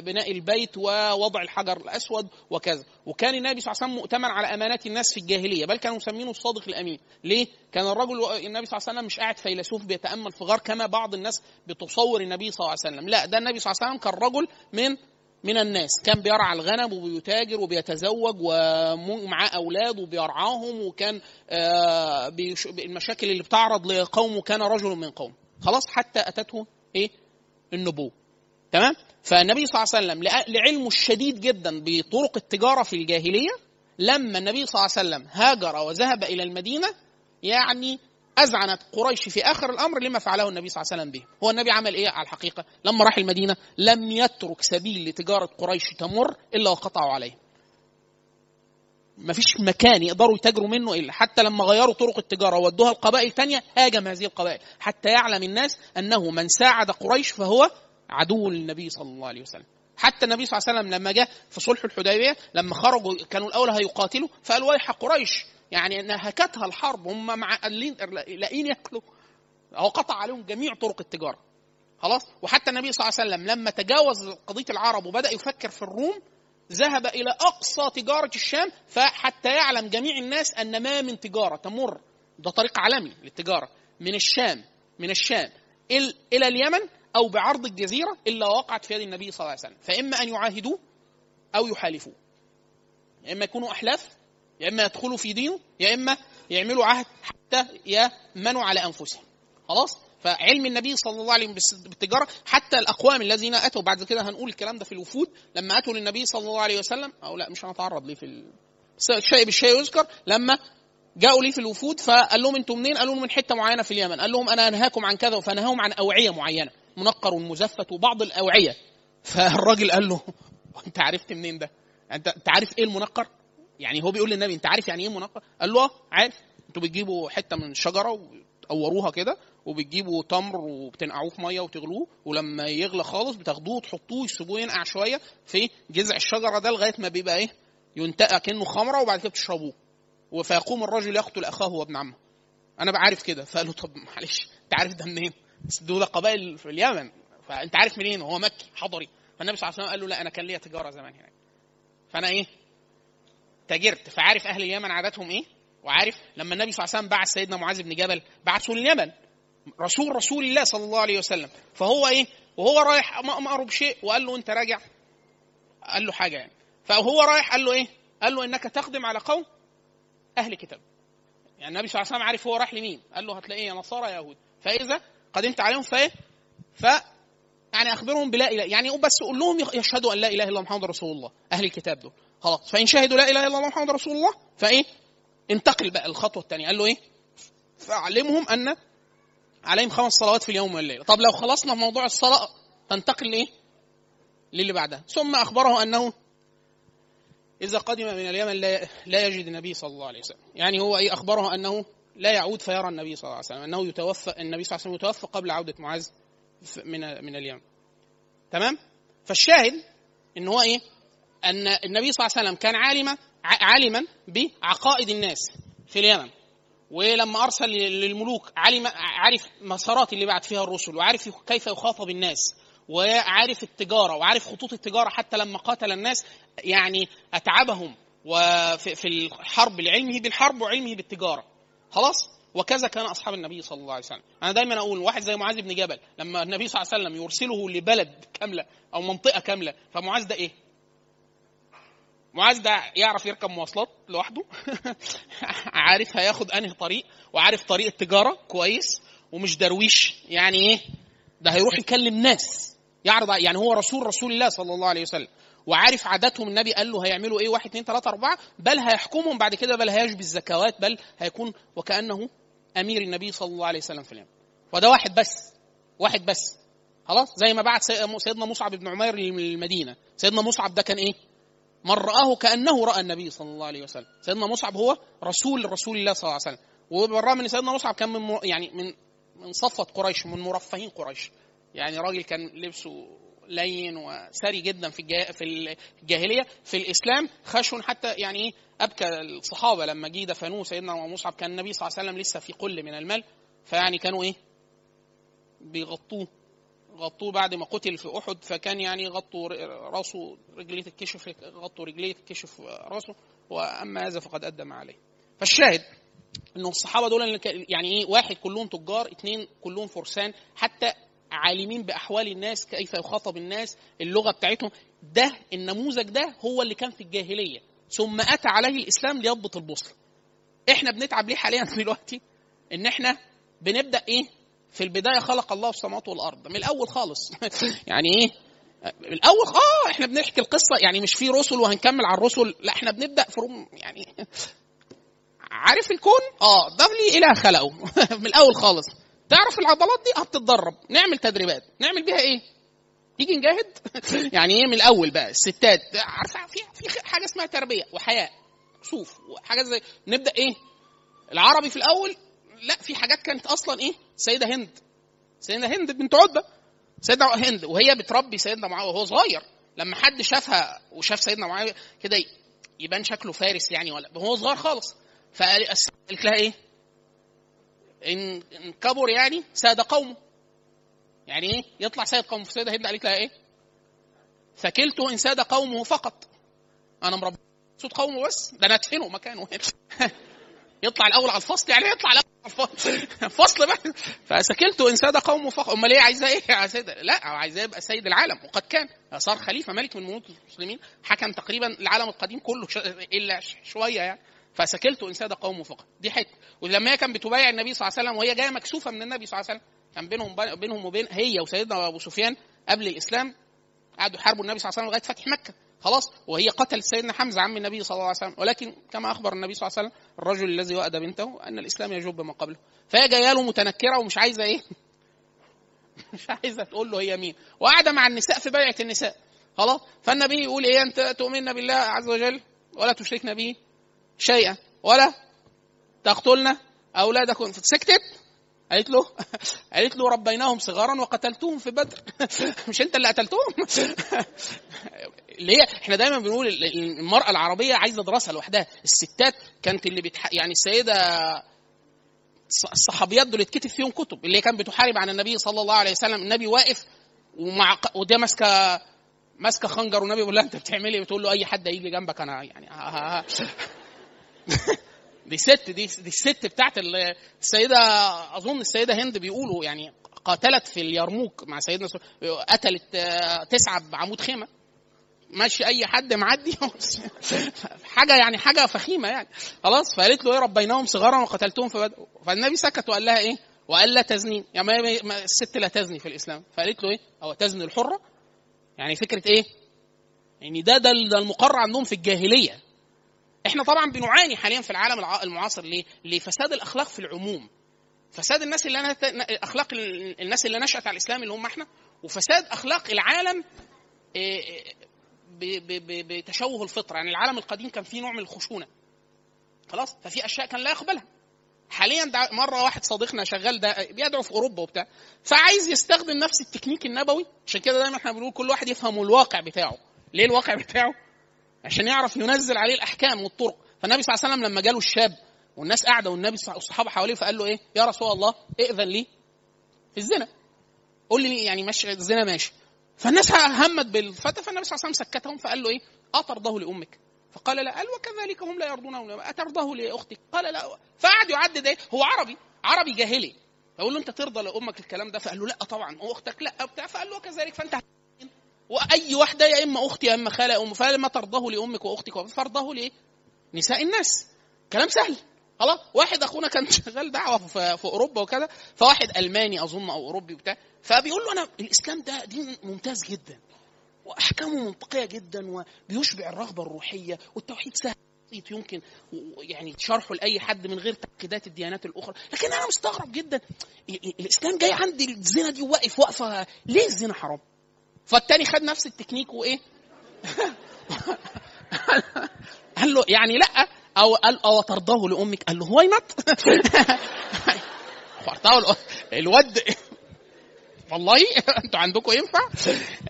بناء البيت ووضع الحجر الأسود وكذا. وكان النبي صلى الله عليه وسلم مؤتمن على أمانات الناس في الجاهلية بل كانوا مسمينه الصادق الأمين. ليه؟ كان الرجل النبي صلى الله عليه وسلم مش قاعد فيلسوف بيتأمل في غار كما بعض الناس بتصور النبي صلى الله عليه وسلم. لا ده النبي صلى الله عليه وسلم كان رجل من من الناس. كان بيرعى الغنم وبيتاجر وبيتزوج ومعاه أولاد وبيرعاهم وكان المشاكل اللي بتعرض لقومه كان رجل من قوم. خلاص حتى أتته إيه؟ النبوة. تمام؟ فالنبي صلى الله عليه وسلم لعلمه الشديد جدا بطرق التجارة في الجاهلية لما النبي صلى الله عليه وسلم هاجر وذهب إلى المدينة يعني أذعنت قريش في آخر الأمر لما فعله النبي صلى الله عليه وسلم به هو النبي عمل إيه على الحقيقة؟ لما راح المدينة لم يترك سبيل لتجارة قريش تمر إلا وقطعوا عليه. ما فيش مكان يقدروا يتاجروا منه إلا حتى لما غيروا طرق التجارة وودوها القبائل تانية هاجم هذه القبائل. حتى يعلم الناس أنه من ساعد قريش فهو عدو للنبي صلى الله عليه وسلم. حتى النبي صلى الله عليه وسلم لما جاء في صلح الحديبية لما خرجوا كانوا الأول هيقاتلوا فقال ويح قريش يعني نهكتها الحرب هم مع لاقين ياكلوا. هو قطع عليهم جميع طرق التجارة. خلاص؟ وحتى النبي صلى الله عليه وسلم لما تجاوز قضية العرب وبدأ يفكر في الروم ذهب إلى أقصى تجارة الشام فحتى يعلم جميع الناس أن ما من تجارة تمر. ده طريق عالمي للتجارة. من الشام من الشام إلى اليمن أو بعرض الجزيرة إلا وقعت في يد النبي صلى الله عليه وسلم. فإما أن يعاهدوه أو يحالفوه. إما يكونوا أحلاف يا إما يدخلوا في دينه يا إما يعملوا عهد حتى يأمنوا على أنفسهم خلاص فعلم النبي صلى الله عليه وسلم بالتجارة حتى الأقوام الذين أتوا بعد كده هنقول الكلام ده في الوفود لما أتوا للنبي صلى الله عليه وسلم أو لا مش هنتعرض ليه في ال... الشيء بالشيء يذكر لما جاءوا لي في الوفود فقال لهم أنتم منين؟ قالوا من حتة معينة في اليمن، قال لهم أنا أنهاكم عن كذا فنهاهم عن أوعية معينة، منقر ومزفت وبعض الأوعية. فالراجل قال له أنت عرفت منين ده؟ أنت عارف إيه المنقر؟ يعني هو بيقول للنبي أنت عارف يعني إيه منقر؟ قال له آه عارف أنتوا بتجيبوا حتة من شجرة وتقوروها كده وبتجيبوا تمر وبتنقعوه في مية وتغلوه ولما يغلى خالص بتاخدوه وتحطوه يسيبوه ينقع شوية في جذع الشجرة ده لغاية ما بيبقى إيه؟ ينتقى كأنه خمرة وبعد كده بتشربوه. فيقوم الرجل يقتل أخاه وابن عمه. أنا بعرف كده فقال له طب معلش أنت عارف ده منين؟ دول قبائل في اليمن فأنت عارف منين؟ هو مكي حضري فالنبي صلى الله عليه وسلم قال له لا أنا كان ليا تجارة زمان هناك. فأنا إيه؟ تاجرت فعارف أهل اليمن عاداتهم إيه؟ وعارف لما النبي صلى الله عليه وسلم بعث سيدنا معاذ بن جبل بعثه لليمن رسول رسول الله صلى الله عليه وسلم. فهو إيه؟ وهو رايح مأمر بشيء وقال له أنت راجع؟ قال له حاجة يعني. فهو رايح قال له إيه؟ قال له إنك تخدم على قوم أهل كتاب. يعني النبي صلى الله عليه وسلم عارف هو رايح لمين. قال له هتلاقيه يا نصارى يا يهود. فإذا قدمت عليهم فايه ف يعني أخبرهم بلا إله. يعني بس قول لهم يشهدوا أن لا إله إلا محمد رسول الله أهل الكتاب دول. خلاص. فإن شهدوا لا إله إلا الله محمد رسول الله فإيه؟ انتقل بقى الخطوه الثانية قال له إيه؟ فاعلمهم أن عليهم خمس صلوات في اليوم والليلة. طب لو خلصنا في موضوع الصلاة تنتقل لإيه؟ للي بعدها. ثم أخبره أنه إذا قدم من اليمن لا لا يجد النبي صلى الله عليه وسلم. يعني هو إيه؟ أخبره أنه لا يعود فيرى النبي صلى الله عليه وسلم. أنه يتوفى النبي صلى الله عليه وسلم يتوفى قبل عودة معاذ من من اليمن. تمام؟ فالشاهد إن هو إيه؟ أن النبي صلى الله عليه وسلم كان عالما عالما بعقائد الناس في اليمن. ولما أرسل للملوك علم عارف مسارات اللي بعت فيها الرسل وعارف كيف يخاطب الناس وعارف التجارة وعارف خطوط التجارة حتى لما قاتل الناس يعني أتعبهم وفي في الحرب لعلمه بالحرب وعلمه بالتجارة. خلاص؟ وكذا كان أصحاب النبي صلى الله عليه وسلم. أنا دايما أقول واحد زي معاذ بن جبل لما النبي صلى الله عليه وسلم يرسله لبلد كاملة أو منطقة كاملة فمعاذ ده إيه؟ معاذ ده يعرف يركب مواصلات لوحده. عارف هياخد انهي طريق وعارف طريق التجارة كويس ومش درويش. يعني إيه؟ ده هيروح يكلم ناس. يعرض يعني هو رسول رسول الله صلى الله عليه وسلم. وعارف عاداتهم. النبي قال له هيعملوا إيه؟ واحد اثنين ثلاثة أربعة. بل هيحكمهم. بعد كده بل هيجبي الزكوات بل هيكون وكأنه أمير النبي صلى الله عليه وسلم في اليمن. وده واحد بس. واحد بس. خلاص؟ زي ما بعت سيدنا مصعب بن عمير للمدينة. سيدنا مصعب ده كان إيه؟ من رآه كأنه رأى النبي صلى الله عليه وسلم. سيدنا مصعب هو رسول رسول الله صلى الله عليه وسلم. وبالرغم من سيدنا مصعب كان من يعني من من صفوة قريش من مرفهين قريش. يعني راجل كان لبسه لين وسري جدا في في الجاهلية. في الإسلام خشن حتى يعني إيه أبكى الصحابة لما جه دفنوه سيدنا مصعب. كان النبي صلى الله عليه وسلم لسه في قل من المال. فيعني كانوا إيه بيغطوه. غطوه بعد ما قتل في أحد فكان يعني غطوا رأسه رجليه تتكشف غطوا رجليه تتكشف رأسه وأما هذا فقد ادى ما عليه. فالشاهد إنه الصحابة دول يعني إيه واحد كلهم تجار اثنين كلهم فرسان حتى عالمين بأحوال الناس كيف يخاطب الناس اللغة بتاعتهم. ده النموذج ده هو اللي كان في الجاهلية. ثم أتى عليه الإسلام ليضبط البوصلة. إحنا بنتعب ليه حاليا دلوقتي؟ إن إحنا بنبدأ إيه؟ في البداية خلق الله السماوات والأرض. من الأول خالص. يعني إيه؟ من الأول آه إحنا بنحكي القصة. يعني مش في رسل وهنكمل على الرسل. لا إحنا بنبدأ في روم يعني عارف الكون؟ آه ده لي إله خلقه. من الأول خالص. تعرف العضلات دي؟ هتتدرب. نعمل تدريبات. نعمل بيها إيه؟ تيجي نجاهد؟ يعني إيه؟ من الأول بقى. الستات. عارفة في في حاجة اسمها تربية وحياء شوف وحاجات زي نبدأ إيه؟ العربي في الأول لا في حاجات كانت أصلا إيه؟ سيدة هند. سيدة هند بنت عتبة. سيدة هند وهي بتربي سيدنا معاوية وهو صغير. لما حد شافها وشاف سيدنا معاوية كده يبان شكله فارس يعني ولا هو صغير خالص. فقالت لها إيه؟ إن كبر يعني ساد قومه. يعني إيه؟ يطلع سيد قومه. فسيدة هند قالت لها إيه؟ ثكلت إن ساد قومه فقط. أنا مربي صوت قومه بس. ده أنا أدفنه مكانه. يطلع الأول على الفصل يعني يطلع فصل بقى. فسكلت ان ساد قومه فقط أمال إيه عايزاه إيه؟ سيد لا عايزاه يبقى سيد العالم. وقد كان صار خليفة ملك من ملوك المسلمين حكم تقريبا العالم القديم كله. إلا شوية يعني. فسكلت ان ساد قومه فقط دي حتة. ولما هي كانت بتبايع النبي صلى الله عليه وسلم وهي جاية مكسوفة من النبي صلى الله عليه وسلم. كان بينهم بينهم وبين هي وسيدنا أبو سفيان قبل الإسلام قعدوا يحاربوا النبي صلى الله عليه وسلم لغاية فتح مكة. خلاص؟ وهي قتلت سيدنا حمزة عم النبي صلى الله عليه وسلم. ولكن كما أخبر النبي صلى الله عليه وسلم الرجل الذي وأد بنته أن الإسلام يجب ما قبله. فهي جاية له متنكرة ومش عايزة إيه؟ مش عايزة تقول له هي مين. وقاعدة مع النساء في بيعة النساء. خلاص؟ فالنبي يقول إيه؟ أنت تؤمن بالله عز وجل ولا تشركن به شيئا ولا تقتلن أولادكم. فسكتت قالت له قالت له ربيناهم صغارا وقتلتهم في بدر. مش أنت اللي قتلتهم؟ اللي هي إحنا دايما بنقول ال- ال- المرأة العربية عايزة دراسة لوحدها الستات كانت اللي بتح... يعني السيدة الص- الصحابيات دول اتكتب فيهم كتب اللي كانت بتحارب عن النبي صلى الله عليه وسلم النبي واقف ومع وده ماسكة ماسكة خنجر والنبي بيقول لها انت بتعملي إيه؟ بتقول له أي حد هيجي جنبك أنا يعني ها ها ها. دي ست دي دي الست بتاعت ال- السيدة أظن السيدة هند بيقولوا يعني قاتلت في اليرموك مع سيدنا قتلت آه، تسعة بعمود خيمة ماشي أي حد معدي. حاجة يعني حاجة فخيمة يعني. خلاص فقالت له إيه ربيناهم صغارا وقتلتهم في بدر فالنبي سكت وقال لها إيه؟ وقال لا تزنين يعني ما- الست لا تزني في الإسلام. فقالت له إيه؟ أو تزني الحرة؟ يعني فكرة إيه؟ يعني ده ده ده المقرر عندهم في الجاهلية. إحنا طبعا بنعاني حاليا في العالم الع- المعاصر ليه؟ لفساد الأخلاق في العموم. فساد الناس اللي أنا أخلاق ال- الناس اللي نشأت على الإسلام اللي هم إحنا وفساد أخلاق العالم بتشوه الفطرة. يعني العالم القديم كان فيه نوع من الخشونة. خلاص؟ ففي أشياء كان لا يقبلها. حاليا مرة واحد صديقنا شغال ده بيدعو في أوروبا وبتاع فعايز يستخدم نفس التكنيك النبوي. عشان كده دايما إحنا بنقول كل واحد يفهم الواقع بتاعه. ليه الواقع بتاعه؟ عشان يعرف ينزل عليه الأحكام والطرق. فالنبي صلى الله عليه وسلم لما جاله الشاب والناس قاعدة والنبي والصحابة حواليه فقال له إيه؟ يا رسول الله ائذن لي في الزنا. قول لي يعني ماشي الزنا ماشي. فالناس همت بالفتى فالنبي صلى الله عليه وسلم سكتهم فقال له إيه؟ اترضاه لأمك؟ فقال لا قال وكذلك هم لا يرضونه اترضاه لأختك؟ قال لا. فقعد يعدد إيه؟ هو عربي عربي جاهلي. فقول له أنت ترضى لأمك الكلام ده؟ فقال له لا طبعا. وأختك لا بتاع. فقال له كذلك فأنت وأي واحدة يا إما أختي يا إما خالة ام فلما ترضاه لأمك وأختك فارضاه لايه؟ نساء الناس. كلام سهل. خلاص؟ واحد أخونا كان شغال دعوة في, في أوروبا وكذا فواحد ألماني أظن أو أوروبي وبتاع. فبيقول له أنا الإسلام ده دين ممتاز جدا وأحكامه منطقية جدا وبيشبع الرغبة الروحية والتوحيد سهل بسيط يمكن يعني شرحه لأي حد من غير تأكيدات الديانات الأخرى. لكن أنا مستغرب جدا ال- ال- الإسلام جاي عندي الزنا دي واقف واقفه ليه الزنا حرام؟ فالتاني خد نفس التكنيك وإيه؟ قال له يعني لأ أو قال أو ترضاه لأمك قال له why not الواد والله أنتوا عندكم ينفع؟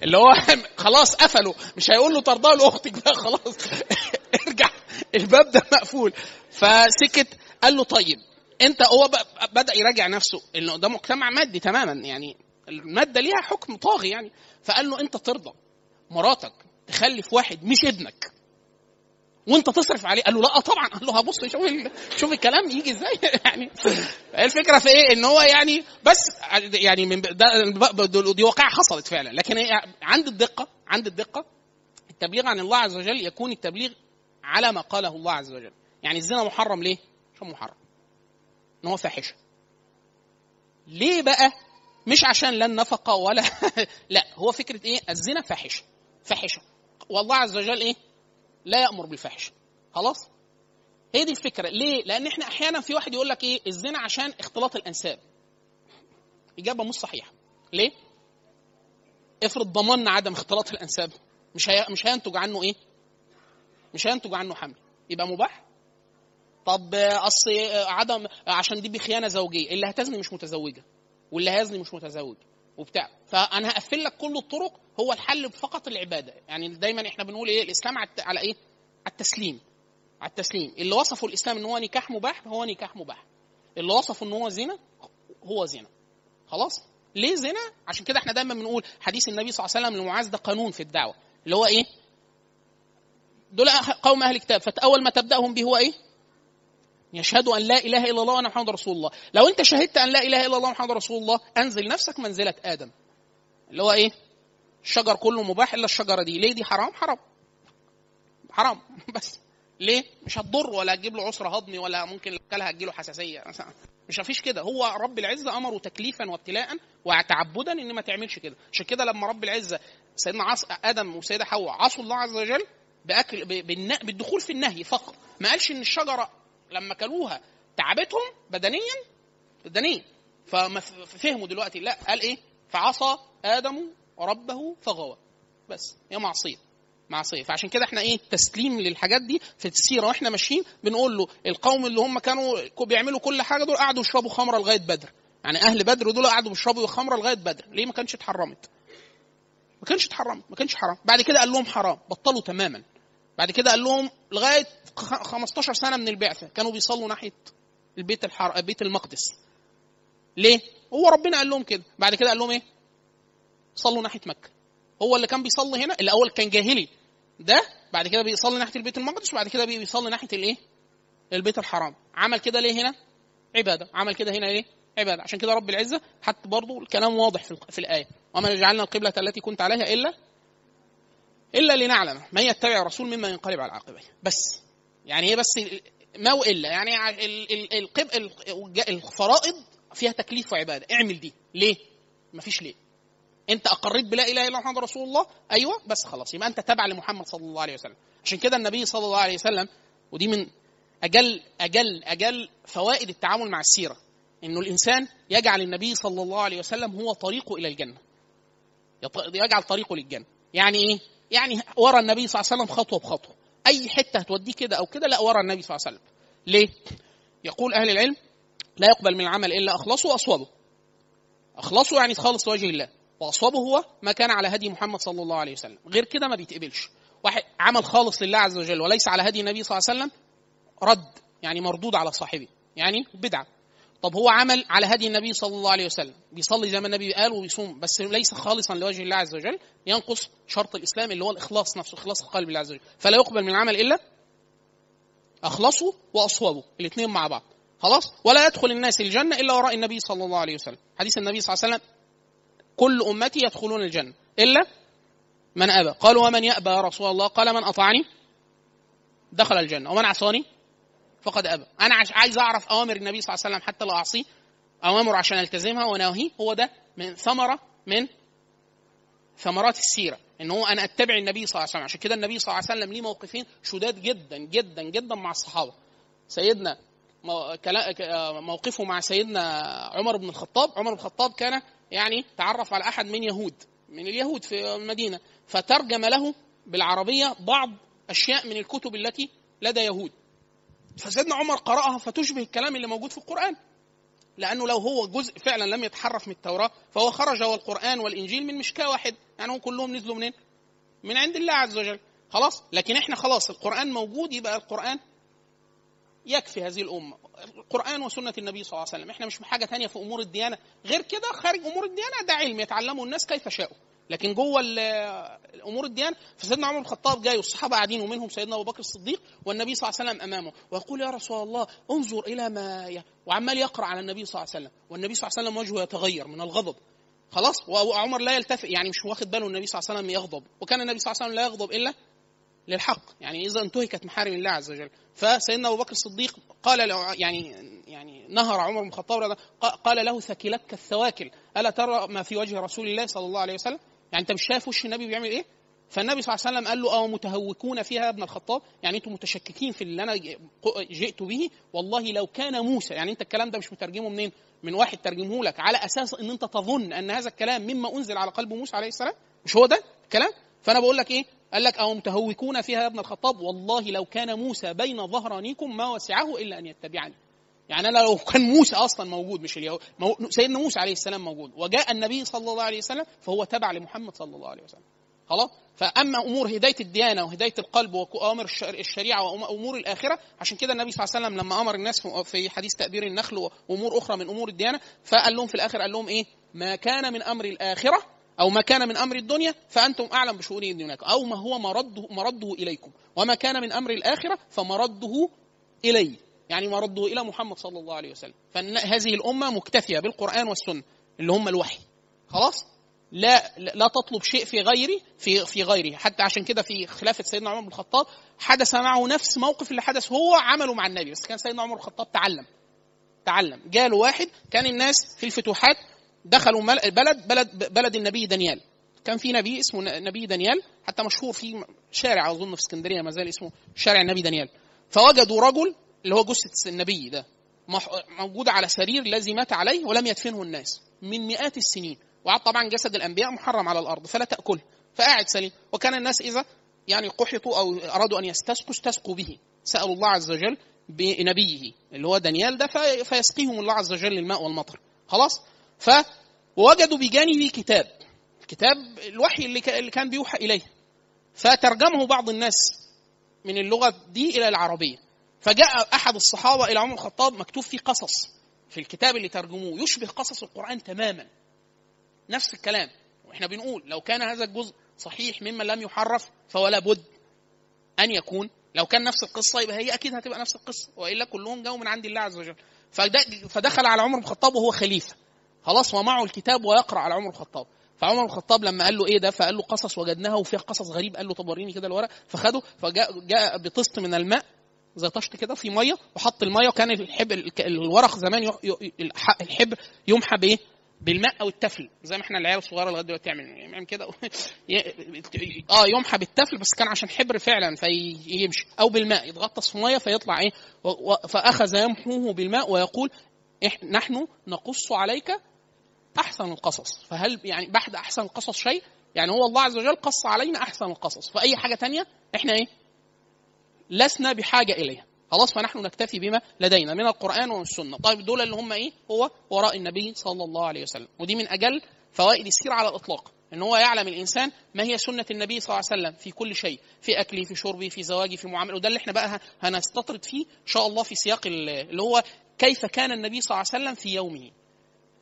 اللي هو خلاص قفلوا. مش هيقول له ترضاه لاختك بقى خلاص. ارجع. الباب ده مقفول. فسكت. قال له طيب انت هو بدأ يراجع نفسه. انه ده مجتمع مادي تماما يعني المادة ليها حكم طاغي يعني. فقال له انت ترضى مراتك تخلف واحد مش ابنك. وانت تصرف عليه. قال له لا طبعا. قال له هبص شوف ال... شوف الكلام يجي إزاي. يعني الفكرة في إيه؟ إن هو يعني بس يعني من ده دي واقعة حصلت فعلا. لكن عند الدقة عند الدقة التبليغ عن الله عز وجل يكون التبليغ على ما قاله الله عز وجل. يعني الزنا محرم ليه؟ عشان محرم. إن هو فاحشة. ليه بقى؟ مش عشان لا النفقة ولا لا هو فكرة إيه؟ الزنا فاحشة. فاحشة. والله عز وجل إيه؟ لا يأمر بالفحش. خلاص؟ هي دي الفكرة. ليه؟ لأن إحنا أحيانا في واحد يقول لك إيه؟ الزنا عشان اختلاط الانساب إجابة مش صحيحة. ليه؟ افرض ضمننا عدم اختلاط الانساب مش هي... مش هينتج عنه إيه؟ مش هينتج عنه حمل. يبقى مباح؟ طب أصل عدم عشان دي بخيانة زوجية. اللي هتزني مش متزوجة. واللي هيزني مش متزوج. وبتاع. فأنا هقفل لك كل الطرق هو الحل فقط العبادة. يعني دايما إحنا بنقول إيه؟ الإسلام على على إيه؟ على التسليم. على التسليم. اللي وصفوا الإسلام إن هو نكاح مباح هو نكاح مباح. اللي وصفوا إن هو زنا هو زنا. خلاص؟ ليه زنا؟ عشان كده إحنا دايما بنقول حديث النبي صلى الله عليه وسلم لمعاذ ده قانون في الدعوة. اللي هو إيه؟ دول قوم أهل الكتاب. فاول ما تبدأهم به هو إيه؟ يشهدوا أن لا إله إلا الله وأن محمد رسول الله. لو أنت شهدت أن لا إله إلا الله محمد رسول الله أنزل نفسك منزلة آدم. اللي هو إيه؟ الشجر كله مباح إلا الشجرة دي. ليه؟ دي حرام حرام. حرام. بس. ليه؟ مش هتضر ولا هتجيب له عسر هضمي ولا ممكن لو كلها هتجيله حساسية. مش مفيش كده. هو رب العزة أمره تكليفا وابتلاء وتعبدا إن ما تعملش كده. عشان كده لما رب العزة سيدنا عص... آدم وسيدة حواء عصوا الله عز وجل بأكل. بالدخول في النهي فقط. ما قالش إن الشجرة لما كلوها تعبتهم بدنيا بدنيا. ففهموا دلوقتي لا قال إيه؟ فعصى آدم ربه فغوى. بس هي معصية معصية. فعشان كده إحنا إيه؟ تسليم للحاجات دي في السيرة وإحنا ماشيين بنقول له القوم اللي هم كانوا بيعملوا كل حاجة دول قعدوا يشربوا خمرة لغاية بدر. يعني أهل بدر دول قعدوا بيشربوا خمرة لغاية بدر. ليه ما كانش اتحرمت؟ ما كانش اتحرمت ما كانش حرام. بعد كده قال لهم حرام بطلوا تماما. بعد كده قال لهم لغاية 15 سنة من البعثة كانوا بيصلوا ناحية البيت الحر... بيت المقدس. ليه؟ هو ربنا قال لهم كده. بعد كده قال لهم إيه؟ صلوا ناحية مكة. هو اللي كان بيصلي هنا؟ الأول كان جاهلي. ده بعد كده بيصلي ناحية البيت المقدس وبعد كده بيصلي ناحية الإيه؟ البيت الحرام. عمل كده ليه هنا؟ عبادة. عمل كده هنا إيه؟ عبادة. عشان كده رب العزة حتى برضه الكلام واضح في, في الآية. وما جعلنا القبله التي كنت عليها الا إلا لنعلم من يتبع الرسول مما ينقلب على عقبيه. بس. يعني هي بس ما والا يعني الفرائض فيها تكليف وعبادة. اعمل دي. ليه؟ مفيش ليه. أنت أقريت بلا إله إلا محمد رسول الله؟ أيوه. بس خلاص. يبقى أنت تبع لمحمد صلى الله عليه وسلم. عشان كده النبي صلى الله عليه وسلم ودي من أجل أجل أجل فوائد التعامل مع السيرة. إنه الإنسان يجعل النبي صلى الله عليه وسلم هو طريقه إلى الجنة. يجعل طريقه للجنة. يعني إيه؟ يعني ورا النبي صلى الله عليه وسلم خطوة بخطوة. أي حتة هتوديه كده أو كده لا ورا النبي صلى الله عليه وسلم. ليه؟ يقول أهل العلم لا يقبل من العمل إلا أخلصه وأصوبه. أخلصه يعني خالص لوجه الله. وأصوبه هو ما كان على هدي محمد صلى الله عليه وسلم. غير كده ما بيتقبلش. واحد عمل خالص لله عز وجل وليس على هدي النبي صلى الله عليه وسلم رد يعني مردود على صاحبه. يعني بدعة. طب هو عمل على هدي النبي صلى الله عليه وسلم. بيصلي زي ما النبي قال وبيصوم. بس ليس خالصا لوجه الله عز وجل. ينقص شرط الإسلام اللي هو الإخلاص نفسه إخلاص القلب لله عز وجل. فلا يقبل من العمل إلا أخلصه واصوبه الاثنين مع بعض. خلاص؟ ولا يدخل الناس الجنة إلا وراء النبي صلى الله عليه وسلم. حديث النبي صلى الله عليه وسلم كل أمتي يدخلون الجنة. إلا من أبى. قالوا ومن يأبى يا رسول الله؟ قال من أطاعني؟ دخل الجنة. ومن عصاني؟ فقد أبى. أنا عايز أعرف أوامر النبي صلى الله عليه وسلم حتى لو أعصيه. أوامره عشان ألتزمها ونواهيه هو ده من ثمرة من ثمرات السيرة. إن هو أنا أتبع النبي صلى الله عليه وسلم. عشان كده النبي صلى الله عليه وسلم ليه موقفين شداد جدا جدا جدا مع الصحابة. سيدنا موقفه مع سيدنا عمر بن الخطاب. عمر بن الخطاب كان يعني تعرف على أحد من يهود من اليهود في المدينة. فترجم له بالعربية بعض أشياء من الكتب التي لدى يهود. فسيدنا عمر قرأها فتشبه الكلام اللي موجود في القرآن. لأنه لو هو جزء فعلا لم يتحرف من التوراة فهو خرج والقرآن والإنجيل من مشكاة واحد. يعني هم كلهم نزلوا منين؟ من عند الله عز وجل. خلاص؟ لكن إحنا خلاص القرآن موجود يبقى القرآن يكفي هذه الأمة. القرآن وسنة النبي صلى الله عليه وسلم. إحنا مش بحاجة تانية في أمور الديانة. غير كده خارج أمور الديانة ده علم. يتعلمه الناس كيف شاءوا. لكن جوه الأمور الديان فسيدنا عمر بن الخطاب جاي والصحابة قاعدين ومنهم سيدنا أبو بكر الصديق والنبي صلى الله عليه وسلم أمامه ويقول يا رسول الله انظر إلى ما ي... وعمال يقرأ على النبي صلى الله عليه وسلم والنبي صلى الله عليه وسلم وجهه يتغير من الغضب. خلاص؟ وعمر لا يلتفت يعني مش واخد باله النبي صلى الله عليه وسلم يغضب وكان النبي صلى الله عليه وسلم لا يغضب إلا للحق يعني إذا انتهكت محارم الله عز وجل. فسيدنا أبو بكر الصديق قال له يعني يعني نهر عمر بن الخطاب قال له ثكلتك الثواكل ألا ترى ما في وجه رسول الله صلى الله عليه وسلم؟ يعني انت مش شايف وش النبي بيعمل إيه؟ فالنبي صلى الله عليه وسلم قال له آه متهوكون فيها يا ابن الخطاب؟ يعني أنتم متشككين في اللي أنا جئت به؟ والله لو كان موسى يعني انت الكلام ده مش مترجمه منين؟ من واحد ترجمه لك على أساس إن انت تظن أن هذا الكلام مما أنزل على قلب موسى عليه السلام؟ مش هو ده الكلام؟ فأنا بقول لك إيه؟ قال لك أو متهوكون فيها يا ابن الخطاب؟ والله لو كان موسى بين ظهرانيكم ما وسعه إلا أن يتبعني. يعني أنا لو كان موسى أصلا موجود مش اليهود سيدنا موسى عليه السلام موجود وجاء النبي صلى الله عليه وسلم فهو تبع لمحمد صلى الله عليه وسلم. خلاص؟ فأما أمور هداية الديانة وهداية القلب وأوامر الشر- الشريعة وأمور الآخرة عشان كده النبي صلى الله عليه وسلم لما أمر الناس في- حديث تادير النخل وأمور أخرى من أمور الديانة فقال لهم في الآخر قال لهم إيه؟ ما كان من أمر الآخرة أو ما كان من أمر الدنيا فأنتم أعلم بشؤون دينكم أو ما هو مرده مرده إليكم وما كان من أمر الآخرة فمرده إلي. يعني مرده إلى محمد صلى الله عليه وسلم. فهذه الأمة مكتفية بالقرآن والسنة اللي هم الوحي. خلاص؟ لا لا تطلب شيء في غيري في في غيره. حتى عشان كده في خلافة سيدنا عمر بن الخطاب حدث معه نفس موقف اللي حدث هو عمله مع النبي. بس كان سيدنا عمر بن الخطاب تعلم. تعلم. جاله واحد كان الناس في الفتوحات دخلوا بلد بلد بلد النبي دانيال. كان في نبي اسمه نبي دانيال حتى مشهور في شارع أظن في اسكندرية ما زال اسمه شارع النبي دانيال. فوجدوا رجل اللي هو جثة النبي ده. موجود على سرير الذي مات عليه ولم يدفنه الناس من مئات السنين. وقعد طبعا جسد الأنبياء محرم على الأرض فلا تأكله. فقاعد سليم. وكان الناس إذا يعني قحطوا أو أرادوا أن يستسقوا استسقوا به. سألوا الله عز وجل بنبيه اللي هو دانيال ده في- فيسقيهم الله عز وجل الماء والمطر. خلاص؟ ف ووجدوا بجانبه كتاب. كتاب الوحي اللي كا- اللي كان بيوحى إليه. فترجمه بعض الناس من اللغة دي إلى العربية. فجاء أحد الصحابة إلى عمر الخطاب مكتوب فيه قصص في الكتاب اللي ترجموه يشبه قصص القرآن تماما. نفس الكلام. وإحنا بنقول لو كان هذا الجزء صحيح مما لم يحرف فهو لابد أن يكون. لو كان نفس القصة يبقى هي أكيد هتبقى نفس القصة وإلا كلهم جاوا من عند الله عز وجل. فد- فدخل على عمر بن الخطاب وهو خليفة. خلاص ومعه الكتاب ويقرأ على عمر بن الخطاب. فعمر بن الخطاب لما قال له إيه ده فقال له قصص وجدناها وفيها قصص غريب قال له طب وريني كده الورق. فخده فجاء جاء بطست من الماء زي طشت كده في ميه وحط الميه. وكان الحبر الورق زمان الحبر يمحى بإيه؟ بالماء أو التفل زي ما إحنا العيال الصغيرة لغاية دلوقتي تعمل كده. آه يمحى بالتفل بس كان عشان حبر فعلا فيمشي. أو بالماء. يتغطس في ميه فيطلع إيه؟ فأخذ يمحوه بالماء ويقول نحن نقص عليك أحسن القصص. فهل يعني بعد أحسن القصص شيء؟ يعني هو الله عز وجل قص علينا أحسن القصص. فأي حاجة تانية إحنا إيه؟ لسنا بحاجة إليها. خلاص فنحن نكتفي بما لدينا من القرآن ومن السنة. طيب دول اللي هم إيه؟ هو وراء النبي صلى الله عليه وسلم. ودي من أجل فوائد السيره على الإطلاق إن هو يعلم الإنسان ما هي سنة النبي صلى الله عليه وسلم في كل شيء في اكلي في شربي في زواجي في معاملة. وده اللي إحنا بقى هنستطرد فيه إن شاء الله في سياق ال- اللي هو كيف كان النبي صلى الله عليه وسلم في يومه.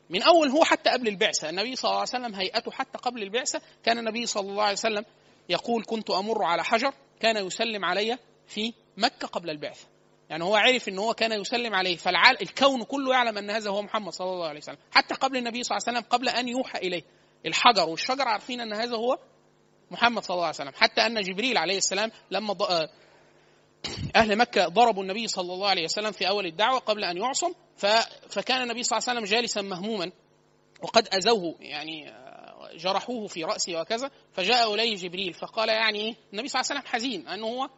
من أول هو حتى قبل البعثة. النبي صلى الله عليه وسلم هيئته حتى قبل البعثة. كان النبي صلى الله عليه وسلم يقول كنت أمر على حجر كان يسلم علي في مكة قبل البعثه يعني هو عرف إن هو كان يسلم عليه فالعال الكون كله يعلم أن هذا هو محمد صلى الله عليه وسلم. حتى قبل النبي صلى الله عليه وسلم قبل أن يوحى إليه. الحجر والشجر عارفين أن هذا هو محمد صلى الله عليه وسلم. حتى أن جبريل عليه السلام لما ض- أهل مكة ضربوا النبي صلى الله عليه وسلم في أول الدعوة قبل أن يعصم. فكان النبي صلى الله عليه وسلم جالسا مهموما. وقد أذوه يعني آه، جرحوه في رأسه وكذا. فجاء إليه جبريل فقال يعني إيه؟ النبي صلى الله عليه وسلم حزين انه هو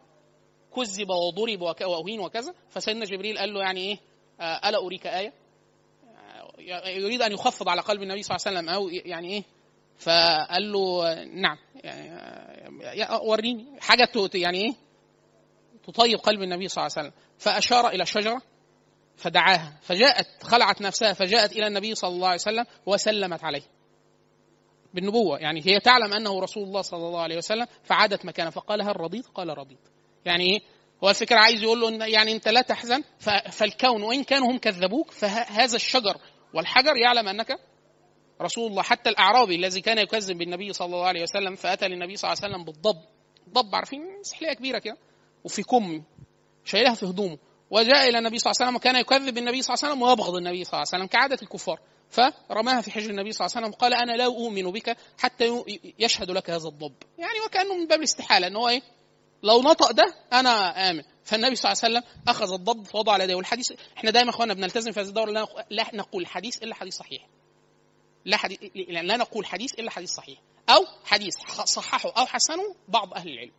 كذب وضرب وأهين وكذا. فسيدنا جبريل قال له يعني إيه؟ آه، ألا أريك آية؟ آه، يريد أن يخفض على قلب النبي صلى الله عليه وسلم أو يعني إيه؟ فقال له نعم. يعني آه، وريني. حاجة ت- يعني إيه؟ تطيب قلب النبي صلى الله عليه وسلم. فأشار إلى شجره فدعاها. فجاءت خلعت نفسها فجاءت إلى النبي صلى الله عليه وسلم وسلمت عليه بالنبوة. يعني هي تعلم أنه رسول الله صلى الله عليه وسلم فعادت مكانه. فقال هل رضيت؟ قال رضيت. يعني إيه؟ هو الفكرة عايز يقول له إن يعني أنت لا تحزن فالكون وإن كانوا هم كذبوك فهذا الشجر والحجر يعلم أنك رسول الله. حتى الأعرابي الذي كان يكذب بالنبي صلى الله عليه وسلم فأتى للنبي صلى الله عليه وسلم بالضب. ضب عارفين؟ سحلية كبيرة كده. وفي كم شايلها في هدومه. وجاء إلى النبي صلى الله عليه وسلم وكان يكذب النبي صلى الله عليه وسلم ويبغض النبي صلى الله عليه وسلم كعادة الكفار. فرماها في حجر النبي صلى الله عليه وسلم قال أنا لا أؤمن بك حتى يشهد لك هذا الضب. يعني وكأنه من باب الاستحالة إن هو إيه؟ لو نطق ده أنا آمن. فالنبي صلى الله عليه وسلم أخذ الضب فوضع على يديه والحديث إحنا دايما اخوانا بنلتزم في هذه الدوره لا لا نقول حديث إلا حديث صحيح. لا حديث لا نقول حديث إلا حديث صحيح. أو حديث صححه أو حسنه بعض أهل العلم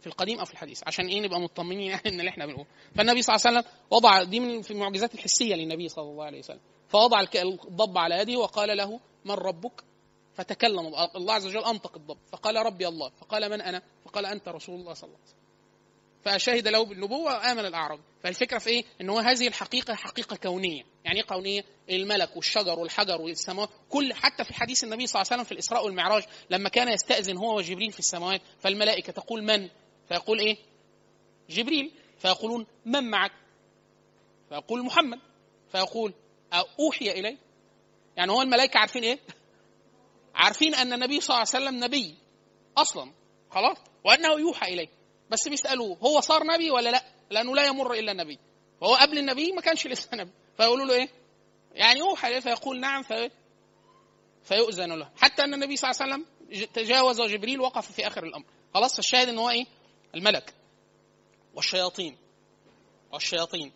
في القديم أو في الحديث عشان إيه نبقى مطمنين يعني إن اللي إحنا بنقول فالنبي صلى الله عليه وسلم وضع دي من في المعجزات الحسية للنبي صلى الله عليه وسلم. فوضع الضب على يده وقال له من ربك؟ فتكلم الله عز وجل أنطق الضب. فقال ربي الله. فقال من أنا؟ فقال أنت رسول الله صلى الله عليه وسلم. فشهد له بالنبوة وآمن الأعرابي. فالفكرة في إيه؟ ان هو هذه الحقيقة حقيقة كونية. يعني إيه كونية؟ الملك والشجر والحجر والسماء كل حتى في حديث النبي صلى الله عليه وسلم في الإسراء والمعراج لما كان يستأذن هو وجبريل في السماوات فالملائكة تقول من؟ فيقول إيه؟ جبريل. فيقولون من معك؟ فيقول محمد. فيقول أوحي إلي. يعني هو الملائكة عارفين إيه؟ عارفين أن النبي صلى الله عليه وسلم نبي أصلا. خلاص؟ وأنه يوحى إليه. بس بيسألوه هو صار نبي ولا لأ؟ لأنه لا يمر إلا النبي. فهو قبل النبي ما كانش لسه نبي. فيقولوا له إيه؟ يعني يوحى إليه فيقول نعم في فيؤذن له. حتى أن النبي صلى الله عليه وسلم تجاوز جبريل وقف في آخر الأمر. خلاص فالشاهد ان هو إيه؟ الملك. والشياطين. والشياطين.